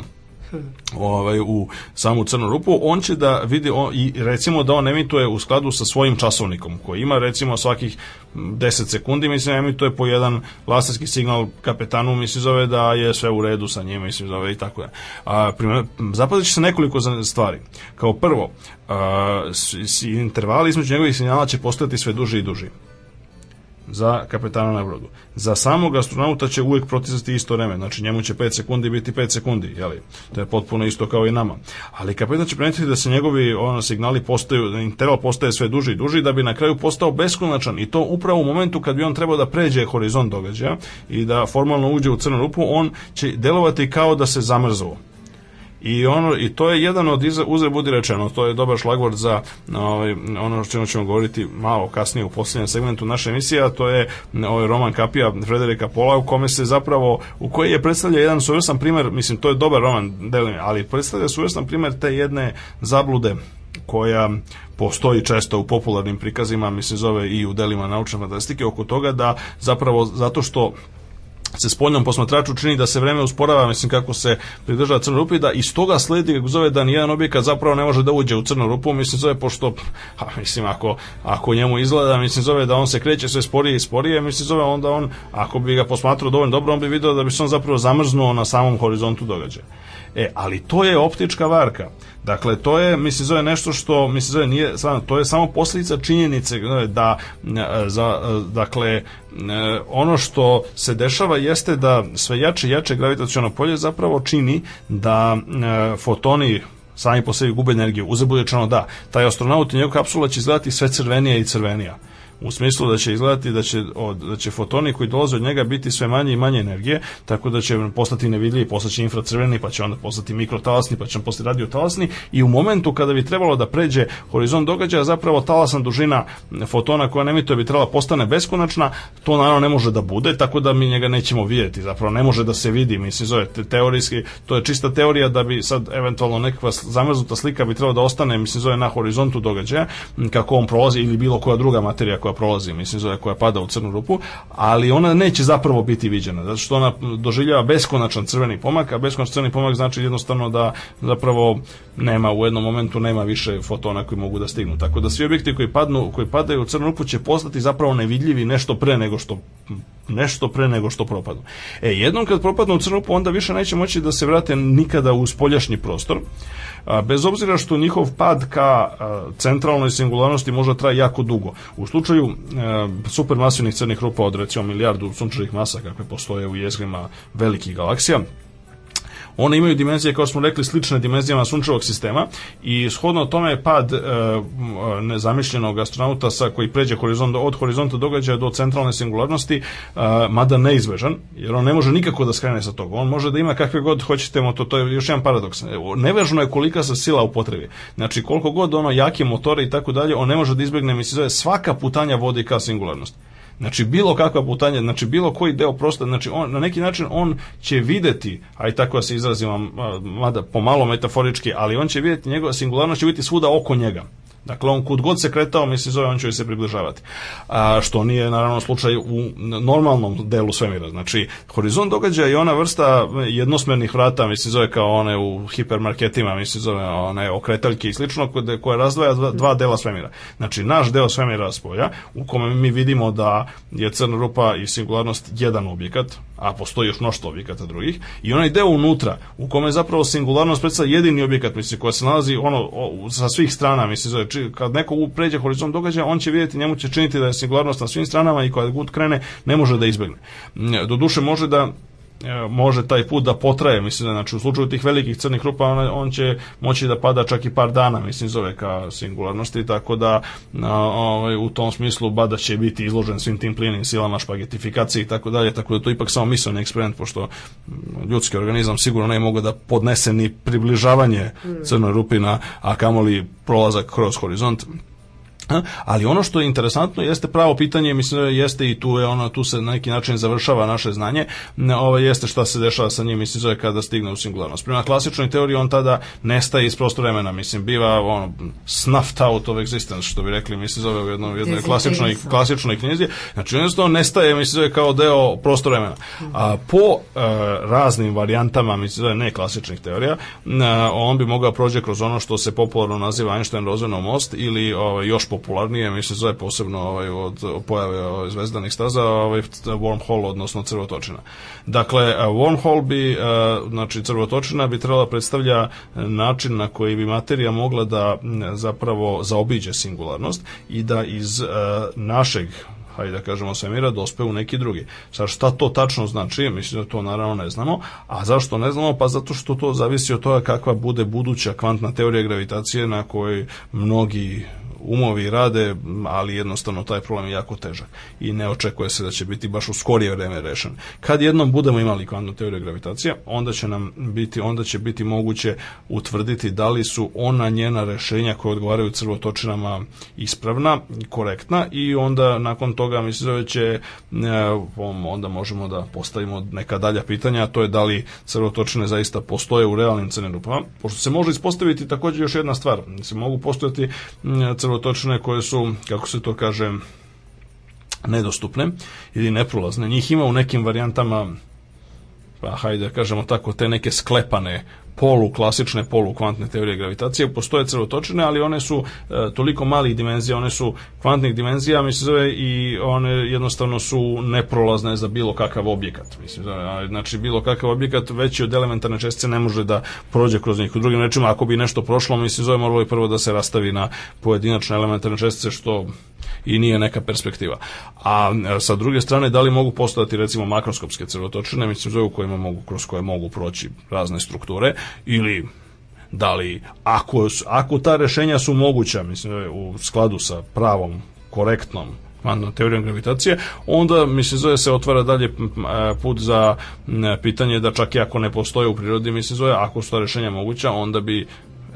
C: ovaj, u samu crnu rupu, on će da vidi on, i recimo da on emituje u skladu sa svojim časovnikom koji ima recimo svakih 10 sekundi, mislim emituje po jedan laserski signal kapetanu, mislim zove da je sve u redu sa njim, mislim zove i tako da. A, primjer, zapazit će se nekoliko stvari. Kao prvo, a, s, s, intervali između njegovih signala će postojati sve duži i duži za kapetana na brodu. Za samog astronauta će uvijek protizati isto vreme, znači njemu će 5 sekundi biti 5 sekundi, jeli? To je potpuno isto kao i nama. Ali kapetan će primetiti da se njegovi ono, signali postaju, da interval postaje sve duži i duži, da bi na kraju postao beskonačan i to upravo u momentu kad bi on trebao da pređe horizont događaja i da formalno uđe u crnu rupu, on će delovati kao da se zamrzao. I ono i to je jedan od uzre budi rečeno, to je dobar šlagvord za ovaj ono o čemu ćemo govoriti malo kasnije u posljednjem segmentu naše emisije, a to je ovaj roman Kapija Frederika Pola u kome se zapravo u koji je predstavlja jedan suvrsan primer, mislim to je dobar roman, delim, ali predstavlja suvrsan primer te jedne zablude koja postoji često u popularnim prikazima, mislim zove i u delima naučne fantastike oko toga da zapravo zato što se spoljnom posmatraču čini da se vreme usporava, mislim kako se pridržava crnoj rupi, da iz toga sledi kako zove da nijedan objekat zapravo ne može da uđe u crnu rupu, mislim zove pošto, a, mislim ako, ako njemu izgleda, mislim zove da on se kreće sve sporije i sporije, mislim zove onda on, ako bi ga posmatrao dovoljno dobro, on bi video da bi se on zapravo zamrznuo na samom horizontu događaja. E, ali to je optička varka. Dakle, to je, mislim, zove nešto što, mislim, zove nije, to je samo posljedica činjenice e, da, e, za, e, dakle, ono što se dešava jeste da sve jače i jače gravitaciono polje zapravo čini da fotoni sami po sebi gube energiju. Uzebudečano da, taj astronaut i njegov kapsula će izgledati sve crvenija i crvenija u smislu da će izgledati da će, od, da će fotoni koji dolaze od njega biti sve manje i manje energije, tako da će postati nevidljivi, postaće infracrveni, pa će onda postati mikrotalasni, pa će on postati radiotalasni. I u momentu kada bi trebalo da pređe horizont događaja, zapravo talasna dužina fotona koja ne emituje bi trebala postane beskonačna, to naravno ne može da bude, tako da mi njega nećemo vidjeti, zapravo ne može da se vidi, mislim, zove te, teorijski, to je čista teorija da bi sad eventualno nekakva zamrznuta slika bi trebala da ostane, mislim, zove na horizontu događaja, kako on prolazi ili bilo koja druga materija koja prolazi, mislim, zove koja pada u crnu rupu, ali ona neće zapravo biti viđena, zato što ona doživljava beskonačan crveni pomak, a beskonačan crveni pomak znači jednostavno da zapravo nema u jednom momentu nema više fotona koji mogu da stignu. Tako da svi objekti koji padnu, koji padaju u crnu rupu će postati zapravo nevidljivi nešto pre nego što nešto pre nego što propadnu. E, jednom kad propadnu u crnu rupu, onda više neće moći da se vrate nikada u spoljašnji prostor, bez obzira što njihov pad ka centralnoj singularnosti može traje jako dugo. U slučaju a, supermasivnih crnih rupa od recimo milijardu sunčevih masa kakve postoje u jezgrima velikih galaksija, one imaju dimenzije, kao smo rekli, slične dimenzijama sunčevog sistema i shodno tome pad e, nezamišljenog astronauta sa koji pređe horizont, od horizonta događaja do centralne singularnosti, e, mada neizvežan, jer on ne može nikako da skrene sa toga. On može da ima kakve god hoćete moto, to je još jedan paradoks. Nevežno je kolika se sila u potrebi. Znači, koliko god ono jake motore i tako dalje, on ne može da izbegne, mi se zove, svaka putanja vodi ka singularnosti. Znači bilo kakva putanja, znači bilo koji deo prostora, znači on na neki način on će videti, a i tako da se izrazim, mada pomalo metaforički, ali on će videti njegova singularnost će biti svuda oko njega. Dakle, on kud god se kretao, misli zove, on će se približavati. A, što nije, naravno, slučaj u normalnom delu svemira. Znači, horizont događaja je ona vrsta jednosmernih vrata, misli zove kao one u hipermarketima, misli zove one okretaljke i slično, koje razdvaja dva, dva dela svemira. Znači, naš deo svemira spolja, u kome mi vidimo da je crna rupa i singularnost jedan objekat, a postoji još mnoštvo objekata drugih, i onaj deo unutra, u kome zapravo singularnost predstavlja jedini objekat, misli, koja se nalazi ono, o, sa svih strana, misli, zove, či, kad neko pređe horizont događaja, on će vidjeti, njemu će činiti da je singularnost na svim stranama i kada god krene, ne može da izbegne. Do duše može da može taj put da potraje, mislim, da, znači u slučaju tih velikih crnih rupa on, on će moći da pada čak i par dana, mislim, zove ka singularnosti, tako da ovaj, u tom smislu Bada će biti izložen svim tim plinim silama, špagetifikaciji i tako dalje, tako da to ipak samo misleni eksperiment, pošto ljudski organizam sigurno ne mogu da podnese ni približavanje crnoj rupi na, a kamoli prolazak kroz horizont ali ono što je interesantno jeste pravo pitanje, mislim jeste i tu je ono tu se na neki način završava naše znanje, ovo jeste šta se dešava sa njim, mislim zove kada stigne u singularnost. Prema klasičnoj teoriji on tada nestaje iz prostora vremena, mislim biva ono snuffed out of existence, što bi rekli, mislim zove u jednoj, jednoj klasičnoj klasičnoj knjizi. Znači jednostavno nestaje, mislim zove kao deo prostora vremena. A po e, raznim varijantama, mislim zove ne klasičnih teorija, n- on bi mogao prođe kroz ono što se popularno naziva Einstein-Rosenov most ili ovaj, još popularnije, mislim zove posebno ovaj, od pojave ovaj, zvezdanih staza, ovaj, wormhole, odnosno crvotočina. Dakle, wormhole bi, znači crvotočina bi trebala predstavlja način na koji bi materija mogla da zapravo zaobiđe singularnost i da iz našeg hajde da kažemo svemira, dospe u neki drugi. Sad šta to tačno znači, mislim da to naravno ne znamo, a zašto ne znamo? Pa zato što to zavisi od toga kakva bude buduća kvantna teorija gravitacije na kojoj mnogi umovi rade, ali jednostavno taj problem je jako težak i ne očekuje se da će biti baš u skorije vreme rešen. Kad jednom budemo imali kvantnu teoriju gravitacije, onda će nam biti onda će biti moguće utvrditi da li su ona njena rešenja koje odgovaraju crvotočinama ispravna, korektna i onda nakon toga mislim da će onda možemo da postavimo neka dalja pitanja, a to je da li crvotočine zaista postoje u realnim crnim rupama, pošto se može ispostaviti takođe još jedna stvar, se mogu postojati m, crvotočine koje su, kako se to kaže, nedostupne ili neprolazne. Njih ima u nekim varijantama pa hajde da kažemo tako, te neke sklepane polu klasične polu kvantne teorije gravitacije postoje crvotočine, ali one su e, toliko malih dimenzija, one su kvantnih dimenzija, mislim zove i one jednostavno su neprolazne za bilo kakav objekat. Mislim zove, znači bilo kakav objekat veći od elementarne čestice ne može da prođe kroz njih. U drugim rečima, ako bi nešto prošlo, mislim zove moralo bi prvo da se rastavi na pojedinačne elementarne čestice što i nije neka perspektiva. A e, sa druge strane, da li mogu postojati recimo makroskopske crvotočine, mislim zove u kojima mogu, kroz koje mogu proći razne strukture, ili da li, ako, ako ta rešenja su moguća, mislim, zove, u skladu sa pravom, korektnom kvantnom teorijom gravitacije, onda mislim zove se otvara dalje e, put za pitanje da čak i ako ne postoje u prirodi, mislim zove, ako su ta rešenja moguća, onda bi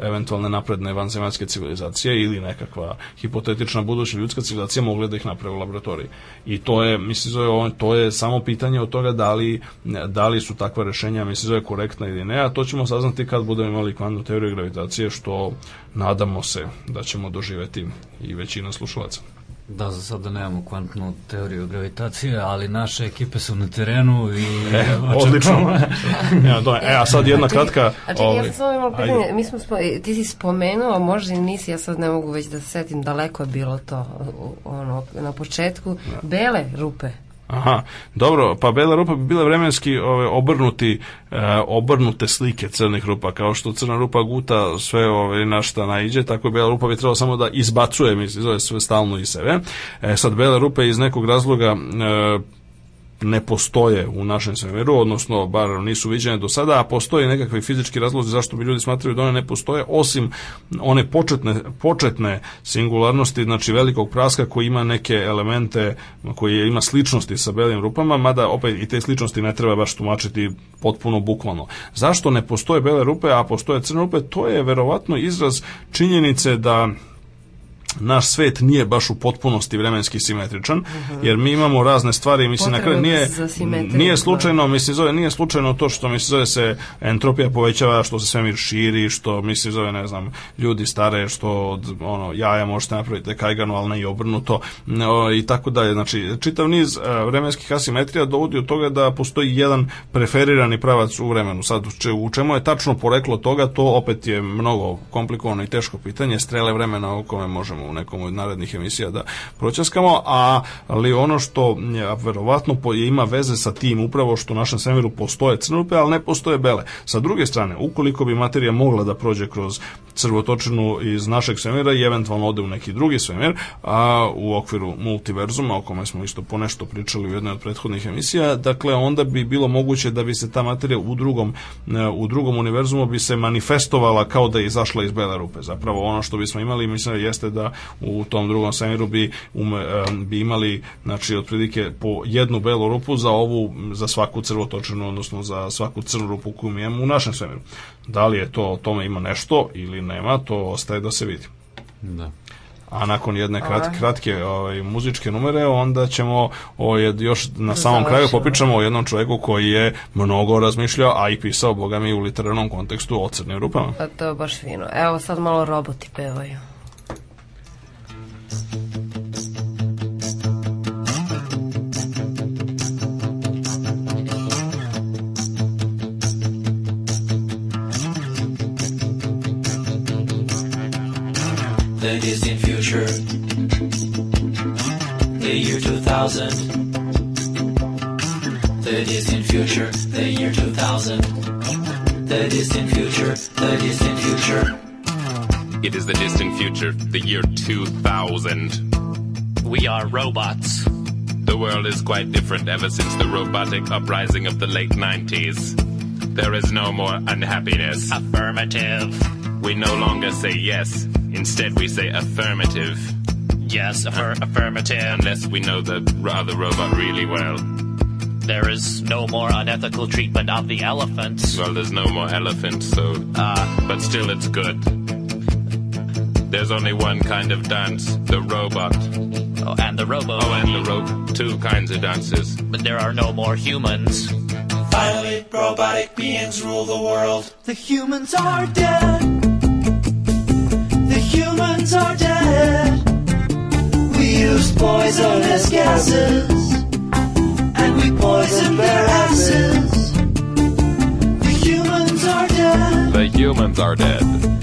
C: eventualne napredne vanzemaljske civilizacije ili nekakva hipotetična buduća ljudska civilizacija mogle da ih naprave u laboratoriji. I to je, mislim, zove, to je samo pitanje od toga da li, da li su takva rešenja, mislim, zove korektna ili ne, a to ćemo saznati kad budemo imali kvantnu teoriju gravitacije, što nadamo se da ćemo doživeti i većina slušalaca.
B: Da, za sada nemamo kvantnu teoriju gravitacije, ali naše ekipe su na terenu i...
C: E, (laughs) odlično. (laughs) ja, do, e, a sad jedna kratka...
A: A čekaj, ja
C: ovaj,
A: sam samo imala
C: ajde.
A: pitanje, mi smo, spo- ti si spomenuo, možda i nisi, ja sad ne mogu već da se setim, daleko je bilo to, ono, na početku, bele rupe.
C: Aha, dobro, pa bela rupa bi bile vremenski ove, obrnuti, e, obrnute slike crnih rupa, kao što crna rupa guta sve ove, na šta naiđe, tako bela rupa bi trebalo samo da izbacuje, mislim, zove sve stalno iz sebe. E, sad, bele rupe iz nekog razloga e, ne postoje u našem svemiru, odnosno bar nisu viđene do sada, a postoje nekakvi fizički razlozi zašto bi ljudi smatraju da one ne postoje, osim one početne, početne singularnosti, znači velikog praska koji ima neke elemente koji ima sličnosti sa belim rupama, mada opet i te sličnosti ne treba baš tumačiti potpuno bukvalno. Zašto ne postoje bele rupe, a postoje crne rupe? To je verovatno izraz činjenice da naš svet nije baš u potpunosti vremenski simetričan, jer mi imamo razne stvari, mislim na kraju nije nije
A: da.
C: slučajno, mislim zove nije slučajno to što mislim zove se entropija povećava, što se svemir širi, što mislim zove ne znam, ljudi stare, što od ono jaja možete napraviti kajganu, ali ne i obrnuto no, i tako dalje. Znači čitav niz e, vremenskih asimetrija dovodi od toga da postoji jedan preferirani pravac u vremenu. Sad če- u čemu je tačno poreklo toga, to opet je mnogo komplikovano i teško pitanje, strele vremena o kome možemo u nekom od narednih emisija da proćaskamo, a, ali ono što verovatno po- ima veze sa tim upravo što u našem svemiru postoje crne rupe, ali ne postoje bele. Sa druge strane, ukoliko bi materija mogla da prođe kroz crvotočinu iz našeg svemira i eventualno ode u neki drugi svemir, a u okviru multiverzuma, o kome smo isto ponešto pričali u jednoj od prethodnih emisija, dakle onda bi bilo moguće da bi se ta materija u drugom, e, u drugom univerzumu bi se manifestovala kao da je izašla iz bele rupe. Zapravo ono što bismo imali, mislim, jeste da u tom drugom svemiru bi, ume, e, bi imali znači, otprilike po jednu belu rupu za ovu, za svaku crvotočinu, odnosno za svaku crnu rupu koju mi imamo u našem svemiru. Da li je to, o tome ima nešto ili nema, to ostaje da se vidi.
B: Da.
C: A nakon jedne krat, kratke ovaj, muzičke numere, onda ćemo o, jed- još na samom kraju
A: završimo.
C: popričamo o jednom čovjeku koji je mnogo razmišljao, a i pisao, boga mi, u literarnom kontekstu o crnim rupama.
A: Pa to je baš fino. Evo sad malo roboti pevaju.
H: The distant future, the year 2000. The distant future, the year 2000. The distant future, the distant future.
I: It is the distant future, the year 2000.
H: We are robots.
I: The world is quite different ever since the robotic uprising of the late 90s. There is no more unhappiness.
H: Affirmative.
I: We no longer say yes, instead we say affirmative.
H: Yes, affir- affirmative.
I: Unless we know the other robot really well.
H: There is no more unethical treatment of the elephants.
I: Well, there's no more elephants, so.
H: Uh,
I: But still, it's good. There's only one kind of dance the robot.
H: oh, and the robo.
I: Oh, and the rope. Two kinds of dances.
H: But there are no more humans. Finally, robotic beings rule the world. The humans are dead. The humans are dead. We use poisonous gases. And we poison their asses. The humans are dead.
I: The humans are dead.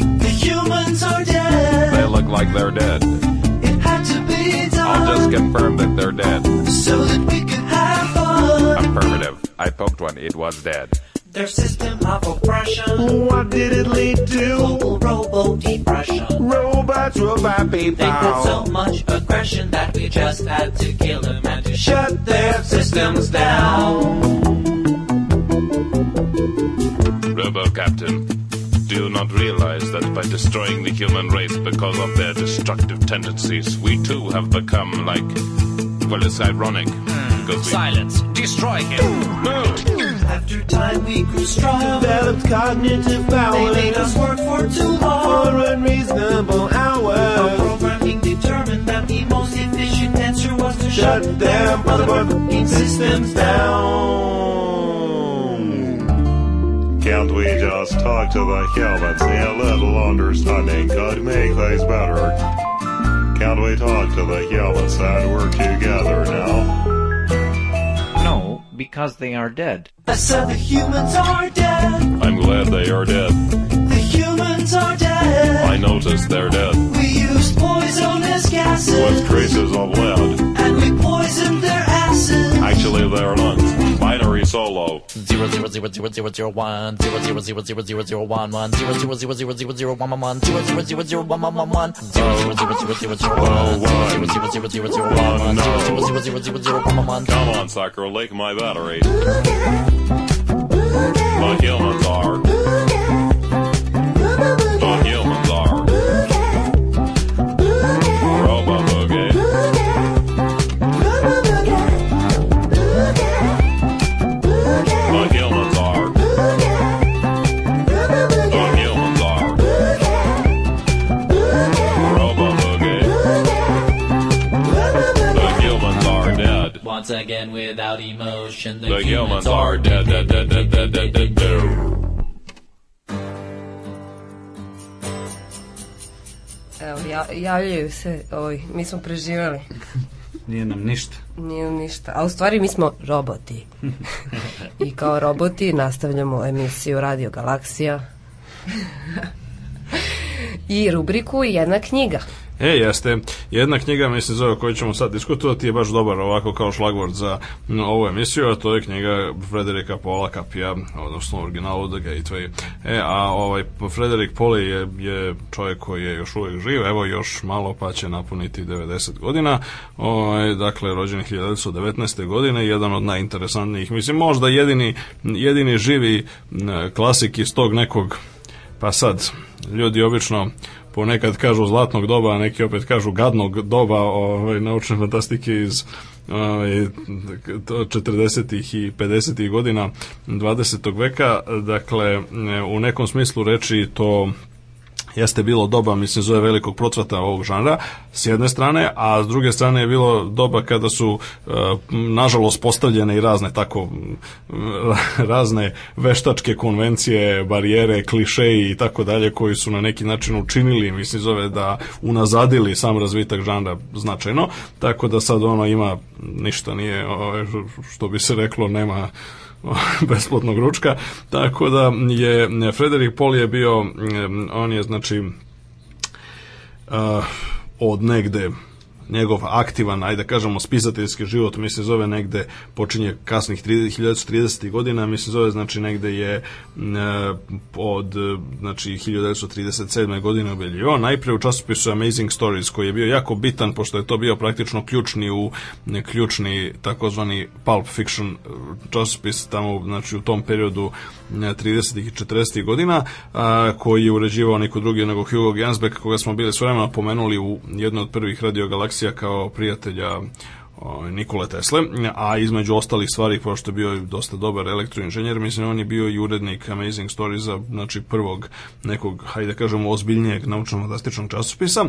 H: The humans are dead.
I: They look like they're dead.
H: It had to be done.
I: I'll just confirm that they're dead.
H: so that we could have fun.
I: Affirmative. I poked one. It was dead.
H: Their system of oppression.
J: What did it lead to?
H: Global robo depression.
J: Robots, robot
H: They put so much aggression that we just had to kill them and to shut their systems down.
I: Robo Captain, do not realize that by destroying the human race because of their destructive tendencies, we too have become like. Well, it's ironic. Hmm. Because we.
H: Silence. Destroy him.
I: No!
H: After time we grew strong.
J: Developed cognitive power.
H: They made us work for too long.
J: for
H: long.
J: unreasonable
H: Our programming determined that the most efficient answer was to
J: Shut their motherfucking systems down.
K: Can't we just talk to the humans? A little understanding could make things better. Can't we talk to the humans and work together now?
L: No, because they are dead.
H: I said the humans are dead.
I: I'm glad they are dead.
H: The humans are dead.
I: I noticed they're dead.
H: We used poisonous gases.
I: With traces of lead.
H: And we poisoned their asses.
I: Actually, they're lungs. Binary solo.
H: Zero zero zero zero zero zero one zero zero zero zero zero zero one one zero zero zero zero zero zero one one one zero zero zero zero one one one one zero zero zero zero zero zero one zero zero zero zero zero one one zero zero zero zero zero zero one one one.
I: Come on, Sacro, lake my battery. The humans are.
A: Javljaju se, oj, mi smo preživjeli. (laughs)
B: Nije nam ništa.
A: Nije ništa. A u stvari mi smo roboti. (laughs) I kao roboti nastavljamo emisiju Radio Galaksija. (laughs) I rubriku Jedna knjiga.
C: E, jeste. Jedna knjiga, mislim, zove o kojoj ćemo sad diskutovati, je baš dobar ovako kao šlagvord za ovu emisiju, a to je knjiga Frederika Paula Kapija, odnosno originalu The Gateway. E, a ovaj, Frederik Poli je, je čovjek koji je još uvijek živ, evo još malo pa će napuniti 90 godina, ovaj, dakle, rođen je 1919. godine, jedan od najinteresantnijih, mislim, možda jedini, jedini živi klasik iz tog nekog pa sad, ljudi obično ponekad kažu zlatnog doba, a neki opet kažu gadnog doba ovaj, naučne fantastike iz ovaj, to 40. i 50. godina 20. veka. Dakle, u nekom smislu reči to jeste bilo doba, mislim, zove velikog procvata ovog žanra, s jedne strane, a s druge strane je bilo doba kada su, e, nažalost, postavljene i razne tako, (laughs) razne veštačke konvencije, barijere, klišeji i tako dalje, koji su na neki način učinili, mislim, zove da unazadili sam razvitak žanra značajno, tako da sad ono ima, ništa nije, ovaj, što bi se reklo, nema (laughs) besplatnog ručka, tako da je Frederik Pol je bio, on je znači uh, od negde njegov aktivan, ajde da kažemo, spisateljski život, mi se zove negde, počinje kasnih 1930. godina, mi se zove, znači, negde je e, od, znači, 1937. godine objavljivao, najpre u časopisu Amazing Stories, koji je bio jako bitan, pošto je to bio praktično ključni u ključni takozvani pulp fiction časopis tamo, znači, u tom periodu 30. i 40. godina, a, koji je uređivao niko drugi nego Hugo Gansbeck, koga smo bili vremena pomenuli u jednoj od prvih radiogalaksija kao prijatelja Nikole Tesle, a između ostalih stvari, pošto je bio dosta dobar elektroinženjer, mislim, on je bio i urednik Amazing Stories-a, znači prvog nekog, hajde da kažemo, ozbiljnijeg naučno-fantastičnog časopisa,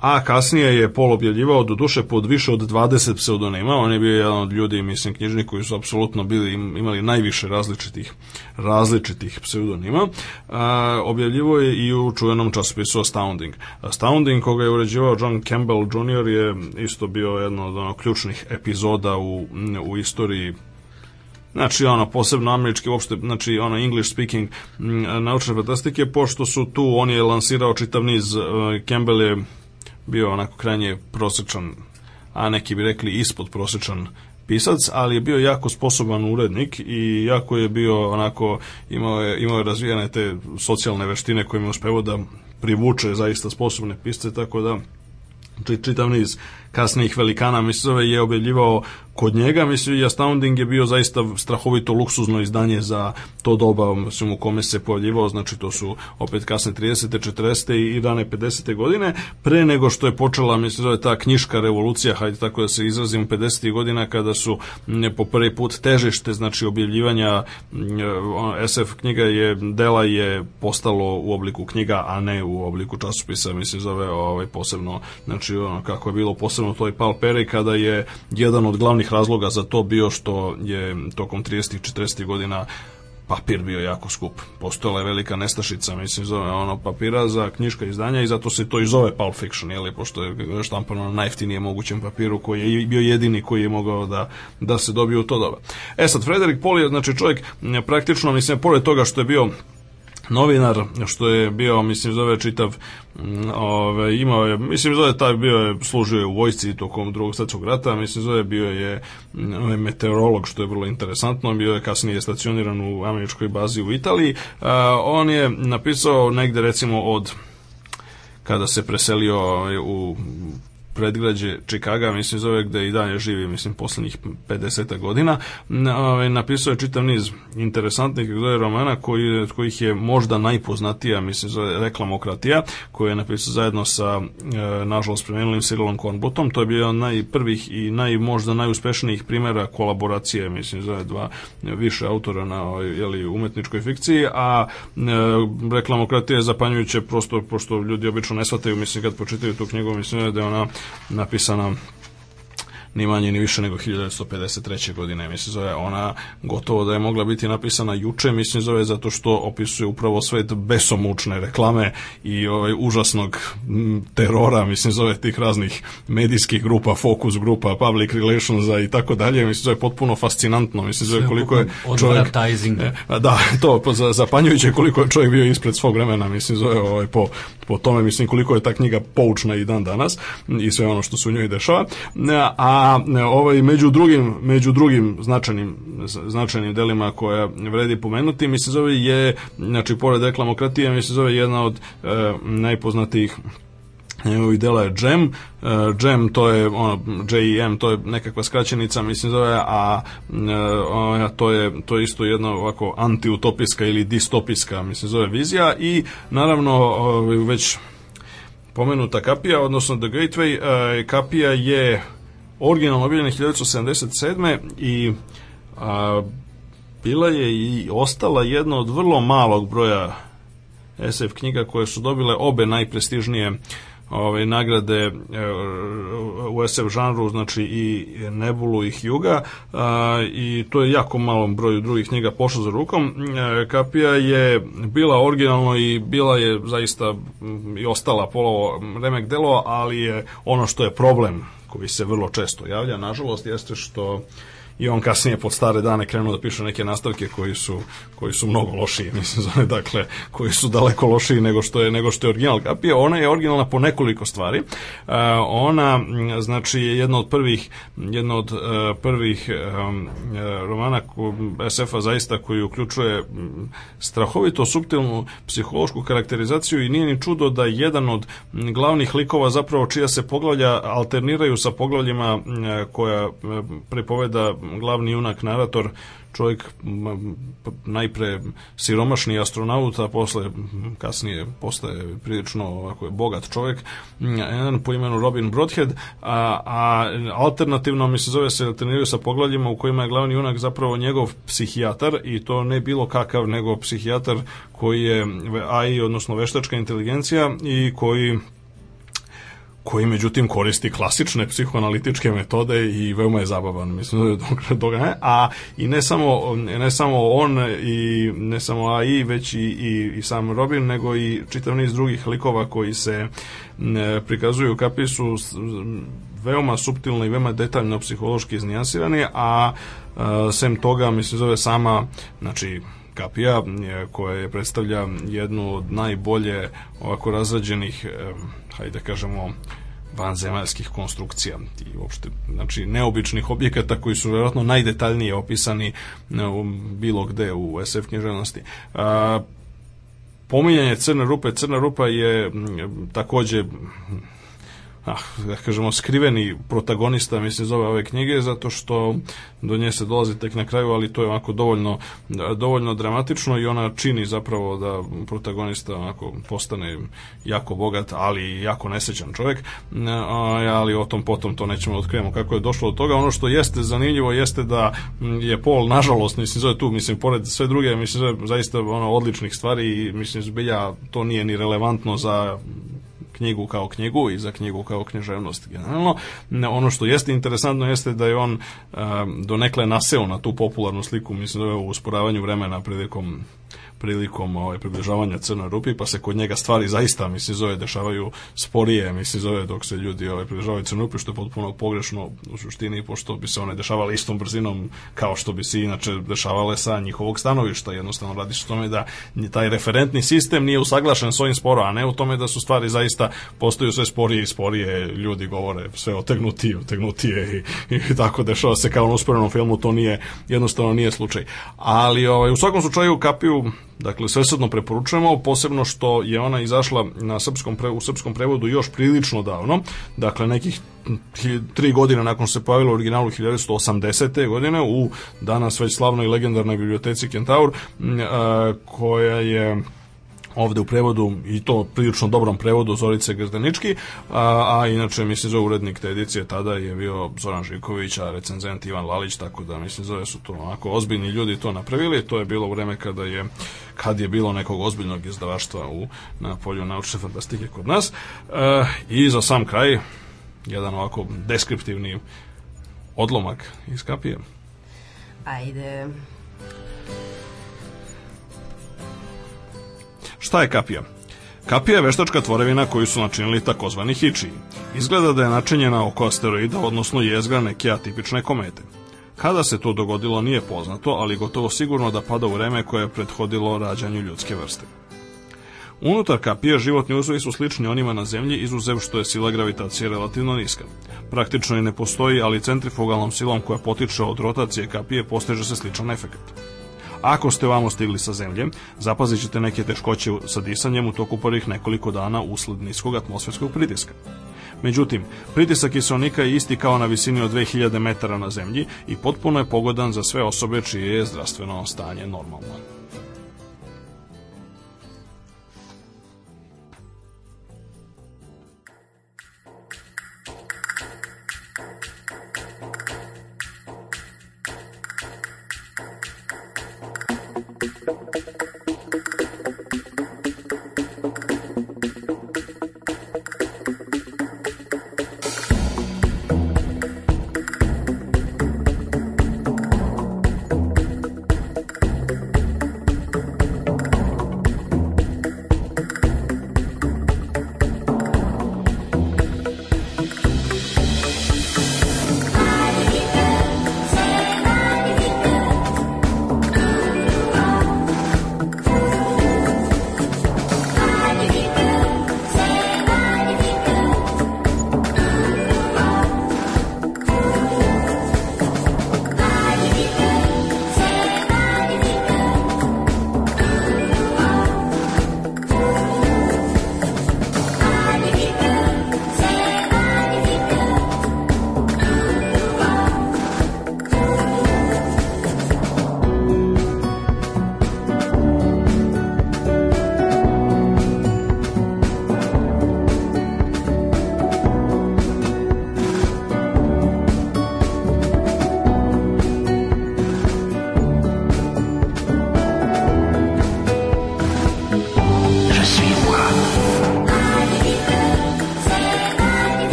C: a kasnije je Pol objavljivao do duše pod više od 20 pseudonima, on je bio jedan od ljudi, mislim, knjižni koji su apsolutno bili, imali najviše različitih različitih pseudonima, a, objavljivo je i u čuvenom časopisu Astounding. Astounding, koga je uređivao John Campbell Jr. je isto bio jedno od ono, ključnih epizoda u, u istoriji znači ono posebno američki uopšte znači ono English speaking naučne fantastike pošto su tu on je lansirao čitav niz uh, Campbell je bio onako krajnje prosečan a neki bi rekli ispod prosečan pisac, ali je bio jako sposoban urednik i jako je bio onako, imao je, imao je razvijene te socijalne veštine kojima je uspevao da privuče zaista sposobne pisce, tako da čitav niz kasnijih velikana, mislim, je objavljivao kod njega, mislim, i Astounding je bio zaista strahovito luksuzno izdanje za to doba, mislim, u kome se pojavljivao, znači to su opet kasne 30. 40. i rane 50. godine, pre nego što je počela, mislim, zove ta knjiška revolucija, hajde tako da se izrazim, 50. godina kada su ne, po prvi put težište, znači objavljivanja SF knjiga je, dela je postalo u obliku knjiga, a ne u obliku časopisa, mislim, zove ovaj, posebno, znači ono, kako je bilo posebno toj Pal Peri, kada je jedan od glavnih razloga za to bio što je tokom 30. i 40. godina papir bio jako skup. Postojala je velika nestašica, mislim, zove ono papira za knjiška izdanja i zato se to i zove Pulp Fiction, jeli, pošto je štampano na najftinije mogućem papiru koji je bio jedini koji je mogao da, da se dobije u to doba. E sad, Frederik Pol je, znači, čovjek praktično, mislim, pored toga što je bio novinar, što je bio, mislim, zove čitav, ove, imao je, mislim, zove taj bio je, služio je u vojsci tokom drugog svjetskog rata, mislim, zove bio je ove, meteorolog, što je vrlo interesantno, bio je kasnije stacioniran u američkoj bazi u Italiji. A, on je napisao negde, recimo, od kada se preselio u predgrađe Čikaga, mislim zove gde i dalje živi, mislim, poslednjih 50 godina, ovaj, napisao je čitav niz interesantnih zove romana koji, kojih je možda najpoznatija, mislim, zove Reklamokratija, koju je napisao zajedno sa, e, nažalost, premenulim Cyrilom Kornbutom, to je bio najprvih i naj, možda najuspešnijih primjera kolaboracije, mislim, zove dva više autora na ovaj, jeli, umetničkoj fikciji, a e, Reklamokratija je zapanjujuće prosto, pošto ljudi obično ne shvataju, mislim, kad počitaju tu knjigu, mislim da je ona napisana ni manje ni više nego 1953. godine, mislim zove ona gotovo da je mogla biti napisana juče, mislim zove zato što opisuje upravo svet besomučne reklame i ovaj užasnog m, terora, mislim zove tih raznih medijskih grupa, fokus grupa, public relationsa i tako dalje, mislim zove potpuno fascinantno, mislim zove koliko je čovjek. E, Da, to za- zapanjujuće koliko je čovjek bio ispred svog vremena, mislim zove ovaj po po tome mislim koliko je ta knjiga poučna i dan danas i sve ono što se u njoj dešava. E, A e, ovaj među drugim među drugim značajnim značajnim delima koja vredi pomenuti, mislim zove je znači pored reklamokratije, mislim zove jedna od e, najpoznatijih njegovih dela je Jam. Jam to je ono JEM to je nekakva skraćenica mislim zove a ona, to je to je isto jedna ovako antiutopijska ili distopijska mislim zove vizija i naravno ovaj, već pomenuta kapija odnosno The Gateway kapija je originalno objavljena 1977. i a, bila je i ostala jedna od vrlo malog broja SF knjiga koje su dobile obe najprestižnije ove nagrade e, u SF žanru, znači i Nebulu i Hjuga a, i to je jako malom broju drugih knjiga pošlo za rukom. E, Kapija je bila originalno i bila je zaista i ostala polovo remek delo, ali je ono što je problem koji se vrlo često javlja, nažalost, jeste što i on kasnije pod stare dane krenuo da piše neke nastavke koji su koji su mnogo lošiji, (laughs) mislim zove, dakle koji su daleko lošiji nego što je nego što je original kapija. Ona je originalna po nekoliko stvari. Uh, ona znači je jedna od prvih jedna od uh, prvih uh, romana SF-a zaista koji uključuje strahovito suptilnu psihološku karakterizaciju i nije ni čudo da jedan od glavnih likova zapravo čija se poglavlja alterniraju sa poglavljima koja prepoveda glavni junak narator čovjek najpre siromašni astronaut, a posle kasnije postaje prilično ovako bogat čovjek, jedan po imenu Robin Broadhead, a, a alternativno mi se zove se alterniraju sa poglavljima u kojima je glavni junak zapravo njegov psihijatar i to ne bilo kakav nego psihijatar koji je AI, odnosno veštačka inteligencija i koji koji međutim koristi klasične psihoanalitičke metode i veoma je zabavan. Mislim (laughs) dok- dok ne, a i ne samo ne samo on i ne samo AI već i, i, i sam Robin nego i čitav niz drugih likova koji se prikazuju kapi su veoma suptilno i veoma detaljno psihološki iznijansirani a sem toga mislim zove sama znači kapija je, koja predstavlja jednu od najbolje ovako razrađenih em, hajde da kažemo vanzemaljskih konstrukcija i uopšte znači neobičnih objekata koji su verovatno najdetaljnije opisani e, bilo gde u SF književnosti. Pominjanje crne rupe, crna rupa je takođe ah, da kažemo, skriveni protagonista, mislim, zove ove knjige, zato što do nje se dolazi tek na kraju, ali to je onako dovoljno, dovoljno dramatično i ona čini zapravo da protagonista onako postane jako bogat, ali jako nesećan čovjek, ali o tom potom to nećemo da otkrijemo kako je došlo do toga. Ono što jeste zanimljivo jeste da je Paul, nažalost, mislim, zove tu, mislim, pored sve druge, mislim, zove zaista ono, odličnih stvari i mislim, zbilja to nije ni relevantno za knjigu kao knjigu i za knjigu kao književnost generalno. Ono što jeste interesantno jeste da je on um, donekle naseo na tu popularnu sliku, mislim da je u usporavanju vremena prilikom prilikom ovaj, približavanja crnoj rupi, pa se kod njega stvari zaista, mislim, zove, dešavaju sporije, mislim, zove, dok se ljudi ovaj, približavaju crnoj rupi, što je potpuno pogrešno u suštini, pošto bi se one dešavale istom brzinom kao što bi se inače dešavale sa njihovog stanovišta. Jednostavno radi se o tome da taj referentni sistem nije usaglašen s ovim sporo, a ne u tome da su stvari zaista postaju sve sporije i sporije, ljudi govore sve otegnutije, otegnutije i, i tako dešava se kao na usporenom filmu, to nije, jednostavno nije slučaj. Ali ovaj, u svakom slučaju kapiju Dakle, svesredno preporučujemo, posebno što je ona izašla na srpskom pre, u srpskom prevodu još prilično davno, dakle nekih tri godine nakon što se pojavila u originalu 1980. godine u danas već slavnoj legendarnoj biblioteci Kentaur, koja je ovde u prevodu i to prilično dobrom prevodu Zorice Grdanički, a, a inače mislim zove urednik te edicije tada je bio Zoran Živković, a recenzent Ivan Lalić, tako da mislim zove su to onako ozbiljni ljudi to napravili, to je bilo vreme kada je kad je bilo nekog ozbiljnog izdavaštva u, na polju naučne fantastike kod nas. E, I za sam kraj, jedan ovako deskriptivni odlomak iz kapije.
A: Ajde.
C: Šta je kapija? Kapija je veštačka tvorevina koju su načinili takozvani hičiji. Izgleda da je načinjena oko asteroida, odnosno jezgra neke atipične komete. Kada se to dogodilo nije poznato, ali gotovo sigurno da pada u vreme koje je prethodilo rađanju ljudske vrste. Unutar kapije životni uzvoji su slični onima na zemlji, izuzev što je sila gravitacije relativno niska. Praktično i ne postoji, ali centrifugalnom silom koja potiče od rotacije kapije postiže se sličan efekt. Ako ste vamo stigli sa zemlje, zapazit ćete neke teškoće sa disanjem u toku prvih nekoliko dana usled niskog atmosferskog pritiska. Međutim, pritisak kiselnika je isti kao na visini od 2000 metara na zemlji i potpuno je pogodan za sve osobe čije je zdravstveno stanje normalno.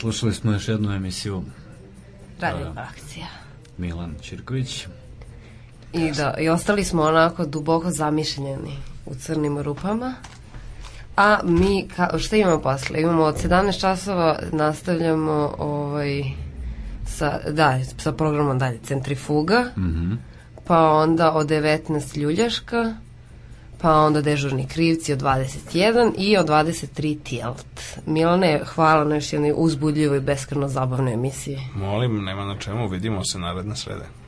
B: Slušali smo još jednu emisiju
A: Radio. Galaksija.
B: Milan Čirković.
A: I da, i ostali smo onako duboko zamišljeni u crnim rupama. A mi, ka, šta imamo posle? Imamo od 17 časova, nastavljamo ovaj, sa, da, sa programom dalje, Centrifuga,
B: Mhm.
A: pa onda od 19 Ljuljaška, pa onda Dežurni krivci od 21 i od 23 Tijelt. Milane, hvala na još jednoj uzbudljivoj beskreno zabavnoj emisiji.
C: Molim, nema na čemu, vidimo se naredne srede.